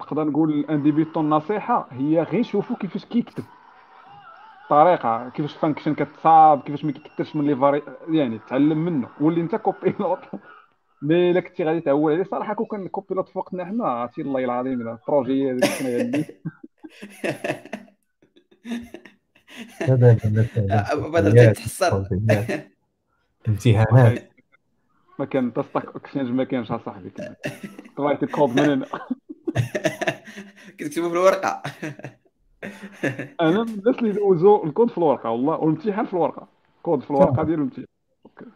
نقدر نقول ان ديبيتون نصيحة هي غير شوفوا كيفاش كيكتب. الطريقة كيفاش فانكشن كتصاب كيفاش ما كيكثرش من لي فاري يعني تعلم منه ولي انت Copilot mais الا كنتي غادي تعول عليه صراحة كون كان Copilot في وقتنا حنا عرفتي الله العظيم ال projet هذاك كنا غادي بدل تتحسر امتحانات ما كان حتى Stack Exchange ما كانش اصاحبي طلعت الكود من هنا. كتكتبوا في الورقة. أنا من الناس اللي دوزوا الكود في الورقة والله والامتحان في الورقة. كود في الورقة ديال الامتحان.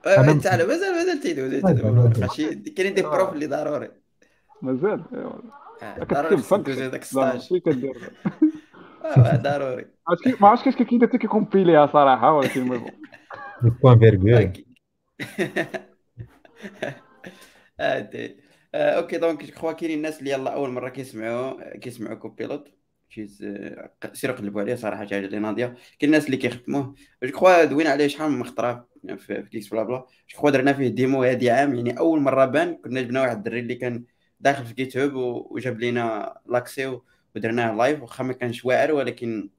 انت على مازال مازال تيدوز كاينين des profs اللي ضروري مازال كتكتب function. هذاك ال stage ضروري. ما عرفتش كيفاش كاين حتى كيكومبيليها صراحة ولكن المهم. point-virgule OK. donc crois كاينين الناس اللي يلا أول مرة كيسمعوا كيسمعوا Copilot شيز سيروا قلبوا عليه صراحة جاي لي ناضيه كاين الناس اللي كيخدموه جو كخوا دوينا عليه شحال من خطره في كيكس بلا بلا جو كخوا درنا فيه ديمو هادي عام يعني أول مرة بان كنا جبنا واحد الدري اللي كان داخل في جيت هوب وجاب لينا لاكسي ودرناه لايف واخا ما كانش واعر ولكن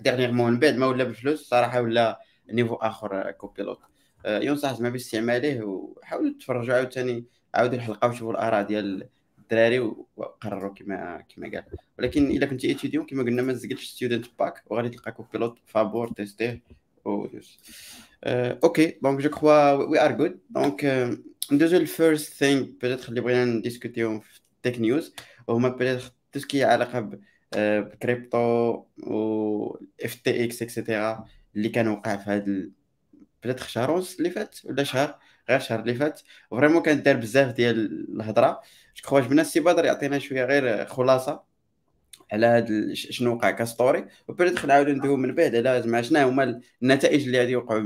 ديغنيغمون من بعد ما ولا بفلوس صراحة ولا نيفو آخر كوبيلوت. ينصح زعما باستعماله وحاولوا تفرجوا عاوتاني عاودوا الحلقة وشوفوا الآراء ديال الدراري وقرروا كما كما قال. ولكن إلا كنتي ايتيديون كما قلنا ما تزقلش ستودنت باك وغادي تلقى كوبيلوت فابور تيستيه. ودوز أوكي دونك جو كخوا وي ار جود دونك ندوزو الفيرست ثينغ بيتيتر اللي بغينا نديسكوتيو في تيك نيوز وهما بيتيتر تو سكي علاقة بكريبتو و اف تي إكس اكسيتيرا اللي كان وقع في هذا بيتيتر شهر ونص اللي فات ولا شهر غير الشهر اللي فات. فريمون كانت دار بزاف ديال الهضرة. جو عجبنا السي بدر يعطينا شوية غير خلاصة على هاد شنو وقع كستوري. وبريت نعاودو ندويو من بعد على زعما شنو هما النتائج اللي غادي يوقعوا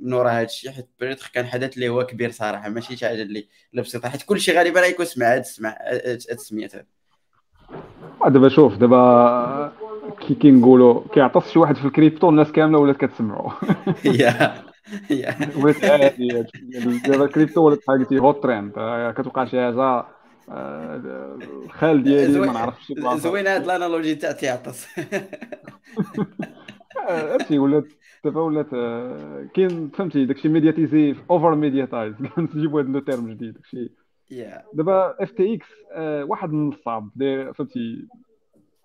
من وراء هذا الشيء حيت بريت كان حدث اللي هو كبير صراحة ماشي شي حاجة اللي بسيطة. حيت كلشي غالبا غيكون سمع هاد السمع هاد السميات هاد. دابا شوف دابا كي كنقولوا كيعطس شي واحد في الكريبتو الناس كاملة ولات كتسمعوا. ولات عادي دابا الكريبتو ولات بحال قلتي هوت تريند كتوقع شي حاجة الخال ديالي ما نعرفش زوينه هاد الأنالوجي تاع تيعطس هادشي ولات دابا ولات كاين فهمتي داكشي ميدياتيزي اوفر ميدياتايز نجيبو هاد لو تيرم جديد داكشي. دابا اف تي إكس واحد النصاب فهمتي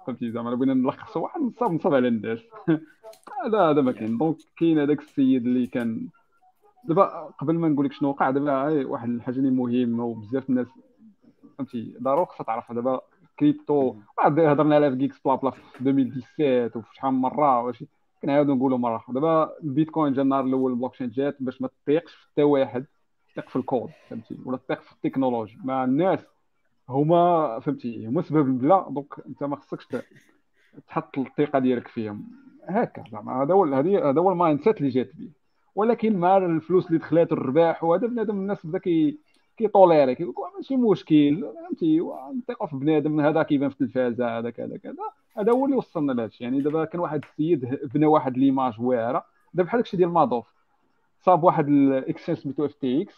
فهمتي زعما بغينا نلخصوا واحد النصاب نصاب على الناس. هذا هذا ما كاين. دونك كاين هذاك السيد اللي كان دابا قبل ما نقول لك شنو وقع دابا واحد الحاجة اللي مهمة وبزاف الناس فهمتي؟ ضروري خصها تعرفها دابا كريبتو بعد هضرنا عليها في جيكس بلا بلا في 2017 وفي شحال من مرة واش كنعاودو نقولوا مرة دابا البيتكوين جا النهار الأول البلوكشين جات باش ما تطيقش في حتى واحد تثق في الكود فهمتي؟ ولا تثق في التكنولوجي. مع الناس هما فهمتي؟ هما سبب البلا دونك أنت ما خصكش تحط الثقه ديالك فيهم. هكا زعما هذا هو هذا هو المايند سيت اللي جات به ولكن مع الفلوس اللي دخلات الرباح وهذا بنادم الناس بدا كي كيطوليري كيقول ماشي مشكل فهمتي؟ نثقوا في بنادم هذا كيبان في التلفازة هذا كذا كذا. هذا هو اللي وصلنا لهذا يعني دابا كان واحد السيد بنى واحد ليماج واعرة. دابا بحال داكشي ديال مادوف صاب واحد الاكسشينج سميتو اف تي إكس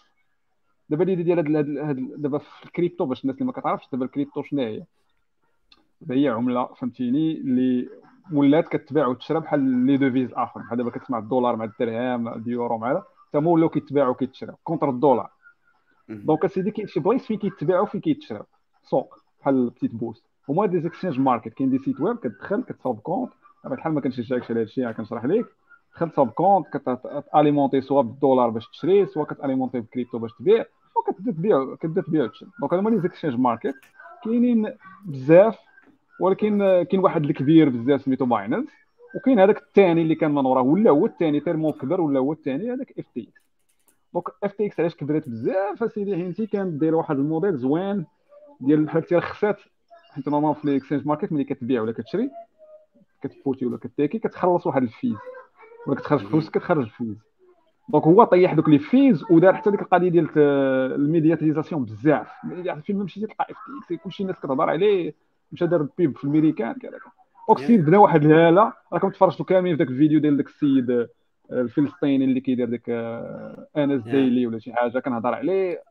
دابا اللي ديال هاد دابا في الكريبتو باش الناس اللي ما كتعرفش دابا الكريبتو شنو هي؟ هي عملة فهمتيني اللي ولات كتباع وتشرى بحال لي دوفيز اخر بحال دابا كتسمع الدولار مع الدرهم مع اليورو مع هذا. تما ولاو كيتباعوا وكيتشراو كونتر الدولار. دونك أسيدي كاين شي بلايص فين كيتباعوا وفين كيتشراو سوق بحال بتيت بوست. هما دي زيكسشينج ماركت كاين دي سيت ويب كتدخل كتصاوب كونت. بحال ما كنشجعكش على هادشي كنشرح لك دخل تصاوب كونت كتأليمونتي سوا بالدولار باش تشري سوا كتأليمونتي بالكريبتو باش تبيع وكتبدا تبيع كتبدا تبيع وتشري. دونك هما لي زيكسشينج ماركت كاينين بزاف ولكن كاين واحد الكبير بزاف سميتو باينانس وكاين هذاك الثاني اللي كان من وراه ولا هو الثاني تيرمون كبر ولا هو الثاني هذاك اف تي إكس دونك اف تي إكس علاش كبرات بزاف؟ اسيدي حيت كانت دايره واحد الموديل زوين ديال بحال قلتي رخصات حيت نورمال في الاكسشينج ماركت ملي كتبيع ولا كتشري كتفوتي ولا كتاكي كتخلص واحد الفيز. ولا كتخرج فلوس كتخرج الفيز دونك هو طيح دوك لي فيز ودار حتى ديك القضية ديال الميدياتيزاسيون بزاف. فين ما مشيتي تلقى اف تي إكس كلشي الناس كتهضر عليه. مشى دار بيب في الميريكان كذا. دونك السيد بدا واحد الهاله راكم تفرجتوا كاملين في ذاك الفيديو ديال داك السيد آه، الفلسطيني اللي كيدير داك آه، آنس ديلي ولا شي حاجة كنهضر عليه.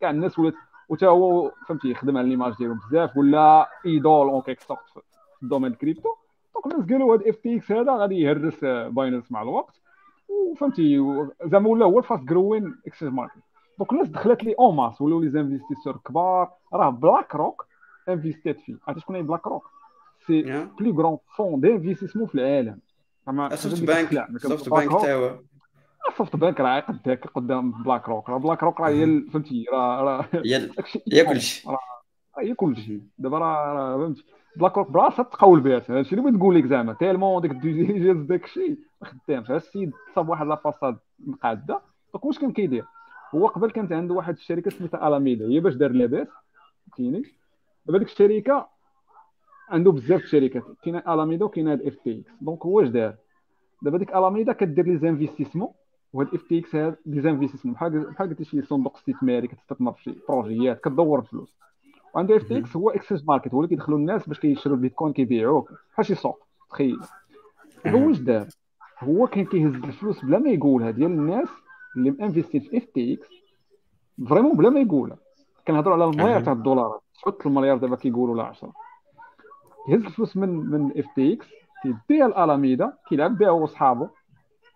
كاع الناس ولات وتا هو فهمتي يخدم على ليماج ديالو بزاف ولا إيدول اون كيك سورت في الدومين الكريبتو دونك الناس قالوا هذا إف تي إكس هذا غادي يهرس باينانس مع الوقت. وفهمتي زعما ولا هو الفاست جروين اكسشينج ماركت دونك الناس دخلت لي اون ماس ولاو لي زانفيستيسور كبار راه بلاك روك انفيستيت فيه عرفتي شكون هي بلاك روك سي بلو غران فون دانفيستيسمون في العالم سوفت بانك سوفت بانك تاوا سوفت بانك راه قد قدام بلاك روك راه بلاك روك راه هي فهمتي راه راه هي كلشي هي كلشي دابا راه فهمتي بلاك روك براسها تقول بها هادشي اللي بغيت نقول لك زعما تيلمون ديك الديجيز داك الشيء ما خدامش السيد صاب واحد لافاساد مقاده دونك واش كان كيدير هو قبل كانت عنده واحد الشركة سميتها الاميدا هي باش دار لاباس فهمتيني دابا ديك الشركة عنده بزاف الشركات. كاينة الاميدا وكاينه اف تي إكس دونك هو اش دار دابا ديك الاميدا كدير لي زانفيستيسمون وهاد الاف تي إكس هاد لي زانفيستيسمون. بحال بحال قلتي شي صندوق استثماري كتستثمر في شي بروجيات كدور الفلوس وعنده اف تي إكس هو اكسس ماركت هو اللي كيدخلوا الناس باش كيشروا البيتكوين كيبيعوه بحال شي سوق تخيل. هو واش دار؟ هو كان كيهز الفلوس بلا ما يقولها ديال الناس اللي مانفيستين في اف تي إكس فريمون بلا ما يقولها. كنهضروا على المليار تاع الدولارات 9 المليار دابا كيقولوا لا 10 كيهز الفلوس من من اف تي إكس كيديها لالاميدا كيلعب بها هو وصحابو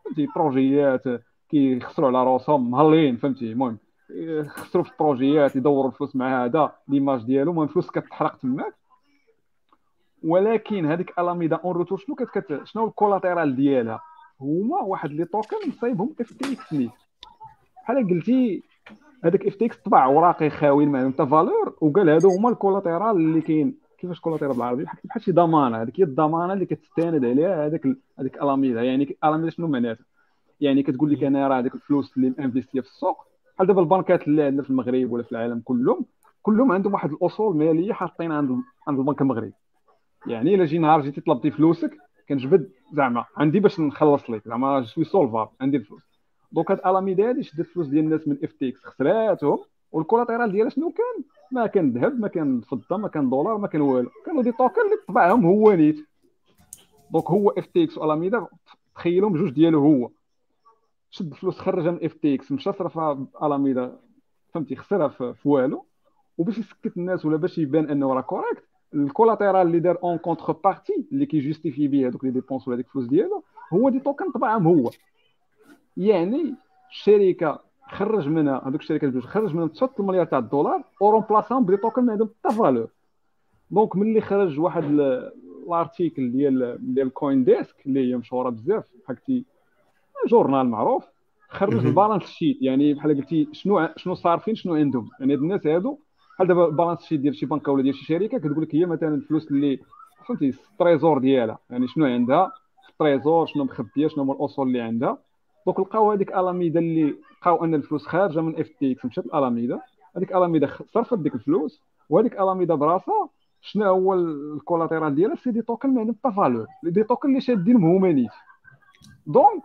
فهمتي؟ بروجيات كيخسروا على راسهم مهلين فهمتي؟ المهم خسروا في البروجيات يدوروا الفلوس مع هذا ليماج ديالو. المهم الفلوس كتحرق تماك. ولكن هذيك الاميدا اون روتور شنو كت شنو الكولاتيرال ديالها؟ هما واحد لي توكن مصايبهم اف تي إكس نيت بحال قلتي هذاك اف تي إكس طبع اوراقي خاويين معهم حتى فالور وقال هادو هما الكولاتيرال اللي كاين. كيفاش كولاتيرال بالعربي؟ بحال شي ضمانة. هذيك هي الضمانة اللي كتستند عليها هذاك هذيك الاميدا يعني الاميدا شنو معناتها؟ يعني كتقول لك أنا راه هذيك الفلوس اللي انفيستي في السوق. بحال دابا البنكات اللي عندنا في المغرب ولا في العالم كلهم كلهم عندهم واحد الأصول مالية حاطين عند عند البنك المغربي. يعني إلا جي نهار جيتي طلبتي فلوسك كنجبد زعما عندي باش نخلص لك زعما suis solvable عندي الفلوس. donc هاد الاميدا هادي شدت الفلوس ديال الناس من FTX خسراتهم وال collateral ديالها شنو كان؟ ما كان ذهب ما كان فضة ما كان دولار ما كان والو. كانوا des tokens اللي طبعهم هو نيت. donc هو FTX و Alameda تخيلهم بجوج ديالو هو. شد فلوس خرجها من FTX مشى صرفها الاميدا فهمتي خسرها في والو. وباش يسكت الناس ولا باش يبان أنه راه correct ال collateral اللي دار en contrepartie اللي كي justifie به هذوك les dépenses ولا ديك الفلوس ديالو هو des tokens طبعهم هو. يعني الشركة خرج منها هذوك الشركات بجوج خرج منهم 9 مليار تاع الدولار و remplaça هم ب des tokens ما عندهم حتى valeur donc ملي خرج واحد ال article ديال ديال CoinDesk اللي هي مشهورة بزاف حكتي جورنال معروف خرج ال balance sheet يعني بحال قلتي شنو شنو صارفين شنو عندهم. يعني هاد الناس هادو بحال دابا ال balance sheet ديال شي بنكه ولا ديال شي شركة كتقول لك هي مثلا الفلوس اللي فهمتي ال trésor ديالها. يعني شنو عندها؟ في ال trésor شنو مخبية شنو هما الأصول اللي عندها؟ donc لقاو هذيك الاميدا اللي لقاو أن الفلوس خارجة من FTX مشات الاميدا هذيك الاميدا صرفت ديك الفلوس وهذيك الاميدا براسها شنو هو ال collateral ديالها؟ c'est des tokens ما عندهم حتى valeur. des tokens اللي شادين هما نيت donc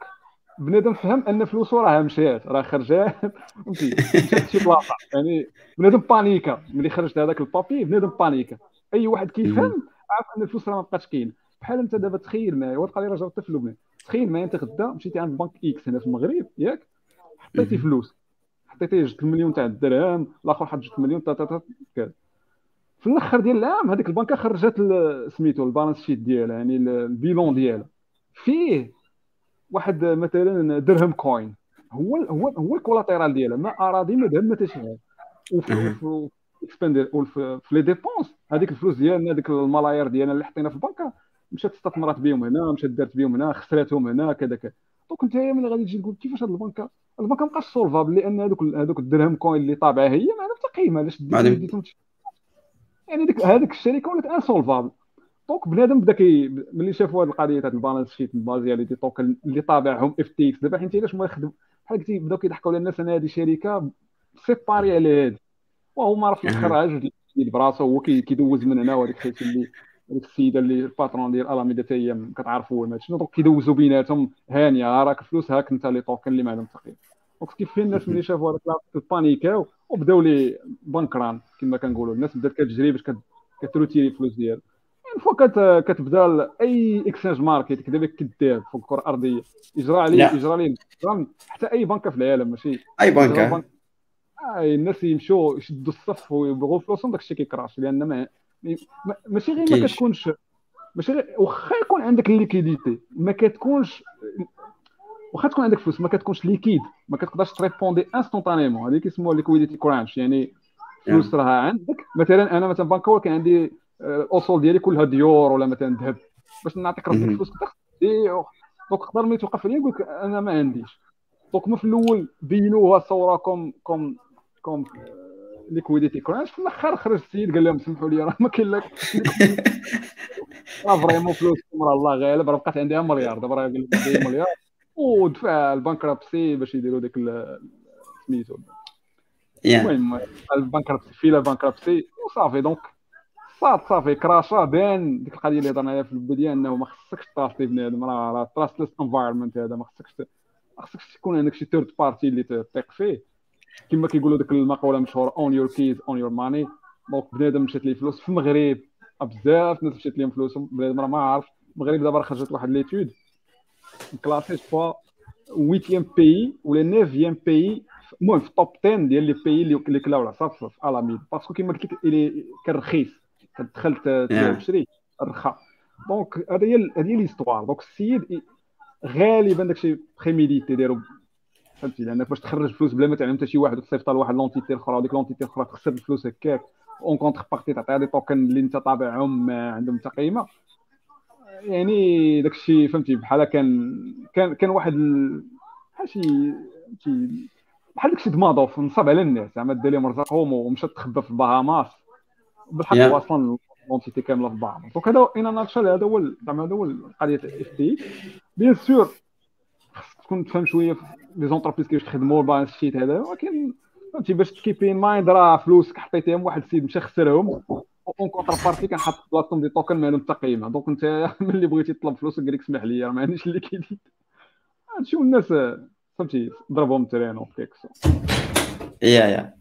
بنادم فهم أن فلوسه راه مشات راه خرجات فهمتي؟ مشات شي بلاصة. يعني بنادم بانيكا. ملي خرجت هذاك ال papier بنادم بانيكا. أي واحد كيفهم عارف أن الفلوس راه ما بقاتش كاينة. بحال أنت دابا تخيل معايا وتلقى لي راه جربت في لبنان تخيل معايا انت غدا مشيتي عند بنك X هنا في المغرب ياك حطيتي فلوس حطيتي جوج المليون تاع الدرهم الآخر حط جوج المليون تا تا كذا في الآخر ديال العام هذيك البنكه خرجت سميتو ال balance sheet ديالها يعني ال bilan ديالها فيه واحد مثلا درهم coin هو هو هو ال collateral ديالها ما اراضي ما ذهب ما حتى شي حاجة وفي les dépenses هذيك الفلوس ديالنا هذيك الملايير ديالنا اللي حطينا في البنكه مشات استثمرت بهم هنا مشات دارت بهم هنا خسراتهم هنا كذا كذا. donc انت ملي غادي تجي تقول كيفاش هاد البنكة؟ البنكة مابقاش solvable لأن هذوك هذوك الدرهم coin اللي طابعة هي ما عندها حتى قيمة. علاش يعني ديك هذيك الشركة ولات انسولفابل دونك بنادم بدا كي ملي شافوا هذه القضية تاع البالانس شيت ديالي دي توكن اللي طابعهم اف تي إكس دابا حيت علاش ما يخدم بحال قلتي بداو كيضحكوا على الناس أنا هذه شركة سيباري على هذه وهو راه في الآخر عاجز براسو هو كيدوز من هنا وهذيك الحيت اللي هذيك السيدة اللي الباترون ديال الاميدا حتى هي كتعرفوا ما شنو دونك كيدوزوا بيناتهم؟ هانية راك فلوس هاك انت لي توكن اللي ما عندهم تقييم دونك كيف الناس ملي شافوا هذاك البانيكاو وبداو لي بنكران كما كنقولوا. الناس بدات كتجري باش كت retirer الفلوس ديالها. une fois كتبدا أي exchange market كذا كدير فوق الكرة الأرضية. يجرى عليه يجرى عليه حتى أي بنكه في العالم ماشي أي بنكه أي الناس يمشوا يشدوا الصف ويبغوا فلوسهم داكشي كي crash لأن ما ماشي غير ما كتكونش ماشي غير واخا يكون عندك ال liquidité ما كتكونش واخا تكون عندك فلوس ما كتكونش liquide ما كتقدرش ت répondre instantanément هذه كيسموها liquidity crunch يعني فلوس راها عندك. مثلا أنا مثلا banker كان عندي آه، الاصول ديالي كلها ديور ولا مثلا ذهب. باش نعطيك ربي الفلوس donc تقدر ملي توقف عليا يقول لك أنا ما عنديش. donc ما في الأول بينوها صورة comme comme comme liquidity crunch في الآخر خرج السيد قال لهم سمحوا لي راه ما كاين لك راه vraiment فلوسكم راه الله غالب راه بقات عندي مليار دابا راه قال لي مليار ودفع ال bankruptcy باش يديروا ديك سميتو المهم ال bankruptcy في ال bankruptcy وصافي donc صافي صافي كراشا بان ديك القضية اللي هضرنا عليها في البدايه انه ما خصكش ت truster بنادم راه راه trustless environment هذا ما خصكش ما خصكش تكون عندك شي third party اللي تثق فيه كما كيقولوا ديك المقولة المشهوره own your keys own your money donc بنادم مشات ليه فلوس في المغرب. بزاف ناس مشات لهم فلوسهم بنادم راه ما عارف. المغرب دابا خرجت واحد l'étude كلاسي فوا 8 بي ولا 9 بي المهم في التوب 10 ديال لي بي اللي كلاو العصا في الاميد باسكو كما قلت لك كان رخيص. كتدخل تشري رخا. دونك هذه هي هذه هي ليستوار دونك السيد غالبا داكشي بريميديتي دارو فهمتي؟ لانك باش تخرج فلوس بلا ما تعلم حتى شي واحد وتصيفط لواحد لونتيتي أخرى وديك لونتيتي الاخرى تخسر الفلوس هكاك. اون كونتر بارتي تعطيها دي توكن اللي أنت طابعهم عندهم حتى قيمة. يعني داك الشيء فهمتي؟ بحال كان كان كان واحد بحال شي بحال داك الشيء د Madoff نصب على الناس. زعما دا لهم رزقهم ومشى تخبى في البهاماس. بالحق هو أصلا l'entité كاملة في البهاماس. donc هذا in a nutshell هذا هو زعما هذا هو القضية FTX bien sûr تكون تفهم شوية les entreprises كيفاش يخدموا ال balance sheet هذا. ولكن فهمتي باش ت keep in mind راه فلوسك حطيتيهم واحد السيد مشى خسرهم. اون كونتر بارتي كنحط بلاصتهم دي عندهم حتى قيمه دونك انت ملي بغيتي تطلب فلوس قال لك اسمح لي ما عنديش اللي كيدير. هادشي الناس فهمتي ضربهم ترينو كيكسو يا يا.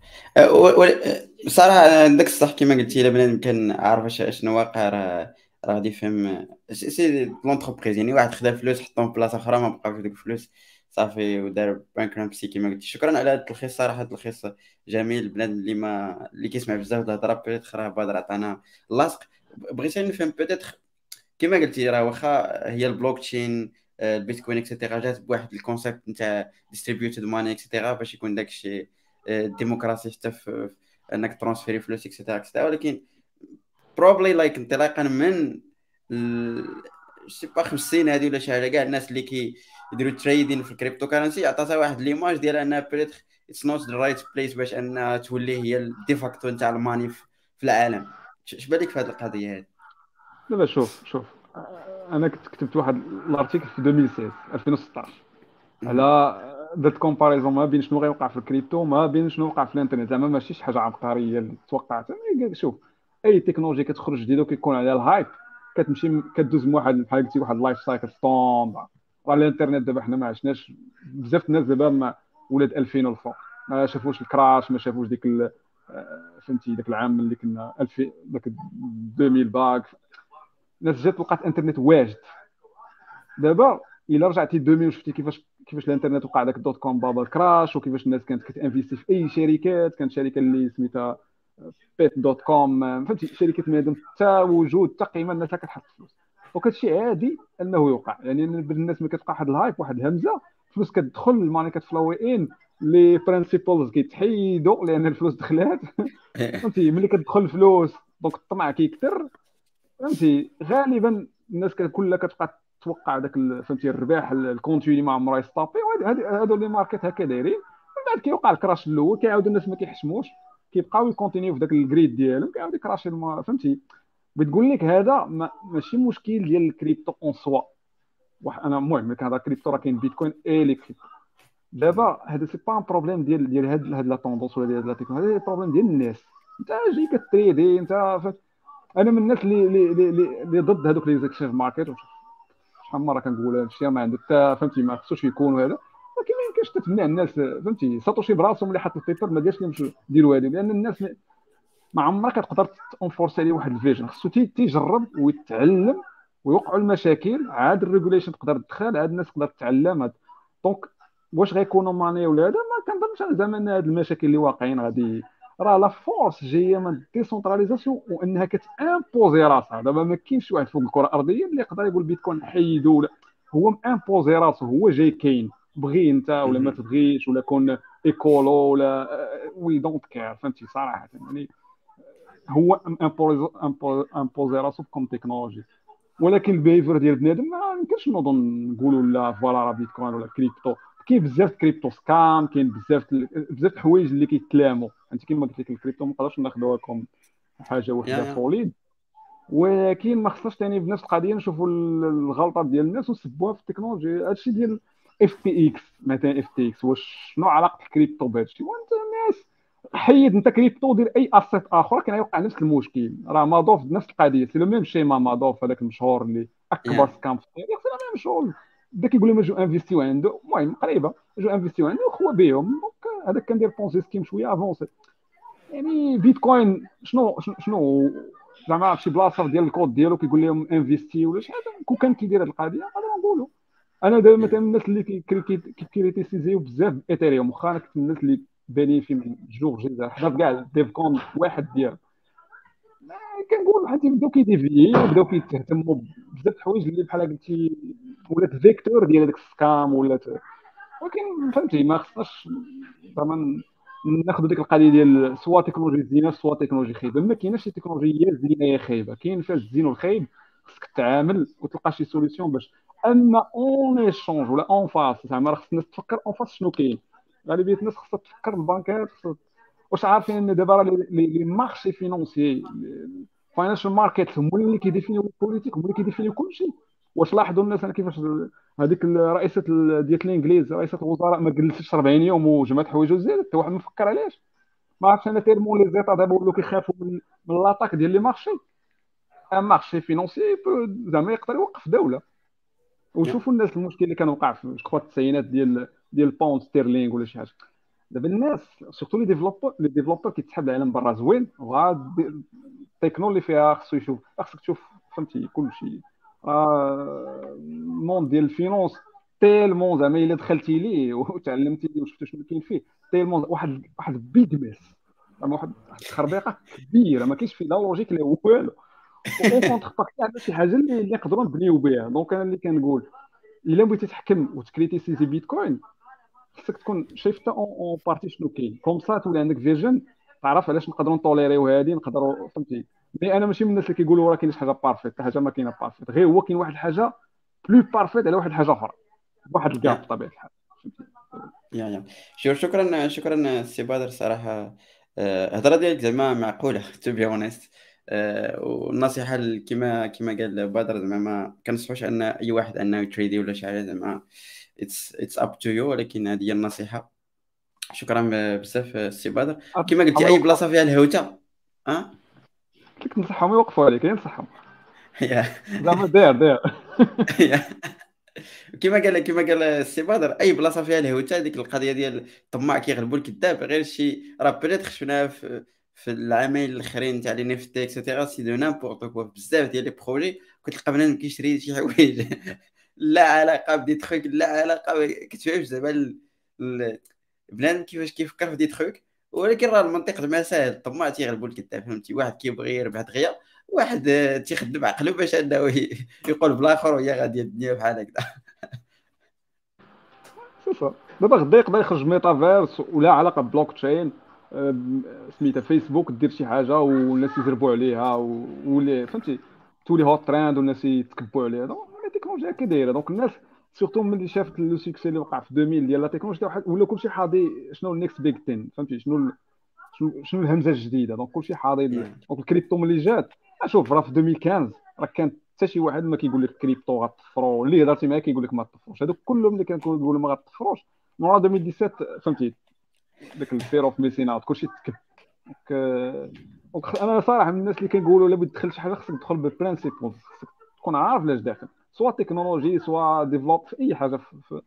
بصراحه عندك الصح كما قلتي إلا بنادم كان عارف شنو واقع راه راه غادي يفهم سي لونتربريز يعني واحد خدا فلوس حطهم في بلاصة أخرى ما بقى في ديك الفلوس صافي ودار بانكرامبسي كما قلتي. شكرا على هذا التلخيص صراحة التلخيص جميل. بنادم اللي ما اللي كيسمع بزاف الهضره peut-être راه بدر عطانا لاصق. بغيت نفهم peut-être كما قلتي راه واخا هي البلوك تشين البيتكوين et cetera جات بواحد ال concept نتاع distributed money et cetera باش يكون داك الشيء ديموقراطي حتى في انك ت transférer فلوس et cetera et cetera ولكن probably like انطلاقا من سي با 50 هذه ولا شي حاجة كاع الناس اللي كي يديروا trading في ال cryptocurrency عطاتها واحد l'image ديال أنها peut-être it's not the right place باش أنها تولي هي ال de facto نتاع ال money في العالم. اش بالك في هذه القضية هذه لا شوف شوف. أنا كنت كتبت واحد ال article في 2016 2016 على درت comparison ما بين شنو غيوقع في الكريبتو ما بين شنو وقع في الإنترنت. زعما ماشي شي حاجة عبقرية اللي توقعت. شوف أي تكنولوجيا كتخرج جديدة وكيكون عليها ال hype كتمشي كدوز من واحد بحال قلتي واحد life cycle ستومب راه الإنترنت دابا حنا ما عشناش. بزاف الناس دابا ولاد 2000 والفوق ما شافوش ال crash ما شافوش ديك فهمتي داك العام اللي كنا 2000 داك 2000 باك. الناس جات لقات الإنترنت واجد. دابا إلا رجعتي 2000 وشفتي كيفاش كيفاش الإنترنت وقع داك ال dot-com bubble crash وكيفاش الناس كانت كت investir في أي شركات. كانت شركة اللي سميتها Pet dot com فهمتي؟ شركة ما عندهم حتى وجود حتى قيمه الناس كتحط فلوس وكتشي عادي أنه يوقع. يعني الناس ملي كتوقع واحد ال hype واحد الهمزة الفلوس كتدخل ال money كت flowي in les principles كيتحيدوا لأن الفلوس دخلات. فهمتي؟ ملي كتدخل الفلوس donc الطمع كيكثر فهمتي؟ غالبا الناس كلها كتبقى توقع داك فهمتي؟ الرباح ال continue ما عمره ي stopي. هادو les markets هكا دايرين. من بعد كيوقع ال crash الأول كيعاودوا الناس ما كيحشموش. كيبقاو ي continuer في ذاك ال greed ديالهم كيعاود ي crashي فهمتي؟ بتقول لك هذا ما ماشي مشكل ديال ال crypto en soi. واحد أنا المهم ملي كنهضر كريبتو راه كاين بيتكوين et les cryptos دابا هذا c'est pas un problème ديال ديال هاد هاد la tendance ولا ديال la technologie هذا problème ديال الناس. انت جاي كت tradeي انت أنا من الناس اللي اللي اللي ضد هذوك les exchanges market شحال من مرة كنقول هذا الشيء ما عنده حتى فهمتي؟ ما خصوش يكون هذا. ولكن ما يمكنش تتمنع الناس فهمتي؟ ساتوشي براسهم اللي حط ال paper ما دارش لهم يديروا هذه لأن الناس ما عمرك كتقدر ت enforceي عليه واحد ال vision. خصو تيجرب ويتعلم ويوقعوا المشاكل عاد ال regulation تقدر تدخل عاد الناس تقدر تتعلم. donc واش غيكونوا money ولا هذا ما كنظنش. زعما هاد المشاكل اللي واقعين غادي راه la force جاية من ال décentralisation وإنها كت imposer راسها. دابا ما كاينش واحد فوق الكرة الأرضية اللي يقدر يقول بيتكوين حيدو ولا هو م imposer راسو هو جاي كاين. بغي انت ولا ما تبغيش ولا كون écolo ولا we don't care فهمتي؟ صراحة يعني هو imposer راسو comme technologie ولكن ال behavior ديال بنادم ما يمكنش نوض نقولوا لا voilà راه بيتكوين ولا كريبتو كاين بزاف crypto scam كاين بزاف بزاف الحوايج اللي كيتلاموا. انت كيما قلت لك الكريبتو ما نقدرش ناخذوها comme حاجة وحدة solide ولكن ما خصناش ثاني بنفس القضية نشوفوا الغلطه ديال الناس ونسبوها في التكنولوجيا. هادشي ديال FTX مثلا FTX واش شنو علاقة الكريبتو بهادشي؟ وانت الناس حيد انت كريبتو دير أي asset آخر كان يوقع نفس المشكل. راه Madoff نفس القضية c'est le même schéma Madoff هذاك المشهور اللي أكبر scam في التاريخ c'est le même شغل. بدا كيقول لهم جو investiو عنده المهم قريبة. جو investiو عنده وخوا بهم. donc هذاك كان داير Ponzi scheme شوية avancé يعني بيتكوين شنو شنو زعما شي بلاصة ديال الكود ديالو كيقول لهم انفيستي ولا شي حاجة. كون كان كيدير هذه القضية نقدروا نقولوا أنا دابا مثلا الناس اللي كيكريتيسيزيو بزاف ايثيريوم واخا أنا كنت الناس اللي بينيفي من جوج جيزه حنا كاع ديف كون واحد ديال. كنقول بحال تيبداو كيديفيي وبداو كيتهتموا بزاف الحوايج اللي بحال قلتي ولات فيكتور ديال هذاك السكام ولات ولكن فهمتي ما خصناش زعما ناخذ ديك القضية ديال soit technologie زينة soit technologie خايبة. ما كايناش شي تكنولوجيا زينة يا خايبة كاين فيها الزين والخايب خصك تعامل وتلقى شي solution باش أما en échange ولا en face زعما راه خص الناس تفكر en face شنو كاين؟ غالبية الناس خصها تفكر البنكات واش عارفين إن دابا راه les marchés financiers financial market هما اللي كي définiو ال politique هما اللي كي définiو كلشي. واش لاحظوا الناس أنا كيفاش هذيك رئيسة ديال الإنجليز رئيسة الوزراء ما جلستش 40 يوم وجمعت حوايج وزادت حتى واحد ما فكر علاش. ما عرفتش أنا tellement les États دابا ولاو كيخافوا من, من l'attaque ديال les marchés. un marché financier زعما يقدر يوقف دولة. وشوفوا الناس المشكل اللي كان وقع في التسعينات ديال ديال ال pound sterling ولا شي حاجة. دابا الناس surtout les développeurs les développeurs كيتسحب العالم برا زوين وغاد التكنو اللي فيها خصو يشوف. خصك تشوف فهمتي كلشي. آه ال monde ديال ال finance tellement زعما إلا دخلتي ليه وتعلمتي ليه وشفتي شنو كاين فيه tellement واحد واحد big mess زعما واحد الخربيقه كبيرة ما كاينش فيه لا logique لا والو. en contrepartie عندنا شي حاجة اللي نقدروا نبنيو بها donc أنا اللي كنقول إلا بغيتي تحكم وت criticizeي بيتكوين خصك تكون شايفتا en partie شنو كاين. comme ça تولي عندك vision تعرف علاش نقدروا نطوليريو هذه نقدروا فهمتي؟ mais أنا ماشي من الناس اللي كيقولوا راه كاين شي حاجة parfaite حتى حاجة ما كاينة parfaite غير هو كاين واحد الحاجة plus parfaite على واحد الحاجة أخرى. واحد ال cap بطبيعة الحال. يا يا شكرا شكرا سي بدر صراحة. الهضرة ديالك زعما معقولة to be honest والنصيحة كما كما قال بدر زعما ما كنصحوش أن أي واحد أنه يتريدي ولا شي حاجة زعما it's it's up to you ولكن هذه هي النصيحة. شكرا بزاف سي بدر. كما قلتي أي بلاصة فيها الهوتة ها؟ لك نصحهم؟ يوقفوا عليك نصحهم زعما داير داير. كما قال كما قال السي بدر أي بلاصة فيها الهوتة ديك القضية ديال الطماع كيغلبوا الكذاب غير شي راه بريت شفناها في في العامين الأخرين تاع les NFT et cetera c'est du n'importe quoi. بزاف ديال les projets كتلقى بنادم كيشري شي حوايج. لا علاقة بدي تخوك لا علاقة كتفهمش زعما بنادم كيفاش كيفكر في دي تخوك. ولكن راه المنطق زعما ساهل. الطماع تيغلبوا الكذاب فهمتي؟ واحد كيبغي يربح دغيا واحد تيخدم عقلو باش أنه يقول بلاخر وهي غادية الدنيا بحال هكذا. دابا غدا يقدر يخرج ميتافيرس ولا علاقة بلوك تشين. سميتها فيسبوك دير شي حاجة والناس يزربوا عليها ولا فهمتي؟ تولي hot trend والناس يتكبوا عليها. donc التكنولوجيا كي دايره donc الناس surtout ملي شافت le succès اللي وقع في 2000 ديال لا تكنولوجيا ولا كلشي حاضي شنو ال next big thing فهمتي؟ شنو شنو الهمزة الجديدة؟ donc كلشي حاضي. donc ال crypto ملي جات شوف راه في 2015 راه كان حتى شي واحد ما كيقول لك كريبتو غتطفروا اللي هضرتي معاه كيقول لك ما تطفروش هذوك كلهم اللي كنقولوا ما غتطفروش من 2017 فهمتي؟ داك ال fear of missing كلشي تكب أنا صراحة من الناس اللي كنقولوا الا بغيت تدخل شي حاجة خصك تدخل بال principle خصك تكون عارف لاش داخل. سواء تكنولوجي سواء develop في أي حاجة في,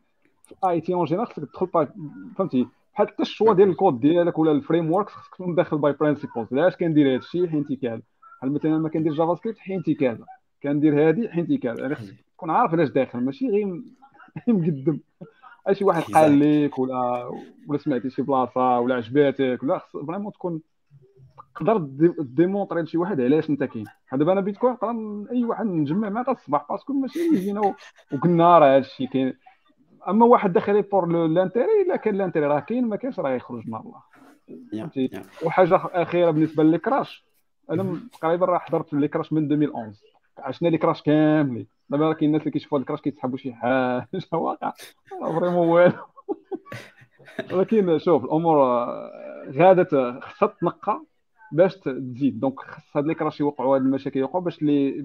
IT en général خصك تدخل فهمتي؟ بحال حتى ال choix ديال الكود ديالك ولا ال framework خصك تكون داخل by principles علاش كندير هذا الشيء حينتي كذا بحال مثلا ما كندير JavaScript حينتي كذا كندير هذه حينتي كذا يعني خصك تكون عارف علاش داخل ماشي غير مقدم. شي واحد قال لك ولا ولا سمعتي شي بلاصة ولا عجباتك ولا خص vraiment تكون تقدر démontrer لشي واحد علاش أنت كاين؟ دابا أنا بيتكوين نقدر أي واحد نجمع معاه الصباح parce que ماشي يجينا وقلنا راه هادشي كاين. أما واحد داخل pour l'intérêt إلا كان l'intérêt راه كاين ما كاينش راه يخرج من الله. وحاجة أخيرة بالنسبة لل crash. أنا تقريبا راه حضرت les crashs من 2011 عشنا les crashs كاملين دابا راه كاين الناس اللي كيشوفوا ال crash كيتسحبوا شي حاجة. واقع. vraiment والو. ولكن شوف الأمور غاده خصها تنقى باش تزيد. دونك خص هاد ليكراش يوقعوا هاد المشاكل يوقعوا باش لي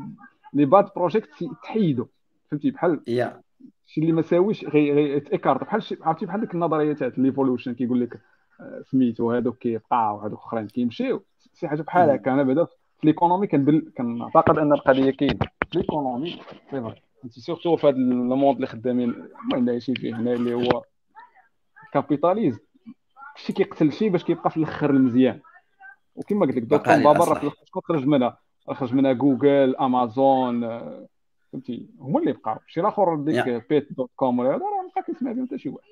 لي باد بروجيكت تحيدوا فهمتي؟ بحال شي اللي ما ساويش غيتيكارت بحال عرفتي؟ بحال ديك النظرية تاع ليفولوشن كيقول لك آه، سميتو هذوك كيبقاو وهذوك أخرين كيمشيو. شي حاجة بحال هكا. أنا بعدا في ليكونومي كنعتقد ان القضية كاينة في ليكونومي سي أنت سورتو في هذا الموند اللي خدامين المهم اللي فيه هنا اللي هو capitalism شي كيقتل شي باش كيبقى في الأخر المزيان. وكما قلت لك dot-com bubble راه في خرج منها. خرج منها جوجل أمازون فهمتي؟ هما اللي بقاو. شي الآخر ديك Pets.com ولا هذا راه ما كيسمع بهم حتى شي واحد.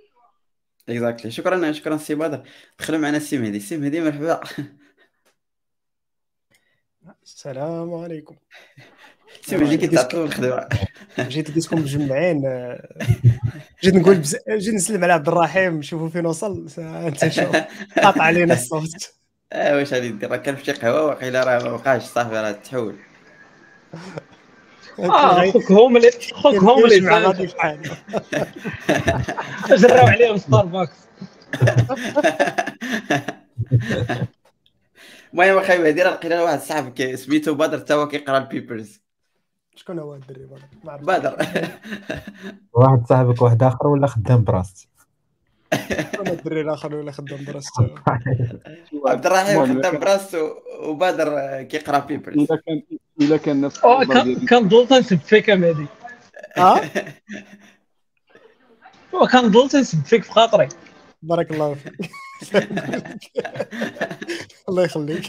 exactly شكرا شكرا سي بدر دخلوا معنا السي مهدي السي مهدي مرحبا. السلام عليكم. كيتعطلوا الخدمه جيت لقيتكم مجمعين جيت نقول بز... جيت نسلم على عبد الرحيم شوفوا فين وصل. انت شوف قاطع علينا الصوت. آه واش غادي ندير راه كان شي قهوة؟ واقيلا راه ما بقاش صافي راه تحول. آه خوك هوم اللي خوك هوم اللي مع غادي في حاله جراو عليهم ستاربكس المهم أخي مهدي راه لقينا واحد صاحبك سميتو بدر تا هو كيقرا البيبرز شكون هو الدري؟ بدر بدر. واحد صاحبك واحد آخر ولا خدام براست أنا الدري الآخر ولا خدام براسته عبد الرحيم خدام براسو وبدر كيقرأ بيبرز الا كان الا كان نفس كان- كنضل تنسب فيك مهدي آه كنضل تنسب فيك في خاطري. بارك الله فيك. الله يخليك.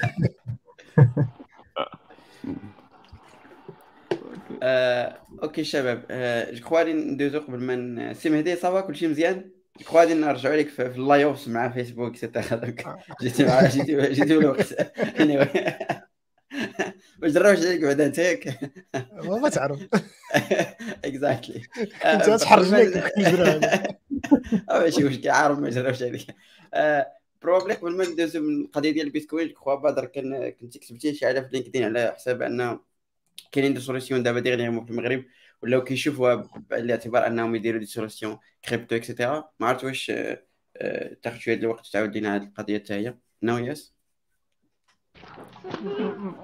آه، أوكي شباب. آه، جو غادي ندوزو قبل ما سي مهدي صافا كلشي مزيان. جو غادي نرجعوا لك في اللايوفs مع فيسبوك سيتيرا دونك جيتي مع جيتي جيتي الوقت. ما جراوش عليك بعدا انت ياك ما تعرف. اكزاكتلي كنت تحرج لك ماشي مشكل عارف ما جراوش عليك بروبلي قبل ما ندوزو من القضية ديال البيتكوين كخوا بدر كان كنت كتبتي شي حاجة في لينكدين على حساب أن كاينين دي سوليسيون دابا ديغنيغمون في المغرب ولاو كيشوفوها بالاعتبار أنهم يديروا دي سوليسيون كريبتو اكسيتيرا ما عرفت واش آه، تاخذ شوية الوقت تعاود لينا هذه القضية حتى هي. نو يس؟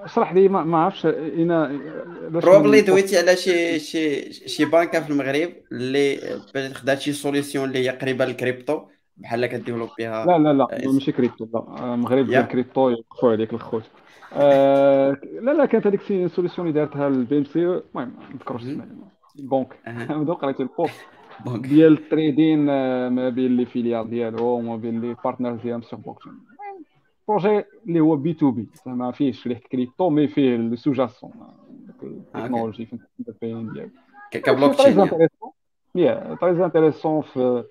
اشرح لي ما عرفتش إنا بروبلي دويتي على شي شي شي بانكا في المغرب اللي خدات شي سوليسيون اللي هي قريبة للكريبتو بحال كديفلوبيها لا لا لا آه، ماشي كريبتو لا. المغرب يا. ديال كريبتو يوقفوا عليك الخوت. آه لا لا كانت هذيك c'est solution اللي دارتها ال BMC. المهم ما نذكرش أها. donc قريت ال post. bon ديال ال trading آه، ما بين les filiales ديالهم وما بين les partners ديالهم sur blockchain projet اللي هو B2B ما فيهش ريحه crypto mais فيه l'usage التكنولوجي في ال bien ديالو ك- كبلوكتشين يعني. très intéressant في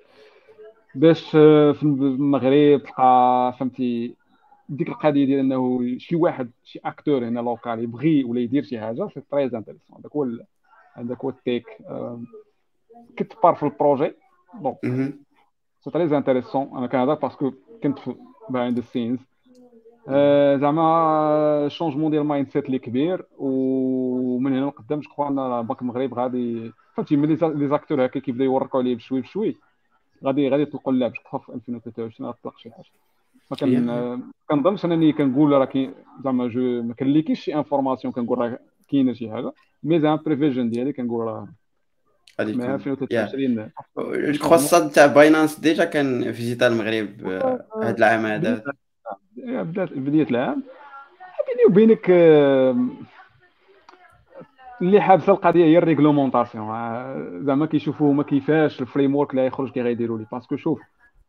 باش آه، في المغرب تلقى فهمتي ديك القضية ديال انه شي واحد شي acteur هنا local يبغي ولا يدير شي حاجة c'est très intéressant هذاك هو ال- هذاك هو ال tech آه، كتبار في ال projet bon مهم. c'est très intéressant أنا كنهضر parce que كنت في behind the scenes زعما changement ديال ال mindset اللي كبير ومن هنا لقدام je crois أن المغرب غادي فهمتي ملي les acteurs هكا كيبداو يووركيو عليه بشوي بشوي غادي غادي يطلقوا اللعب je crois في 2023 غتطلق شي حاجة. ما كان آه، كنظنش أنني كنقول راه كاين زعما je ما كنليكيش شي information كنقول راه كاينة شي حاجة mais زعما prévision ديالي كنقول راه غادي يكون 2023 je crois الصاد تاع باينانس déjà كان فيزيتا المغرب آه، هاد العام هذا. بدات بدايه العام. بيني وبينك اللي حابسه القضية هي ال réglementation. آه، زعما كيشوفوا هما كيفاش ال framework اللي غيخرج كي غيديروا لي. parce que شوف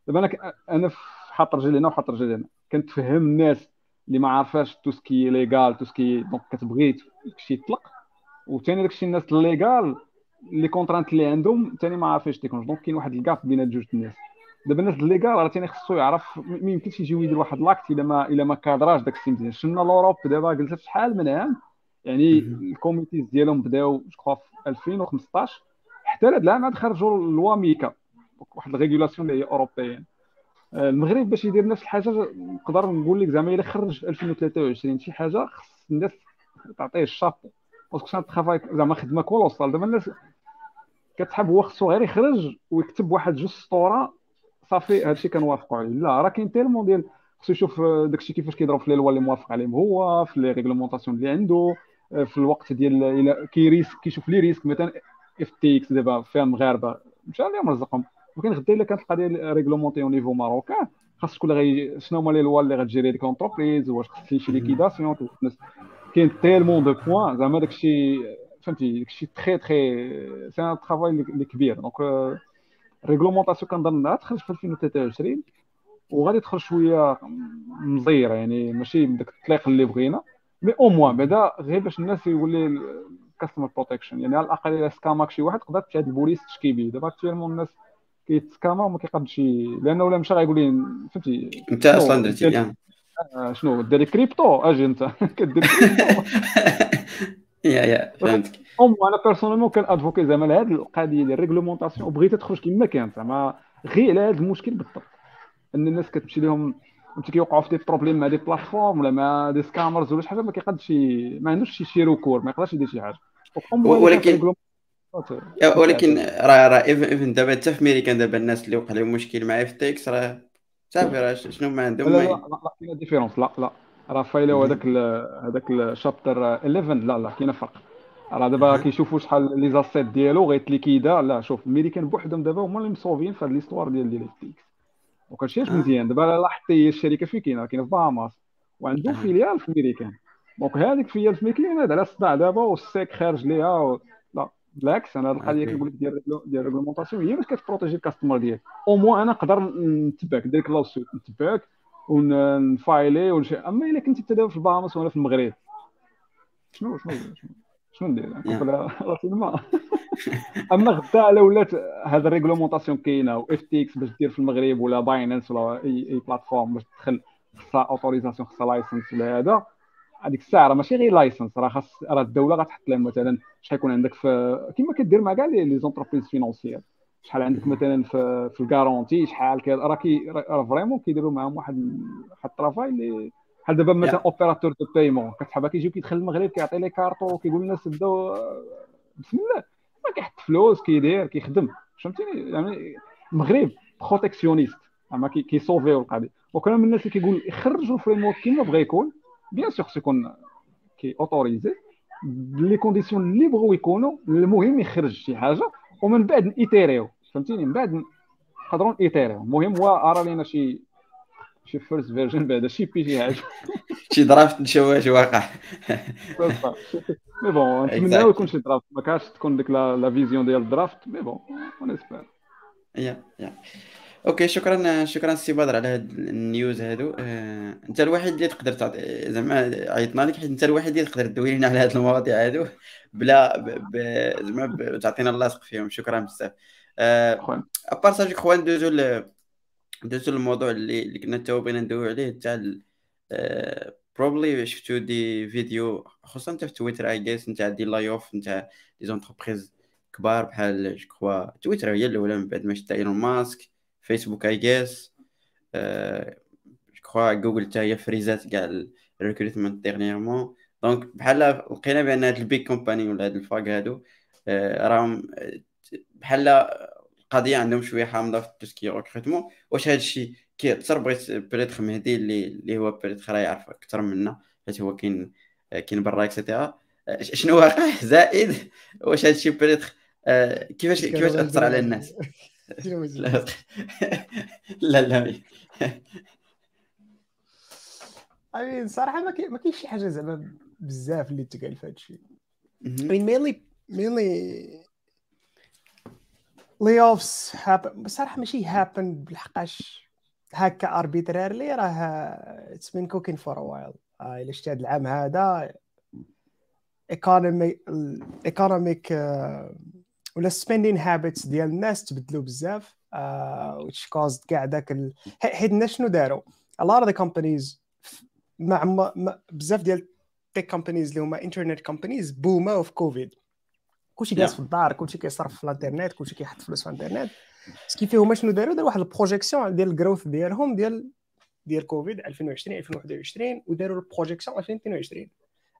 دابا أنا أنا حاط رجلي هنا وحاط رجلي هنا. كنتفهم الناس اللي ما عارفاش tout ce qui légal tout ce qui donc كتبغي داكشي يطلق. وثاني داكشي الناس ال légal les contraintes اللي عندهم ثاني ما عارفينش تيكونش donc كاين واحد ال gap بين جوج الناس. دابا الناس ال légal راه ثاني خصو يعرف ما يمكنش يجيو يدير واحد l'acte إلا ما إلا ما كادراش داك الشيء مزيان. شفنا l'Europe دابا جلست شحال من عام؟ يعني. ال comités ديالهم بداو je في 2015 حتى لهاد العام عاد خرجوا la MiCA واحد ال régulation اللي هي européenne آه، المغرب باش يدير نفس الحاجة نقدر نقول لك زعما إلا خرج في 2023 شي حاجة خص الناس تعطيه ال chapeau. parce que c'est un travail زعما خدمة colossal. دابا الناس كتحب هو خصو غير يخرج ويكتب واحد جوج سطورة صافي هادشي كنوافقوا عليه لا راه كاين tellement ديال خصو يشوف آه، داكشي كيفاش كيضرب في لي لوا اللي موافق عليهم هو في les réglementations اللي عنده آه، في الوقت ديال إلى كيريسك كيشوف les risques مثلا FTX دابا فيها مغاربه مشى عليهم رزقهم ولكن غدا الا كانت القضية réglementée au niveau marocain خاص تكون غي شنو هما لي لوا اللي غتجيري ديك l'entreprise واش خص شي liquidation كاين tellement de points زعما داكشي فهمتي داكشي très très c'est un travail اللي كبير donc réglementation كنظن غتخرج في 2023 وغادي تخرج شوية مزيرة يعني ماشي بداك التطليق اللي بغينا mais au moins بعدا غير باش الناس يولي customer protection يعني على الأقل إلا سكاماك شي واحد تقدر عند البوليس تشكي به دابا actuellement الناس كيتسكاما وما كيقدش ي- لأنه ولا مشى غايقول لي فهمتي؟ أنت أصلا درتي دير- آه، شنو؟ ديري كريبتو أجي أنت. كدير كريبتو yeah yeah فهمتك أو أنا personnellement كان advocate زعما لهاد القضية ديال ال réglementation وبغيتها تخرج كما كانت زعما غير على هذا المشكل بالضبط ان الناس كتمشي لهم فهمتي كيوقعوا في des problèmes مع des plateformes ولا مع des scammers ولا شي حاجة ما كيقدش ما عندوش شي شي recours ما يقدرش يدير شي حاجة ولكن- ولكن راه راه even دابا حتى في امريكان دابا الناس اللي وقع لهم مشكل مع FTX راه صافي راه شنو ما عندهم لا لا لا كاينة différence لا لا راه فايلاو مهم. هذاك هذاك ال chapter 11 لا لا كاينة فرق. راه دابا. كيشوفوا شحال les assets ديالو غيتليكيدا لا شوف الماريكان بوحدهم دابا هما اللي مصوبين في هاد l'histoire ديال ديال FTX وكلشي اش آه. مزيان. دابا لا لاحظتي الشركة فين كاينة؟ كاينة في باهاماس وعنده أها. filiale في الميريكان donc هذيك filiale في الميريكان هذا على الصداع دابا والسيد خارج ليها و... لا بالعكس أنا هاد القضية. كنقول لك ديال ديال ال réglementation هي باش كتبروتيجي ال customer ديالك. au moins أنا نقدر نتبعك. ندير لك نتبعك. ونفايلي ونشي أما إلا كنتي انت دابا في الباهاماس وأنا في المغرب. شنو شنو شنو ندير؟ راسي الما أما غدا الا ولات هذا ال réglementation كاينة و FTX باش دير في المغرب ولا باينانس ولا اي أي plateforme باش تدخل خصها autorisation خصها license ولا هذا هذيك الساعة راه ماشي غير license راه خاص راه الدولة غتحط لهم مثلا شحال يكون عندك في كما كدير مع كاع les entreprises financières شحال عندك مثلا في في ال garantie شحال كذا؟ راه كي راه vraiment كيديروا معاهم واحد واحد ال travail اللي بحال دابا مثلا opérateur de paiement كتحبها كيجيو كيدخل المغرب كيعطي les cartes وكيقول للناس بداو بسم الله. ما كيحط فلوس كيدير كيخدم. فهمتيني؟ يعني المغرب protectionniste زعما كي- كيسوفيو القضية. وكان من الناس اللي كيقول يخرجوا ال framework كيما بغا يكون bien sûr خصو يكون كي autorisé les conditions اللي بغاو يكونوا المهم يخرج شي حاجة ومن بعد نيتيريو فهمتيني؟ من بعد نقدروا نيتيريو المهم هو أرى لينا شي شي first version بعدا شي بي شي حاجة شي draft نشوفها شي واقع. mais bon نتمنى يكون شي draft ما كانش تكون ديك la vision ديال ال draft mais bon on espère yeah yeah okay شكرا شكرا سي بدر على هاد ال news هادو. آه، أنت الوحيد اللي تقدر تعطي زعما عيطنا لك حيت أنت الوحيد اللي تقدر تدوي لنا على هاد المواضيع هادو. بلا ب... ب... زعما. تعطينا اللاصق فيهم. شكرا بزاف. à part ça je crois ندوزو ل... ندوزو للموضوع اللي اللي كنا تو بغينا ندويو عليه تاع probably شفتو des vidéos خصوصا انت في تويتر I guess نتاع des layoffs نتاع des entreprises كبار بحال جو تويتر هي الأولى من بعد ما شراها إيلون ماسك فيسبوك I guess جو جوجل حتى هي فريزات كاع ال recrutement dernièrement donc بحال لقينا بأن هاد ال big companies ولا هاد ال FAANG هادو آه، راهم آه، بحال القضية عندهم شوية حامضة في tout ce qui recrutement واش هاد الشيء كيأثر؟ بغيت peut-être مهدي اللي اللي هو peut-être راه يعرف أكثر منا حيت هو كاين كاين برا et cetera شنو واقع؟ زائد واش هادشي peut-être آه، كيفاش كيفاش تأثر على الناس؟ لا لا. I mean صراحة ما كاينش شي حاجة زعما بزاف اللي تقال في هذا الشيء مين mainly mainly layoffs happen بصراحة ماشي happen بالحقاش هكا arbitrarily راه it's been cooking for a while إلا شتي هذا العام هذا economy ال economic ولا spending habits ديال الناس تبدلوا بزاف which caused كاع داك. حيت الناس شنو داروا a lot of the companies مع بزاف ديال tech companies اللي هما internet companies بوماو في كوفيد كلشي جالس في الدار كلشي كيصرف في الانترنت كلشي كيحط فلوس في الانترنت بس كيف هما شنو داروا داروا واحد ال projection ديال ال growth ديالهم ديال ديال كوفيد 2020 2021 وداروا ال projection 2022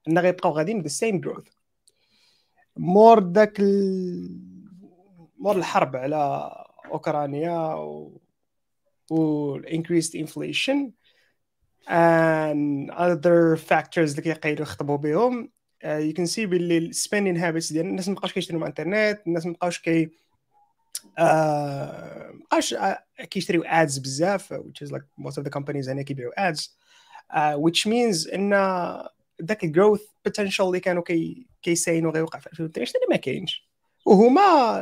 ان غيبقاو غاديين the same growth مور داك ال... مور الحرب على أوكرانيا و وال increased inflation and other factors اللي كيقيدوا يخطبوا بهم. You can see باللي ال spending habits ديال الناس مابقاوش كيشريو من الانترنت الناس مابقاوش كي آه، مابقاوش uh, كيشريو ads بزاف which is like most of the companies هنا كيبيعوا ads uh, which means إن ذاك ال growth potential اللي كانوا كي كيساينوا غيوقع في 2022 ما كاينش. وهما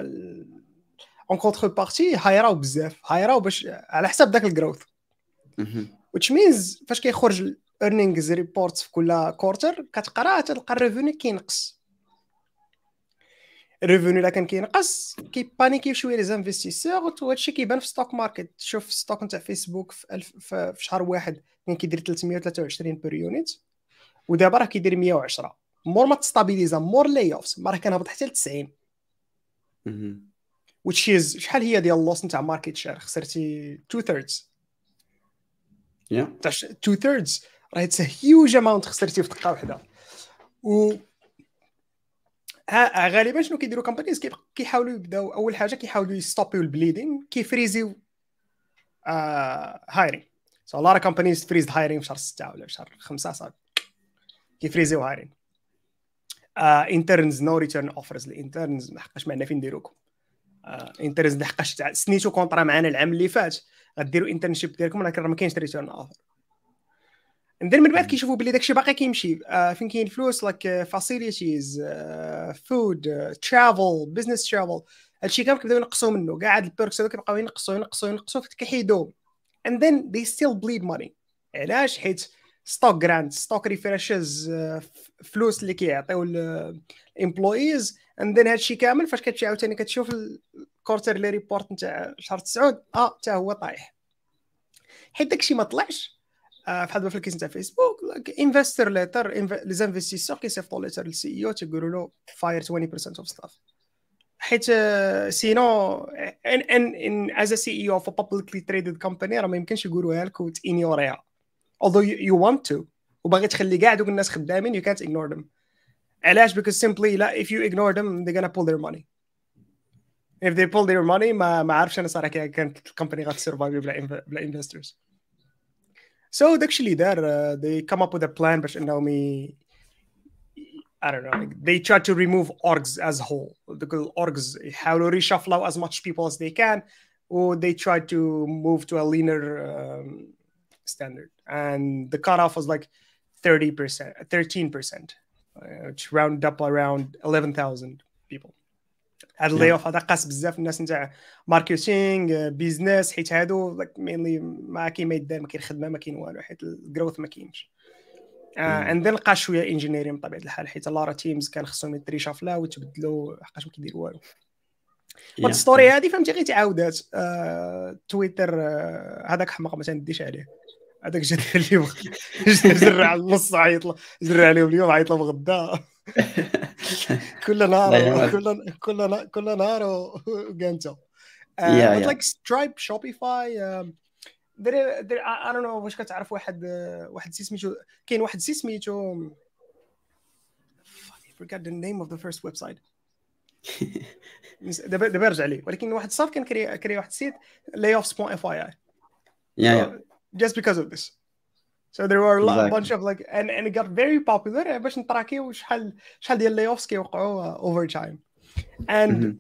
en contrepartie هايراو بزاف هايراو باش على حساب ذاك ال growth which means فاش كيخرج ال earnings reports في كل quarter كتقرا تلقى ال revenu كينقص. ال revenu إلا كان كينقص كيبانيكي شوية les investisseurs وهادشي كيبان في stock market شوف stock نتاع فيسبوك في, ألف في شهر واحد كان كيدير 323 per unit ودابا راه كيدير 110 مور ما تستابيليزا مور layoffs ما راه كنهبط حتى ل 90 which is شحال هي ديال ال loss نتاع market share خسرتي 2 thirds تاع 2 thirds راه it's huge amount خسرتي في دقة واحدة. و غالبا شنو كيديروا companies كيحاولوا يبداو أول حاجة كيحاولوا يستوبيو ال bleeding كيفريزيو hiring so a lot of companies freeze hiring في شهر 6 ولا في شهر 5 صافي كيفريزيو hiring interns no return offers ال interns ما حقاش معنا فين نديروكم. interns لحقاش سنيتو contrat معنا العام اللي فات. غديروا internship ديالكم ولكن راه ما كاينش return offer ندير من بعد كيشوفوا بلي داكشي باقي كيمشي. آه فين كاين فلوس like facilities food travel business travel هادشي كامل كيبداو ينقصوا منه. كاع هاد ال perks هذوك كيبقاو ينقصوا ينقصوا ينقصوا كيحيدوهم and then they still bleed money. علاش؟ حيت stock grant stock refreshes فلوس اللي كيعطيو ال employees and then هادشي كامل فاش كتمشي عاوتاني كتشوف ال quarterly report نتاع شهر 9 آه حتى هو طايح. حيت داكشي ما طلعش. آه بحال في ال case نتاع فيسبوك investor letter les investisseurs كيصيفطوا letter لل CEO تيقولوا له fire 20% of staff حيت sinon and and and as CEO of publicly traded company راه ما يمكنش يقولوها لك وتينيوريها although you want to وباغي تخلي كاع دوك الناس خدامين you can't ignore them. علاش؟ because simply لا if you ignore them they're gonna pull their money. If they pull their money ما ما عارفش أنا صراحة كانت الكومباني غاتسرفايف بلا بلا انفسترز so داكشي اللي دار uh, they come up with a plan باش انهم I don't know like they try to remove orgs as a whole the orgs يحاولوا reshuffle as much people as they can or they try to move to a leaner um, standard and the cutoff was like 30% 13% which round up around 11,000 people هذا ال layoff هذا قاس بزاف الناس نتاع marketing business حيت هادو mainly ما كاين ما يدار ما كاين خدمة ما كاين والو حيت ال growth ما كاينش. and then لقى شوية engineering بطبيعة الحال حيت a lot of teams كان خصهم يتريشافلاو ويتبدلوا حقاش ما كيديروا والو. هاد ال story هادي فهمتي غير تعاودات. تويتر هذاك حماق ما تنديش عليه. هذاك جا اليوم زرع النص عيط زرع عليهم اليوم عيط لهم غدا كل نهار كل كل كل نهار but like Stripe Shopify there there I don't know واش كتعرف واحد واحد سميتو كاين واحد سميتو I forgot the name of the first website. دابا دابا رجع لي. ولكن واحد الصاف كان كري كري واحد السيت اي اي Yeah, yeah. just because of this. So there were a lot, Exactly. bunch of like and, and it got very popular باش نتراكيو شحال شحال ديال layoffs كيوقعوا uh, over time. And Mhm.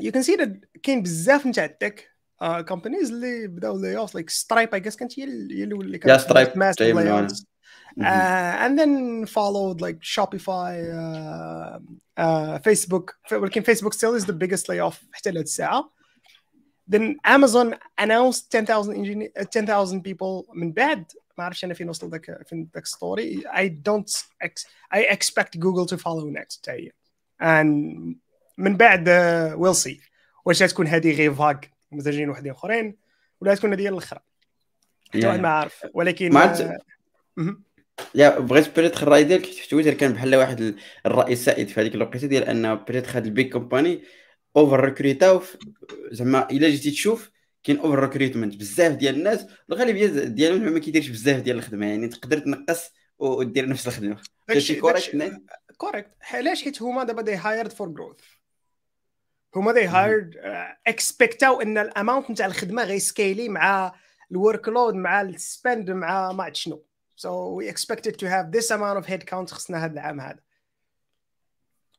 you can see that كاين بزاف نتاع التك uh, companies اللي بداو layoffs like Stripe I guess كانت هي اللي هي اللي Yeah, كانت Stripe massive جاي من وراها. layoffs. Mhm. Uh, and then followed like Shopify, uh, uh, Facebook. ولكن Facebook still is the biggest layoff حتى لهاد الساعة. Then Amazon announced 10,000 engineer, uh, 10,000 people من بعد ما عرفتش أنا فين وصل ذاك فين ذاك ستوري ex I expect Google to follow next حتى هي. And من بعد uh, we'll see واش غتكون هذه غير فاك مزاجين وحدين آخرين ولا تكون هذه الأخرى حتى واحد. ما عارف ولكن ما مهم. يا بغيت peut-être الرأي ديالك في تويتر كان بحال واحد ال- الرأي السائد في هذيك الوقيتة ديال أن peut-être هاد ال big companies over ريكروتاو زعما إلا جيتي تشوف كاين over recruitment بزاف ديال الناس الغالبية ديالهم ما كيديرش بزاف ديال الخدمة. يعني تقدر تنقص ودير نفس الخدمة. داكشي- correct correct علاش؟ حيت هما دابا they hired for growth هما they hired اكسبكتاو إن ال amount نتاع الخدمة غيسكيلي مع ال workload مع ال spend مع ما عرفت شنو. So we expected to have this amount of headcount خصنا هذا العام هذا.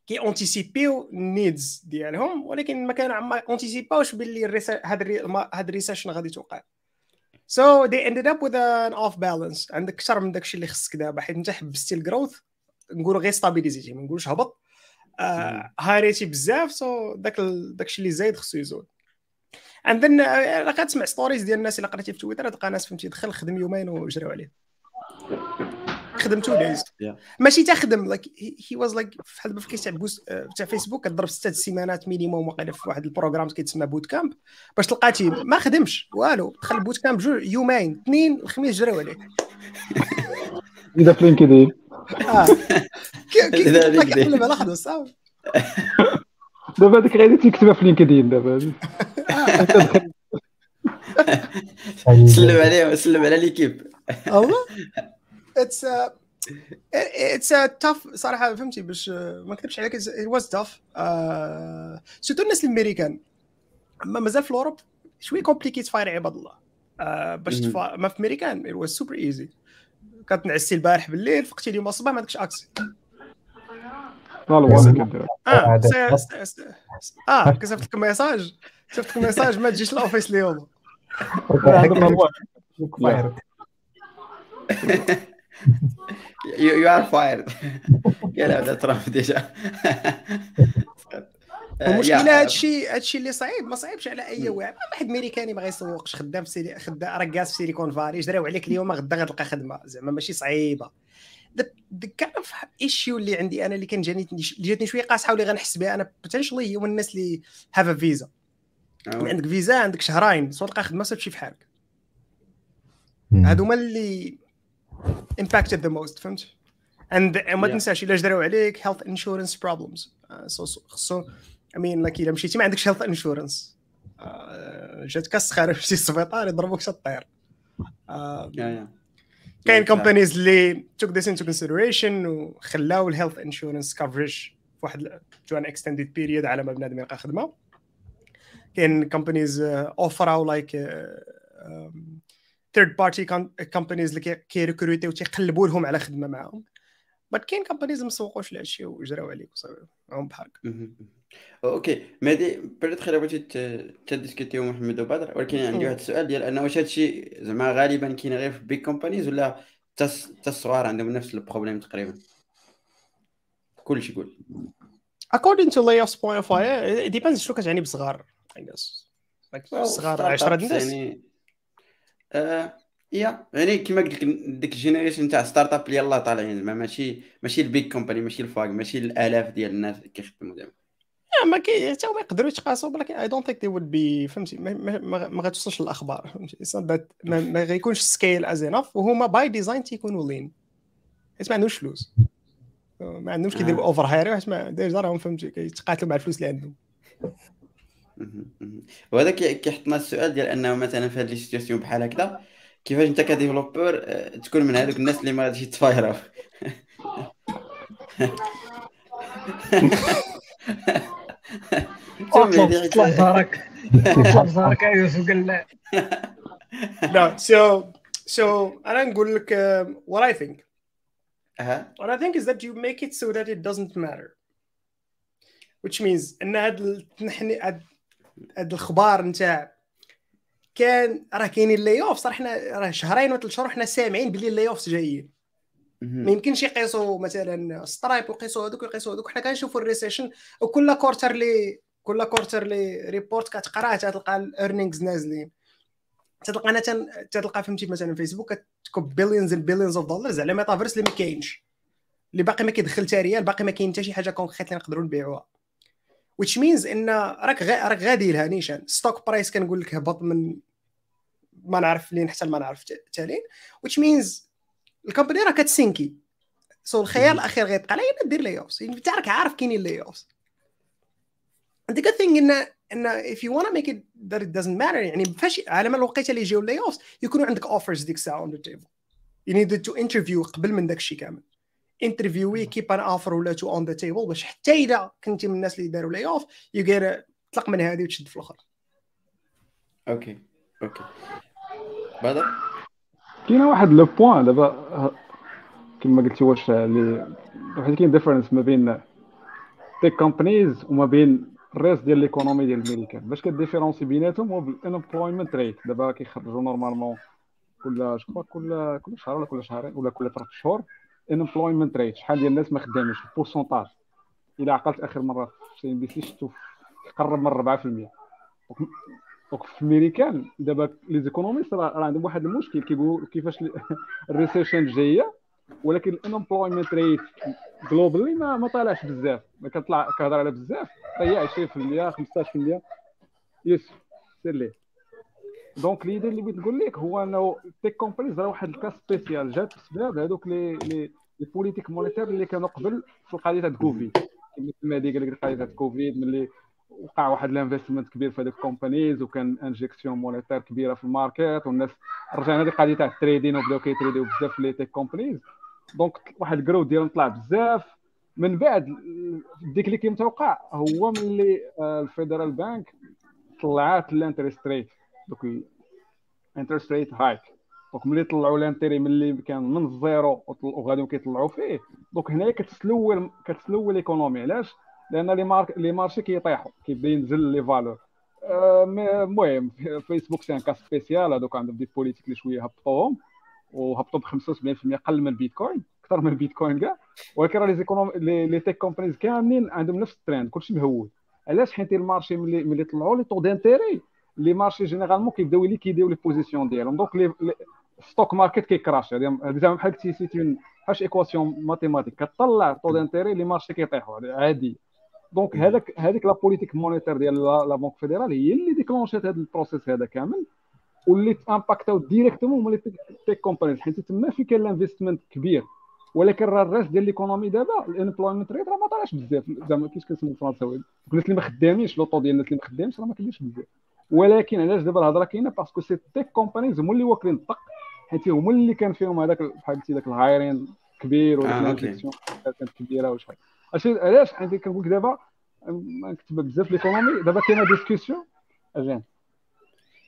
كي اونتيسيبيو ال needs ديالهم ولكن ما كانوا ما اونتيسيباوش باللي هاد هاد ال recession غادي توقع. So they ended up with an off balance. عندك أكثر من داكشي اللي خصك دابا. حيت أنت حبستي الجروث نقولوا غير ستابيليزيتي ما نقولوش هبط. آه هاريتي بزاف so داك داكشي اللي زايد خصو يزول. ذن الا كتسمع stories ديال الناس اللي قريتي في تويتر تلقى ناس فهمتي دخل خدم يومين وجراو عليه. خدم two days. ماشي تخدم like he was like بحال دابا في case تاع post تاع فيسبوك كضرب ست سيمانات minimum وقيله في واحد ال programme كيتسمى boot camp باش تلقى team ما خدمش والو دخل ال boot camp جوج يومين اثنين الخميس جراو عليه. إذا في لينكدين كيقلب. على صافي دابا هذيك غادي تكتبها في لينكدين دابا. سلم عليه سلم على ليكيب اتس اتس تاف صراحة فهمتي باش آه، ما نكذبش عليك ات واز تاف سيرتو الناس الأمريكان. أما مازال في الأوروب شوية كومبليكي تفاير عباد الله. آه، باش. تفا... ما في أمريكان ات واز سوبر ايزي كتنعسي البارح بالليل فقتي اليوم الصباح ما عندكش accès والله آه آه كتبت لك message كتبت لك message ما تجيش ال office اليوم. هو you are fired قال هذا ترامب déjà المشكلة هادشي هادشي اللي صعيب ما صعيبش على أي واحد. ما واحد امريكاني ما غيسوقش خدام في سيلي خدام رقاص في سيليكون فالي جراو عليك اليوم غدا غتلقى خدمة. زعما ماشي صعيبة. kind of issue اللي عندي أنا اللي كان جاني اللي جاتني شوية قاصحة واللي غنحس بها أنا potentially هو الناس اللي have visa عندك فيزا عندك شهرين soit تلقى خدمة تمشي في حالك. هادو هما اللي impacted the most فهمت؟ And ما. تنساش إلا جراو عليك health insurance problems. uh, so so- خصو I mean like إلا مشيتي ما عندكش health insurance. uh, جاتك السخانه مشيتي للسبيطار يضربوك حتى طير. uh, كاين companies اللي took this into consideration وخلاو ال health insurance في واحد to an extended period على ما بنادم يلقى خدمة. كاين companies offer او like third party companies اللي كي recruter يو تيقلبوا لهم على خدمة معاهم. بس كاين companies ما سوقوش لهادشي وجراو عليك وصافي. معاهم بحالك أوكي. مهدي بريت خير بغيتي ت discuter يو محمد وبدر. ولكن عندي واحد السؤال ديال أنه واش هادشي زعما غالبا كاين غير في big companies ولا حتى الصغار عندهم نفس ال problème تقريبا؟ كلشي قول according to layoffs point of view it depends شنو كتعني بصغار I guess. Like صغار 10 الناس. يعني آه يا يعني كما قلت لك ديك ال generation تاع startup اللي يلاه طالعين زعما ماشي ماشي ال big company ماشي ال FAANG ماشي الآلاف ديال الناس اللي كيخدموا زعما ما كي حتى هما يقدروا يتقاسوا ولكن I don't think they would be فهمتي ما, ما, ما, ما غتوصلش للأخبار فهمتي. ما, ما غيكونش scale is enough وهما by design تيكونوا lean حيت ما عندهمش فلوس. ما عندهمش كيديروا over hire حيت ما déjà راهم فهمتي كيتقاتلوا مع الفلوس اللي عندهم. مهم، مهم. وهذا كي- كيحطنا السؤال ديال انه مثلا في هذه ال situation بحال هكذا كيفاش انت ك developer آه، تكون من هذوك الناس اللي ما غاديش يت fire وا؟ أطلب حيت- أطلب ظهرك أطلب ظهرك يا يوسف قال لا. no so so أنا نقول لك um, what I think. أها. What I think is that you make it so that it doesn't matter. Which means إن هاد التنحني هاد هاد الخبار نتاع كان راه كاينين لي اوف صراحة حنا راه شهرين ولا ثلاث شهور حنا سامعين بلي لي اوف جايين. ما. يمكنش يقيسوا مثلا سترايب ويقيسوا هذوك ويقيسوا هذوك. حنا كنشوفوا الريسيشن وكل quarterly كل quarterly report كتقراه تلقى ال earnings نازلين. تلقى أنا تلقى فهمتي مثلا فيسبوك كتكب billions and billions of dollars على ميتافيرس اللي ما كاينش. اللي باقي ما كيدخل حتى ريال باقي ما كاين حتى شي حاجة concrète اللي نقدروا نبيعوها. Which means إن راك غا راك غادي لها نيشان. stock price كنقول لك هبط من ما نعرف لين حتى ما نعرف تالين. Which means ال company راه كتسينكي. so الخيار الأخير غيبقى على انها دير layoffs انت راك عارف كاينين layoffs the good thing ان إن if you want to make it that it doesn't matter يعني فاش على ما الوقيتة اللي يجيو layoffs يكونوا عندك offers ديك الساعة on the table. You needed to interview قبل من داك الشيء كامل. interview كيب an offer ولا two on the table باش حتى إذا كنتي من الناس اللي داروا layoff you get تطلق من هذه وتشد في الاخرى okay okay. بدر كاينة واحد le point دابا كما قلتي واش اللي واحد كاين différence ما بين tech companies وما بين ال reste ديال l'économie ديال الامريكان باش ك différencier بيناتهم هو بال unemployment rate دابا كيخرجوا normalement كل جو كل كل شهر ولا كل شهرين ولا كل ثلاث شهور. unemployment rate شحال ديال الناس ما خدامينش؟ ال pourcentage. إلى عقلت آخر مرة في CNBC شفتو قرب من 4% donc في الامريكان دابا les économistes راه عندهم واحد المشكل. كيقولوا كيفاش ال recession جاية ولكن ال unemployment rate globally ما ما طالعش بزاف. ما كتطلع كهضر على بزاف هي 20% 15% يس sur les. donc l'idée اللي بغيت نقول لك هو إنه tech companies راه واحد ال cas spécial جات بسبب هذوك les les les politiques monétaires اللي كانوا قبل في القضية تاع كوفيد كما مهدي قال لك القضية تاع كوفيد ملي وقع واحد ال investment كبير في هذوك ال companies وكان injection monétaire كبيرة في ال market والناس رجعنا هذه القضية تاع ال trading وبداو كيتريديو بزاف les tech companies donc واحد ال growth ديالهم طلع بزاف. من بعد ديك اللي كان متوقع هو ملي آه، ال federal bank طلعات ال interest rate donc ال interest rate hike. donc ملي طلعوا ال intérêts ملي كان من ال zéro وغاديو كيطلعوا فيه donc هنايا كتسلول كتسلول ال économie. علاش؟ لأن les marchés les marchés كيطيحوا كيبدا ينزل les valeurs. آه، المهم فيسبوك c'est un cas spécial هذوك عندهم des politiques اللي شوية هبطوهم وهبطوا ب 75% قل من البيتكوين أكثر من البيتكوين كاع. ولكن راه les économies les tech companies كاملين عندهم نفس الترند كلشي مهول. علاش حيت ال marché ملي ملي طلعوا les taux d'intérêt les marchés généralement كيبداو liquidiو les positions ديالهم donc les stock market كي crash هذه زعما بحال قلتي c'est une بحال équation mathématique كطلع taux d'intérêt les marchés كيطيحوا عادي donc هذاك هذيك la politique monétaire ديال la banque fédérale هي اللي déclenchات هذا ال process هذا كامل واللي impactاو directement هما les tech companies حيت تما في كان ال investment كبير ولكن راه ال reste ديال l'économie دابا ال unemployment rate راه ما طالعش بزاف زعما كيفاش كنسميو بالفرنساوي الناس اللي ما خدامينش le taux ديال الناس اللي ما خدامش راه ما كاينش بزاف ولكن علاش دابا الهضره كاينة؟ parce que ces tech companies هما اللي واكلين الطق حيت هما اللي كان فيهم هذاك بحال قلتي ذاك ال hiring كبير وديك آه، كانت كبيرة وشحال علاش؟ حيت كنقول لك دابا ما نكتب بزاف l'économie. دابا كاينة discussion again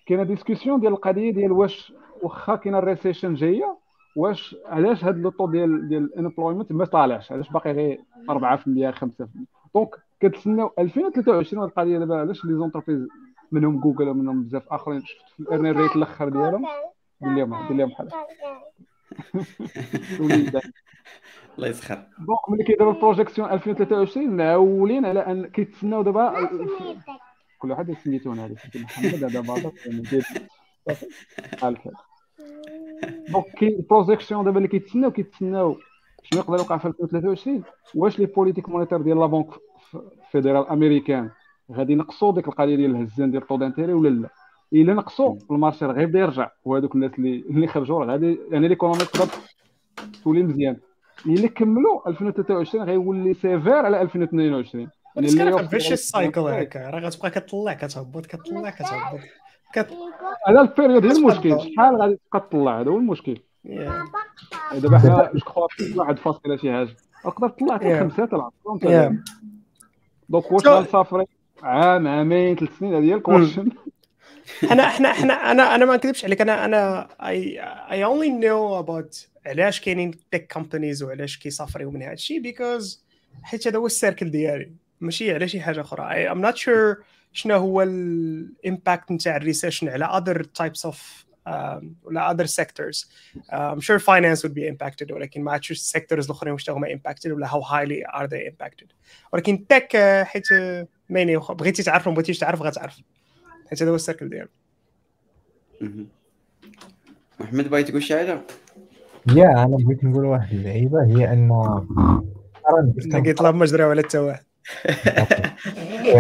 كاينة discussion ديال القضية ديال واش واخا كاينة ال recession جاية واش علاش هاد le taux ديال ديال ال unemployment ما طالعش؟ علاش باقي غير 4% 5% دونك كتسناو 2023 هاد القضية دابا علاش لي زونتربريز منهم جوجل ومنهم بزاف آخرين. شفت في الارنين ريت الأخر ديالهم؟ دير لهم دير لهم بحال. الله يسخر. دونك ملي كيديروا البروجيكسيون 2023 معولين على أن كيتسناو دابا كل واحد سميتو سميتو محمد هذا باطل الحال دونك كاين البروجيكسيون دابا اللي كيتسناو كيتسناو شنو يقدر يوقع في 2023 واش les politiques monétaires ديال la banque fédérale américaine غادي ينقصوا ديك القضية ديال الهزان ديال taux d'intérêt ولا لا؟ إلا نقصوا ال marché راه غيبدا يرجع. وهذوك الناس اللي اللي خرجوا راه غادي يعني l'économie تقدر تولي مزيان. إلا كملوا 2023 غيولي sévère على 2022 يعني بس اللي كان فيش ال cycle هكا راه غتبقى كتطلع كتهبط كتطلع كتهبط. كت... هذا ال période هي المشكل. شحال غادي تبقى تطلع؟ هذا هو المشكل. دابا حنا جو كخوا واحد فاصله شي حاجة. تقدر تطلع حتى. خمسة تلعب. دونك واش غنسافري؟ عام عامين ثلاث سنين هذه هي الكويشن أنا إحنا إحنا أنا أنا ما نكذبش عليك أنا أنا اي اي اونلي نو اباوت علاش كاينين تك كومبانيز وعلاش كيسافريو من هذا الشيء بيكوز حيت هذا هو السيركل ديالي. ماشي على شي حاجة أخرى. اي ام نوت شور شنو هو ال impact نتاع ال recession على types of um, ولا other sectors. uh, I'm sure finance would be impacted ولكن ما عرفتش ال sectors الأخرين واش هما impacted ولا how highly are they impacted. ولكن tech حيت ميني بغيتي تعرف ما بغيتيش تعرف غتعرف. حيت هذا هو ال circle ديالو. محمد بغيت تقول شي حاجة؟ يا أنا بغيت نقول واحد اللعيبه هي ان كم- كيطلب ما جراو على حتى واحد.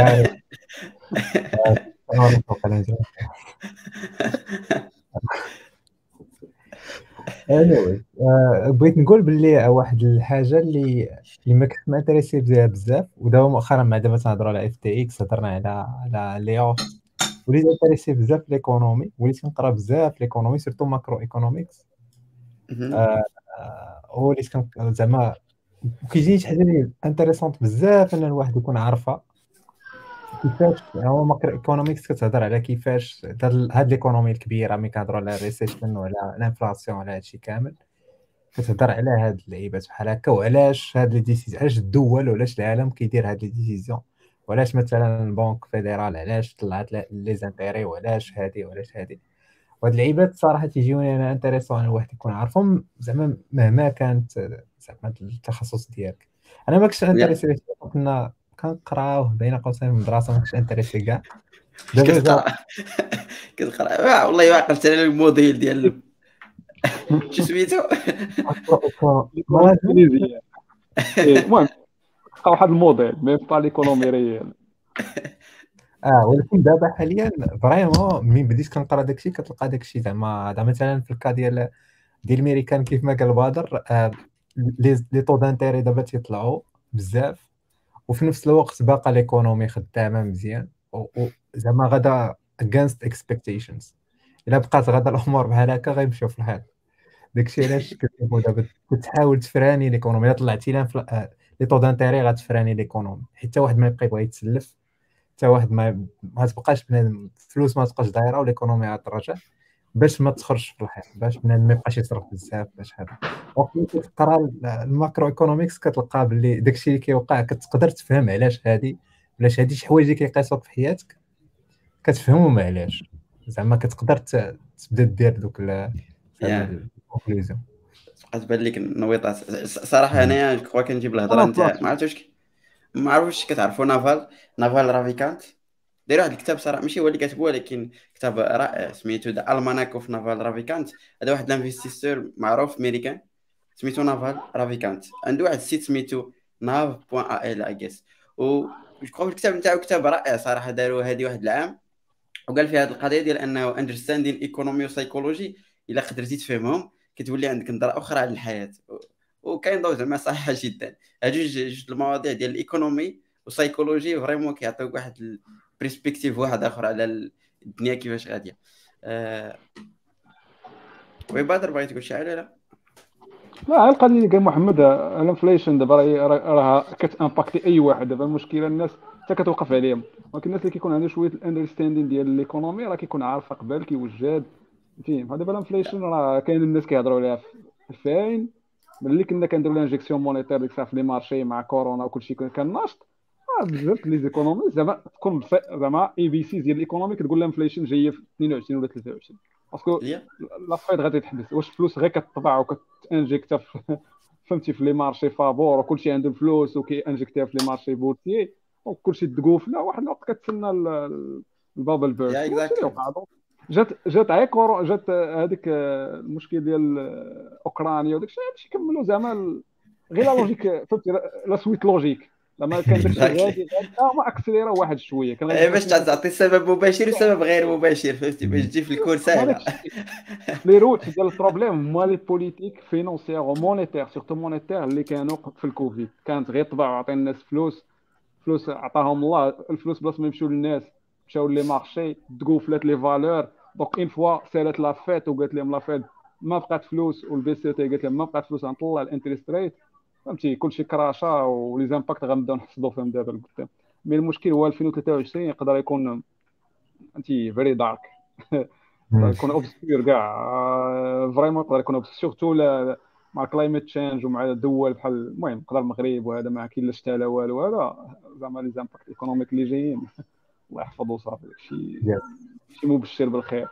آه، anyway آه، بغيت نقول باللي واحد الحاجة اللي اللي ما كنت m'intéresser بها بزاف ودابا مؤخرا مع دابا تنهضروا على FTX هضرنا على على لي اوف وليت intéressé بزاف l'économie وليت كنقرا بزاف في l'économie surtout macro. آه، وليت زعما كيجيني شي حاجة اللي intéressante بزاف إن الواحد يكون عارفها. كيفاش؟ هو macro economics كتهضر على كيفاش هاد هاد l'économie الكبيرة ملي كنهضروا على ال recession وعلى ال inflation وعلى هادشي كامل كتهضر على هاد اللعيبات بحال هكا وعلاش هاد les décisions علاش الدول وعلاش العالم كيدير هاد les décisions؟ وعلاش مثلا ال banque fédérale علاش طلعت les intérêts وعلاش هادي وعلاش هادي؟ وهاد اللعيبات صراحة تيجيوني أنا intéressant الواحد يكون عارفهم زعما مهما كانت زعما التخصص ديالك. أنا ما كنتش intéressé كنا كنقراوه بين قوسين من المدرسة ما كنتش intéressé كاع دابا كتقرأ. كتقرأ. والله عقلت على الموديل ديال شو سميتو؟ إيه، المهم بقى واحد modèle mais pas l'économie réelle. آه ولكن دابا حاليا vraiment ملي بديت كنقرأ داكشي كتلقى داكشي زعما. هذا مثلا في ال cas ديال ديال الميريكان كيف ما قال بدر آه les taux d'intérêt دابا تيطلعوا بزاف. وفي نفس الوقت باقا l'économie خدامة مزيان. زعما غدا against expectations. إلا بقات غدا الأمور بحال هكا غيمشيو في الحيط داكشي علاش كتشوفوا دابا كتحاول ت freinي l'économie إلا طلعتي في- آه، les taux d'intérêt غتفراني l'économie حتى واحد ما يبقى يبغى يتسلف حتى واحد ما ما تبقاش بنادم الفلوس ما تبقاش دايرة وال economy غترجع باش ما تخرجش في الحيط باش ما يبقاش يصرف بزاف باش هذا. وقت كتقرا ال- ال macroeconomics كتلقى باللي داكشي اللي كيوقع كتقدر تفهم علاش هادي علاش هادي شي حوايج اللي كيقيسوك في حياتك كتفهمهم علاش. زعما كتقدر تبدا دير دوك ال conclusion بقات تبان لك النويطات صراحة انايا quoi كنجيب الهضرة نتاع ما عرفتش ما عرفتش كتعرفوا نافال. Naval Ravikant داير واحد الكتاب صراحة ماشي هو اللي كاتبه ولكن كتاب رائع سميتو The Almanack of Naval Ravikant هذا واحد ال investisseur معروف أمريكان سميتو Naval Ravikant عنده واحد ال site سميتو nav point a l اجيس و جو الكتاب نتاعو كتاب رائع صراحة داروا هذه واحد العام. وقال في هذه القضية ديال إنه understanding economy و psychology إلا قدرتي تفهمهم كتولي عندك نظرة أخرى على الحياة. وكاين ضوء زعما صحيحة جدا. هاد جوج المواضيع ديال ال economy و psychology vraiment كيعطيوك واحد ال perspective واحد آخر على الدنيا كيفاش غادية. آه... oui بدر بغيت تقول شي حاجة لا؟ لا القضية اللي قال محمد ال inflation دابا راهي- راه كتأمباكتي أي واحد. دابا المشكلة الناس حتى كتوقف عليهم. ولكن الناس اللي كيكون عندهم شوية ال understanding ديال l'économie راه كيكون عارف قبل كيوجد. فهمتي دابا ال inflation راه كاين الناس كيهضروا عليها في 2000 ملي كنا كنديروا l'injection monétaire ديك الساعة في les marchés مع كورونا وكلشي كان ناشط آه، بزاف les économies زعما تكون زعما ABC ديال ال economy كتقول ال inflation جاية في 22 ولا 23 parce que la Fed غادي تحبس واش فلوس غير كتطبع وكتانجيكتا فهمتي في les marchés فابور وكلشي عنده الفلوس وكيانجيكتيها في les marchés boursiers وكلشي تقوف لا واحد الوقت كتسنى ال- ال- ال bubble donc جات جات عا كورو جات هذيك آه، المشكل ديال آه، أوكرانيا وداك الشيء كملوا زعما غير la logique فهمتي la suite logique زعما كان Exactly. غادي غادي آه، ما أكسليرا واحد شوية كان غادي إيه، باش تعطي سبب مباشر وسبب غير مباشر فهمتي؟ باش تجي في الكور ساهله les roots ديال ال problème هما les politiques financières و monétaires surtout monétaires اللي كانوا في الكوفيد كانت غير طبع وعطي الناس فلوس فلوس عطاهم الله الفلوس بلاص ما يمشيو للناس مشاو les marchés تقوفلات les valeurs donc une fois سالت la fête وقالت لهم la Fed ما بقات فلوس والبي سي تي قالت لهم ما بقات فلوس غنطلع ال interest rate فهمتي؟ كلشي كراشا و les impacts غنبداو نحصدوا فيهم دابا لقدام mais المشكل هو 2023 يقدر يكون فهمتي very dark يكون obscur كاع. vraiment يقدر يكون surtout مع climate change ومع دول بحال المهم يقدر المغرب وهذا ما كاين لا شتا لا والو. هذا زعما les impacts économiques اللي جايين. الله يحفظه صافي شي شي مبشر بالخير.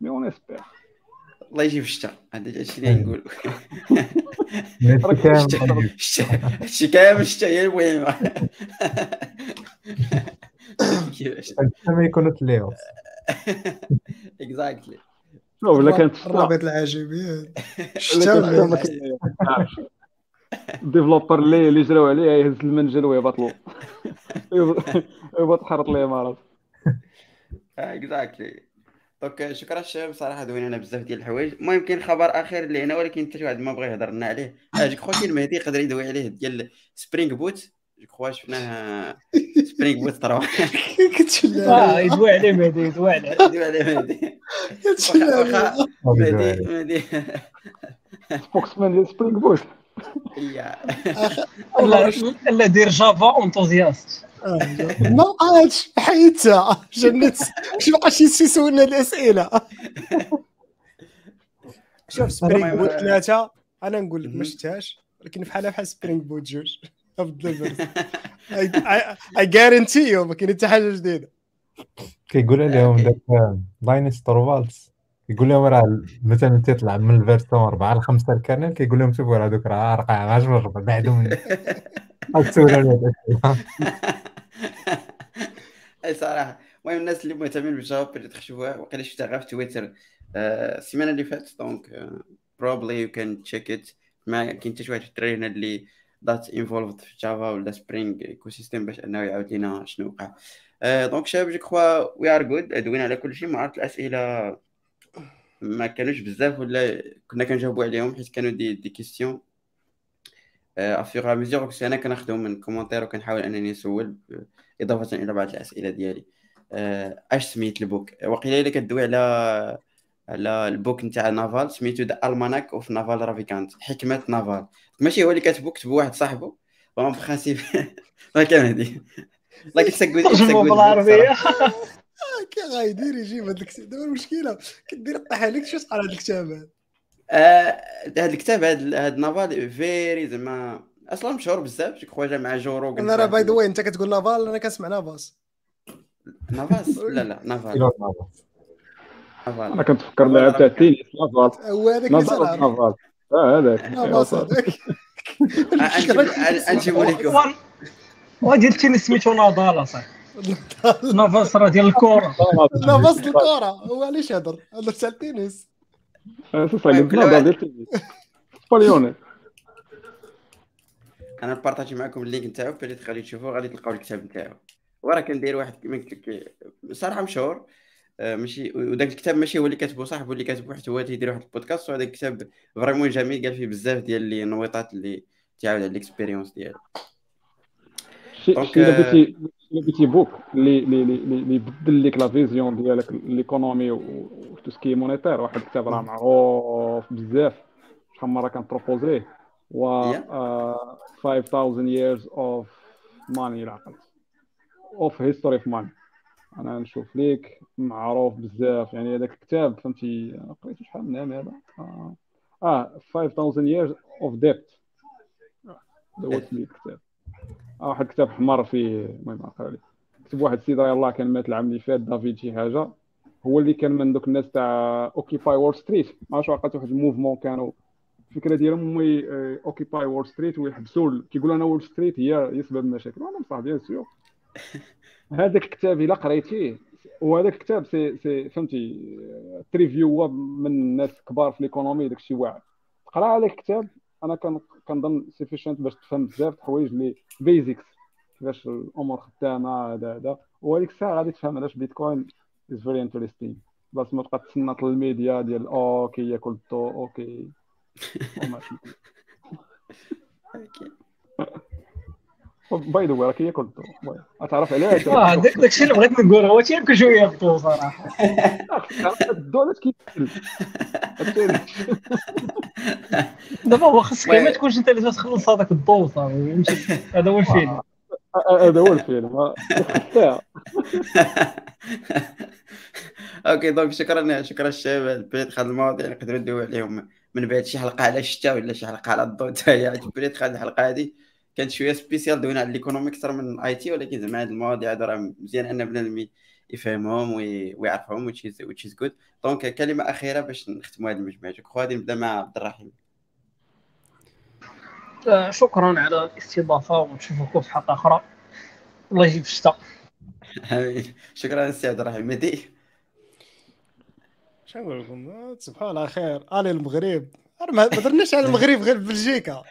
مي اون اسبير الله يجيب الشتاء هذا الشيء اللي نقول هادشي كامل الشتاء هي المهمة. ما يكونوا تليو اكزاكتلي ولا كانت الرابط العجيبيات الديفلوبر اللي اللي جراو عليه يهز المنجل ويبطلو يبط حرط ليه مرض. exactly donc شكرا الشباب صراحة دوينا بزاف ديال الحوايج. المهم كاين خبر آخر اللي هنا ولكن حتى شي واحد ما بغى يهضر لنا عليه. آه je crois كاين مهدي يقدر يدوي عليه ديال Spring Boot je crois شفناه Spring Boot 3 آه يدوي عليه مهدي يدوي عليه. يدوي عليه مهدي. واخا مهدي مهدي. spokesman ديال Spring Boot يا. لا لا دير جافا انتوزياست ما بقاتش حيدتها جنت مش بقاش يسولنا الأسئلة. شوف سبرينغ بوت ثلاثة أنا نقول لك ما شفتهاش ولكن بحالها بحال سبرينغ بوت جوج افضل اي جارنتي يو ما كاين حتى حاجة جديدة. كيقول لهم داك لاينس تورفالدز كيقول لهم راه مثلا تيطلع من الفيرسون 4 ل 5 الكارنل كيقول لهم شوفوا راه دوك راه رقع غاش من الربع بعدو من اي صراحة. المهم الناس اللي مهتمين بال Java بيجي تشوفوها وقيلا شفتها غير في تويتر آه، السيمانة اللي فاتت donc probably you can check it ما كاين حتى شي واحد في ال three هنا اللي that involved في Java ولا Spring ecosystem باش أنه يعاود لنا شنو وقع. donc شباب je crois we are good دوينا على كل شيء ما عرفت الأسئلة. ما كانوش بزاف ولا كنا كنجاوبوا عليهم حيت كانوا دي دي كيستيون au fur et à mesure كنت أنا كناخذهم من commentaires وكنحاول أنني نسول اضافه إلى بعض الأسئلة ديالي. أش سميت ال book؟ وقيلا إلا كدوي على على ال book نتاع Naval سميتو The Almanack of Naval Ravikant حكمة نافال. ماشي هو اللي كاتبو كتبو واحد صاحبه bon principe ما كان هادي. كتسكوز ترجمه بالعربية. كي غايدير يجيب هاد الكتاب. دابا المشكلة كدير طيح عليك شو صار هاد الكتاب؟ هذا هذا الكتاب هذا هذا نافال فيري زعما أصلا مشهور بزاف شي خويا مع جو روغن أنا راه باي ذا أنت كتقول نافال أنا كنسمع نافاس. نافاس؟ لا لا نافال. نافال. أنا كنت فكر لها تاع تينيس نافال. هو هذاك نافال نافال. آه هذاك. نافاس هذاك. نجيبو لكم وديال التنس سميتو نضال أصاحبي. نافاس. راه ديال الكره نافاس. الكره هو علاش يهضر؟ هذا تاع التنس سي صا قلت Naval ديال سباليوني أنا نبارطاجي معكم ال link نتاعو بلي غادي تشوفوه غادي تلقاو الكتاب نتاعو وراه كندير واحد لك صراحة مشهور ماشي وداك الكتاب ماشي هو اللي كاتبه صاحبه اللي كاتبه حتى هو تيدير واحد البودكاست وهذاك الكتاب vraiment جميل قال فيه بزاف ديال لي النويطات اللي تعاود على ال expérience ديالو شي بغيتي book اللي اللي اللي يبدل لك la vision ديالك l'économie و tout ce qui monétaire واحد الكتاب راه معروف بزاف شحال مره كنبروبوزيه و 5000 years of money العقل of history of money أنا نشوف ليك معروف بزاف يعني هذاك الكتاب فهمتي قريت شحال من عام هذا آه, آه 5000 years of debt. هذا هو الكتاب واحد الكتاب حمر فيه المهم نقرا لك كتب واحد السيد راه يلاه كان مات العام اللي فات دافيد شي حاجة. هو اللي كان من دوك الناس تاع Occupy Wall Street ما عرفتش عقلت واحد ال mouvement كانوا. الفكرة ديالهم هو Occupy Wall Street ويحبسوا كيقولوا أنا Wall Street هي هي سبب المشاكل وأنا بصح bien sûr هذاك الكتاب إلا قريتيه. وهذاك الكتاب سي سي فهمتي ت review من الناس كبار في l'économie داك الشيء واعر. تقرأ على الكتاب؟ أنا كنظن sufficient باش تفهم بزاف الحوايج اللي basics كيفاش الأمور خدامة هذا هذا. وهذيك الساعة غادي تفهم علاش Bitcoin is very interesting بس ما تبقى تسنى الميديا ديال okay ياكل الضوء okay. by the راه كياكل الضوء تعرف علاش آه داك الشيء اللي بغيت نقول هو تياكل شوية الضوء صراحة. علاش كياكل دابا هو خاصك ما تكونش أنت اللي تخلص هذاك الضوء صافي هذا هو الفيلم. هذا هو الفيلم. okay donc شكرا شكرا الشباب. بريت هاد المواضيع نقدروا ندويو عليهم من بعد شي حلقة على الشتاء ولا شي حلقة على الضوء. حتى هي بريت هاد الحلقة هادي كانت شوية spéciale دوينا على ال economy أكثر من ال IT ولكن زعما هاد المواضيع هادو راه مزيان أن بنادم يفهمهم ويعرفهم which is which is good. donc كلمة أخيرة باش نختموا هذه المجموعة. جو غادي نبدأ مع عبد الرحيم. آه، شكرا على الاستضافة ونشوفكم في حلقة أخرى. الله يجيب الشتاء. آمين. شكرا السي عبد الرحيم. مهدي؟ شنو نقول لكم؟ تصبحوا على خير الي المغرب. ما درناش على المغرب غير بلجيكا.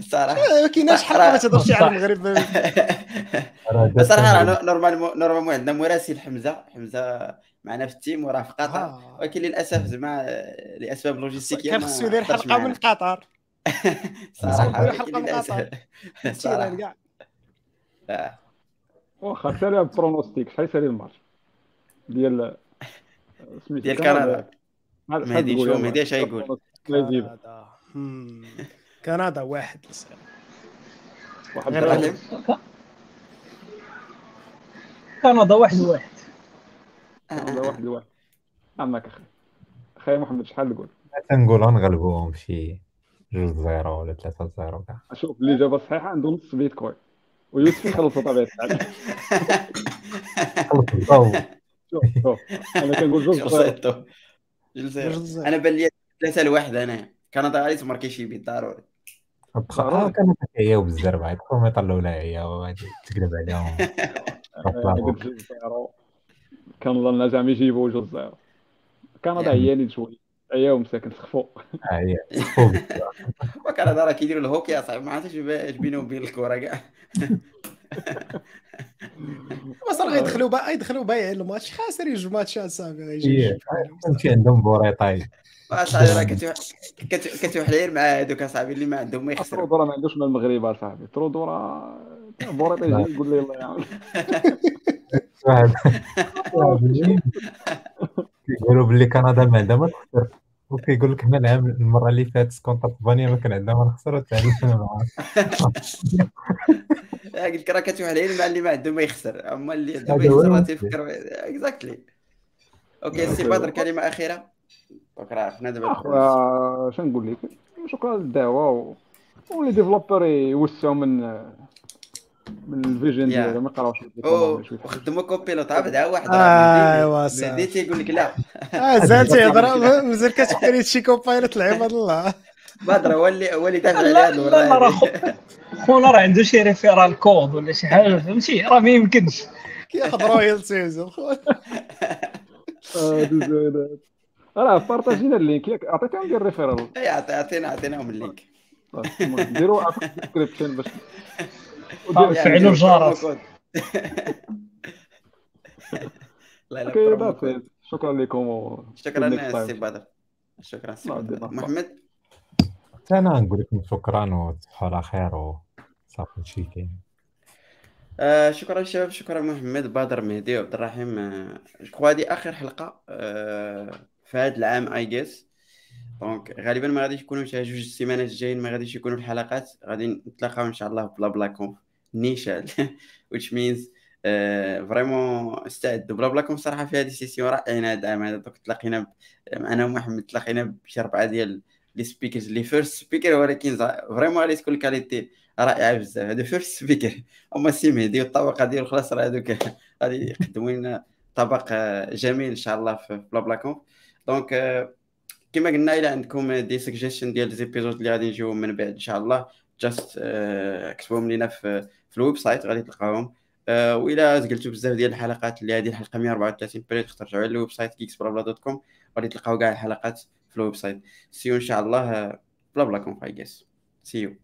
الصراحه ما كايناش حلقه ما تهضرش على المغرب. الصراحه راه normal normalement عندنا مراسل حمزة. حمزة معنا في ال team وراه في قطر. آه. ولكن للأسف زعما لأسباب لوجيستيكيه كان خصو يدير حلقه. من قطر. صراحة حلقه من قطر. صراحة. كاع. واخا سالي ال pronostic شحال سالي الماتش ديال سميتو ديال كندا مهدي شو؟ مهدي اش يقول. كندا. هم. كندا واحد لسه. واحد غير. كندا واحد واحد. كندا واحد لواحد عمك أخي. أخي محمد شحال تقول؟ تنقول غنغلبوهم شي جوج zéro ولا ثلاثة zéro كاع. شوف الاجابه الصحيحه عنده نص بيتكوين. ويوسف يخلصوا طبيعة الحال. شوف شوف. أنا كنقول جوج zéro. أنا بان لي ثلاثة لواحد أنا. كندا غادي تماركي شي but ضروري آه. كانت هي بالزربة الكروميتر الاولى هي وغادي تقلب عليهم. كنظن زعما يجيبوا جوج zéro كندا عيانين شوية عياهم مساكن سخفوا. آه هي. فوق وكندا راه كيديروا الهوكي اصاحبي ما عرفتش اش بينهم وبين الكره كاع. وصل غيدخلوا بقى يدخلوا بايعين الماتش خاسر يجوا ماتشات صافي غيجي فهمتي عندهم بوريطاي اصاحبي راه كتوح- كت- كتوحلير مع هذوك اصاحبي اللي ما عندهم ما يخسروا. ترودو راه ما عندوش مع المغرب اصاحبي ترودو راه بوريط يجي يقول لي واحد الجيل كيقولوا باللي كندا ما عندها ما تخسر. وكيقول لك حنا العام المرة اللي فاتت contre اسبانيا ما كان عندها ما نخسر معاها قلت لك راه كتوحلير مع اللي ما عندهم ما يخسر. اما اللي عنده ما يخسر راه. تيفكر exactly أوكي سي بدر كلمة أخيرة. دونك راه عرفنا دابا اخويا شنو نقول لك؟ شكرا للدعوة. ولي ديفلوبر يوسعوا من من الفيجن يا. ديالهم ما يقراوش وخدموا كوبيلوت. عا واحد ايوا صافي مهدي تيقول لك لا. آه زال تيهضر مازال كتفكر شي كوبايلوت العباد الله. بدر هو اللي هو اللي دافع على لا هذا لا لا راه خونا راه عنده شي ريفيرال كود ولا شي حاجة فهمتي راه ما يمكنش. كياخذ رويال سيزون. راه بارطاجينا ال link. ياك عطيتهم ديال ال referral إي عطي- عطينا عطيناهم ال link. المهم ديروا description باش آه، فعلوا الجرس. إت. شكرا لكم شكرا. سي بدر. شكرا سي بدر. دير أنا نقول لكم شكرا وتصبحوا على خير وصافي شي كاين آه شكرا شباب شكرا محمد بدر مهدي وعبد الرحيم. آه جو هذه آخر حلقة آه في هذا العام I guess donc غالبا ما غاديش يكونوا شي جوج les semaines الجايين ما غاديش يكونوا الحلقات. غادي نتلاقاو إن شاء الله بلا بلا كونف نيشان. Which means vraiment استعدوا. بلا بلا كونف صراحة في هذه session رائعين هذا العام هذا donc تلاقينا أنا ومحمد تلاقينا بشي أربعة ديال les speakers اللي first speaker ولكن vraiment تكون ال quality رائعه بزاف هذا first speaker هما السي مهدي والطبقه ديال خلاص راه هذوك غادي يقدموا لنا طبق جميل ان شاء الله في بلا بلا كونف donc كما قلنا إلى عندكم des suggestions ديال épisodes اللي غادي يجيو من بعد ان شاء الله just كتبوهم لينا في ال website غادي تلقاهم والى زقلتوا بزاف ديال الحلقات اللي هذه الحلقة 134 بريد ترجعوا على ال website كوم غادي تلقاو كاع الحلقات في ال website see you ان شاء الله آه، بلا بلا كونف I guess see you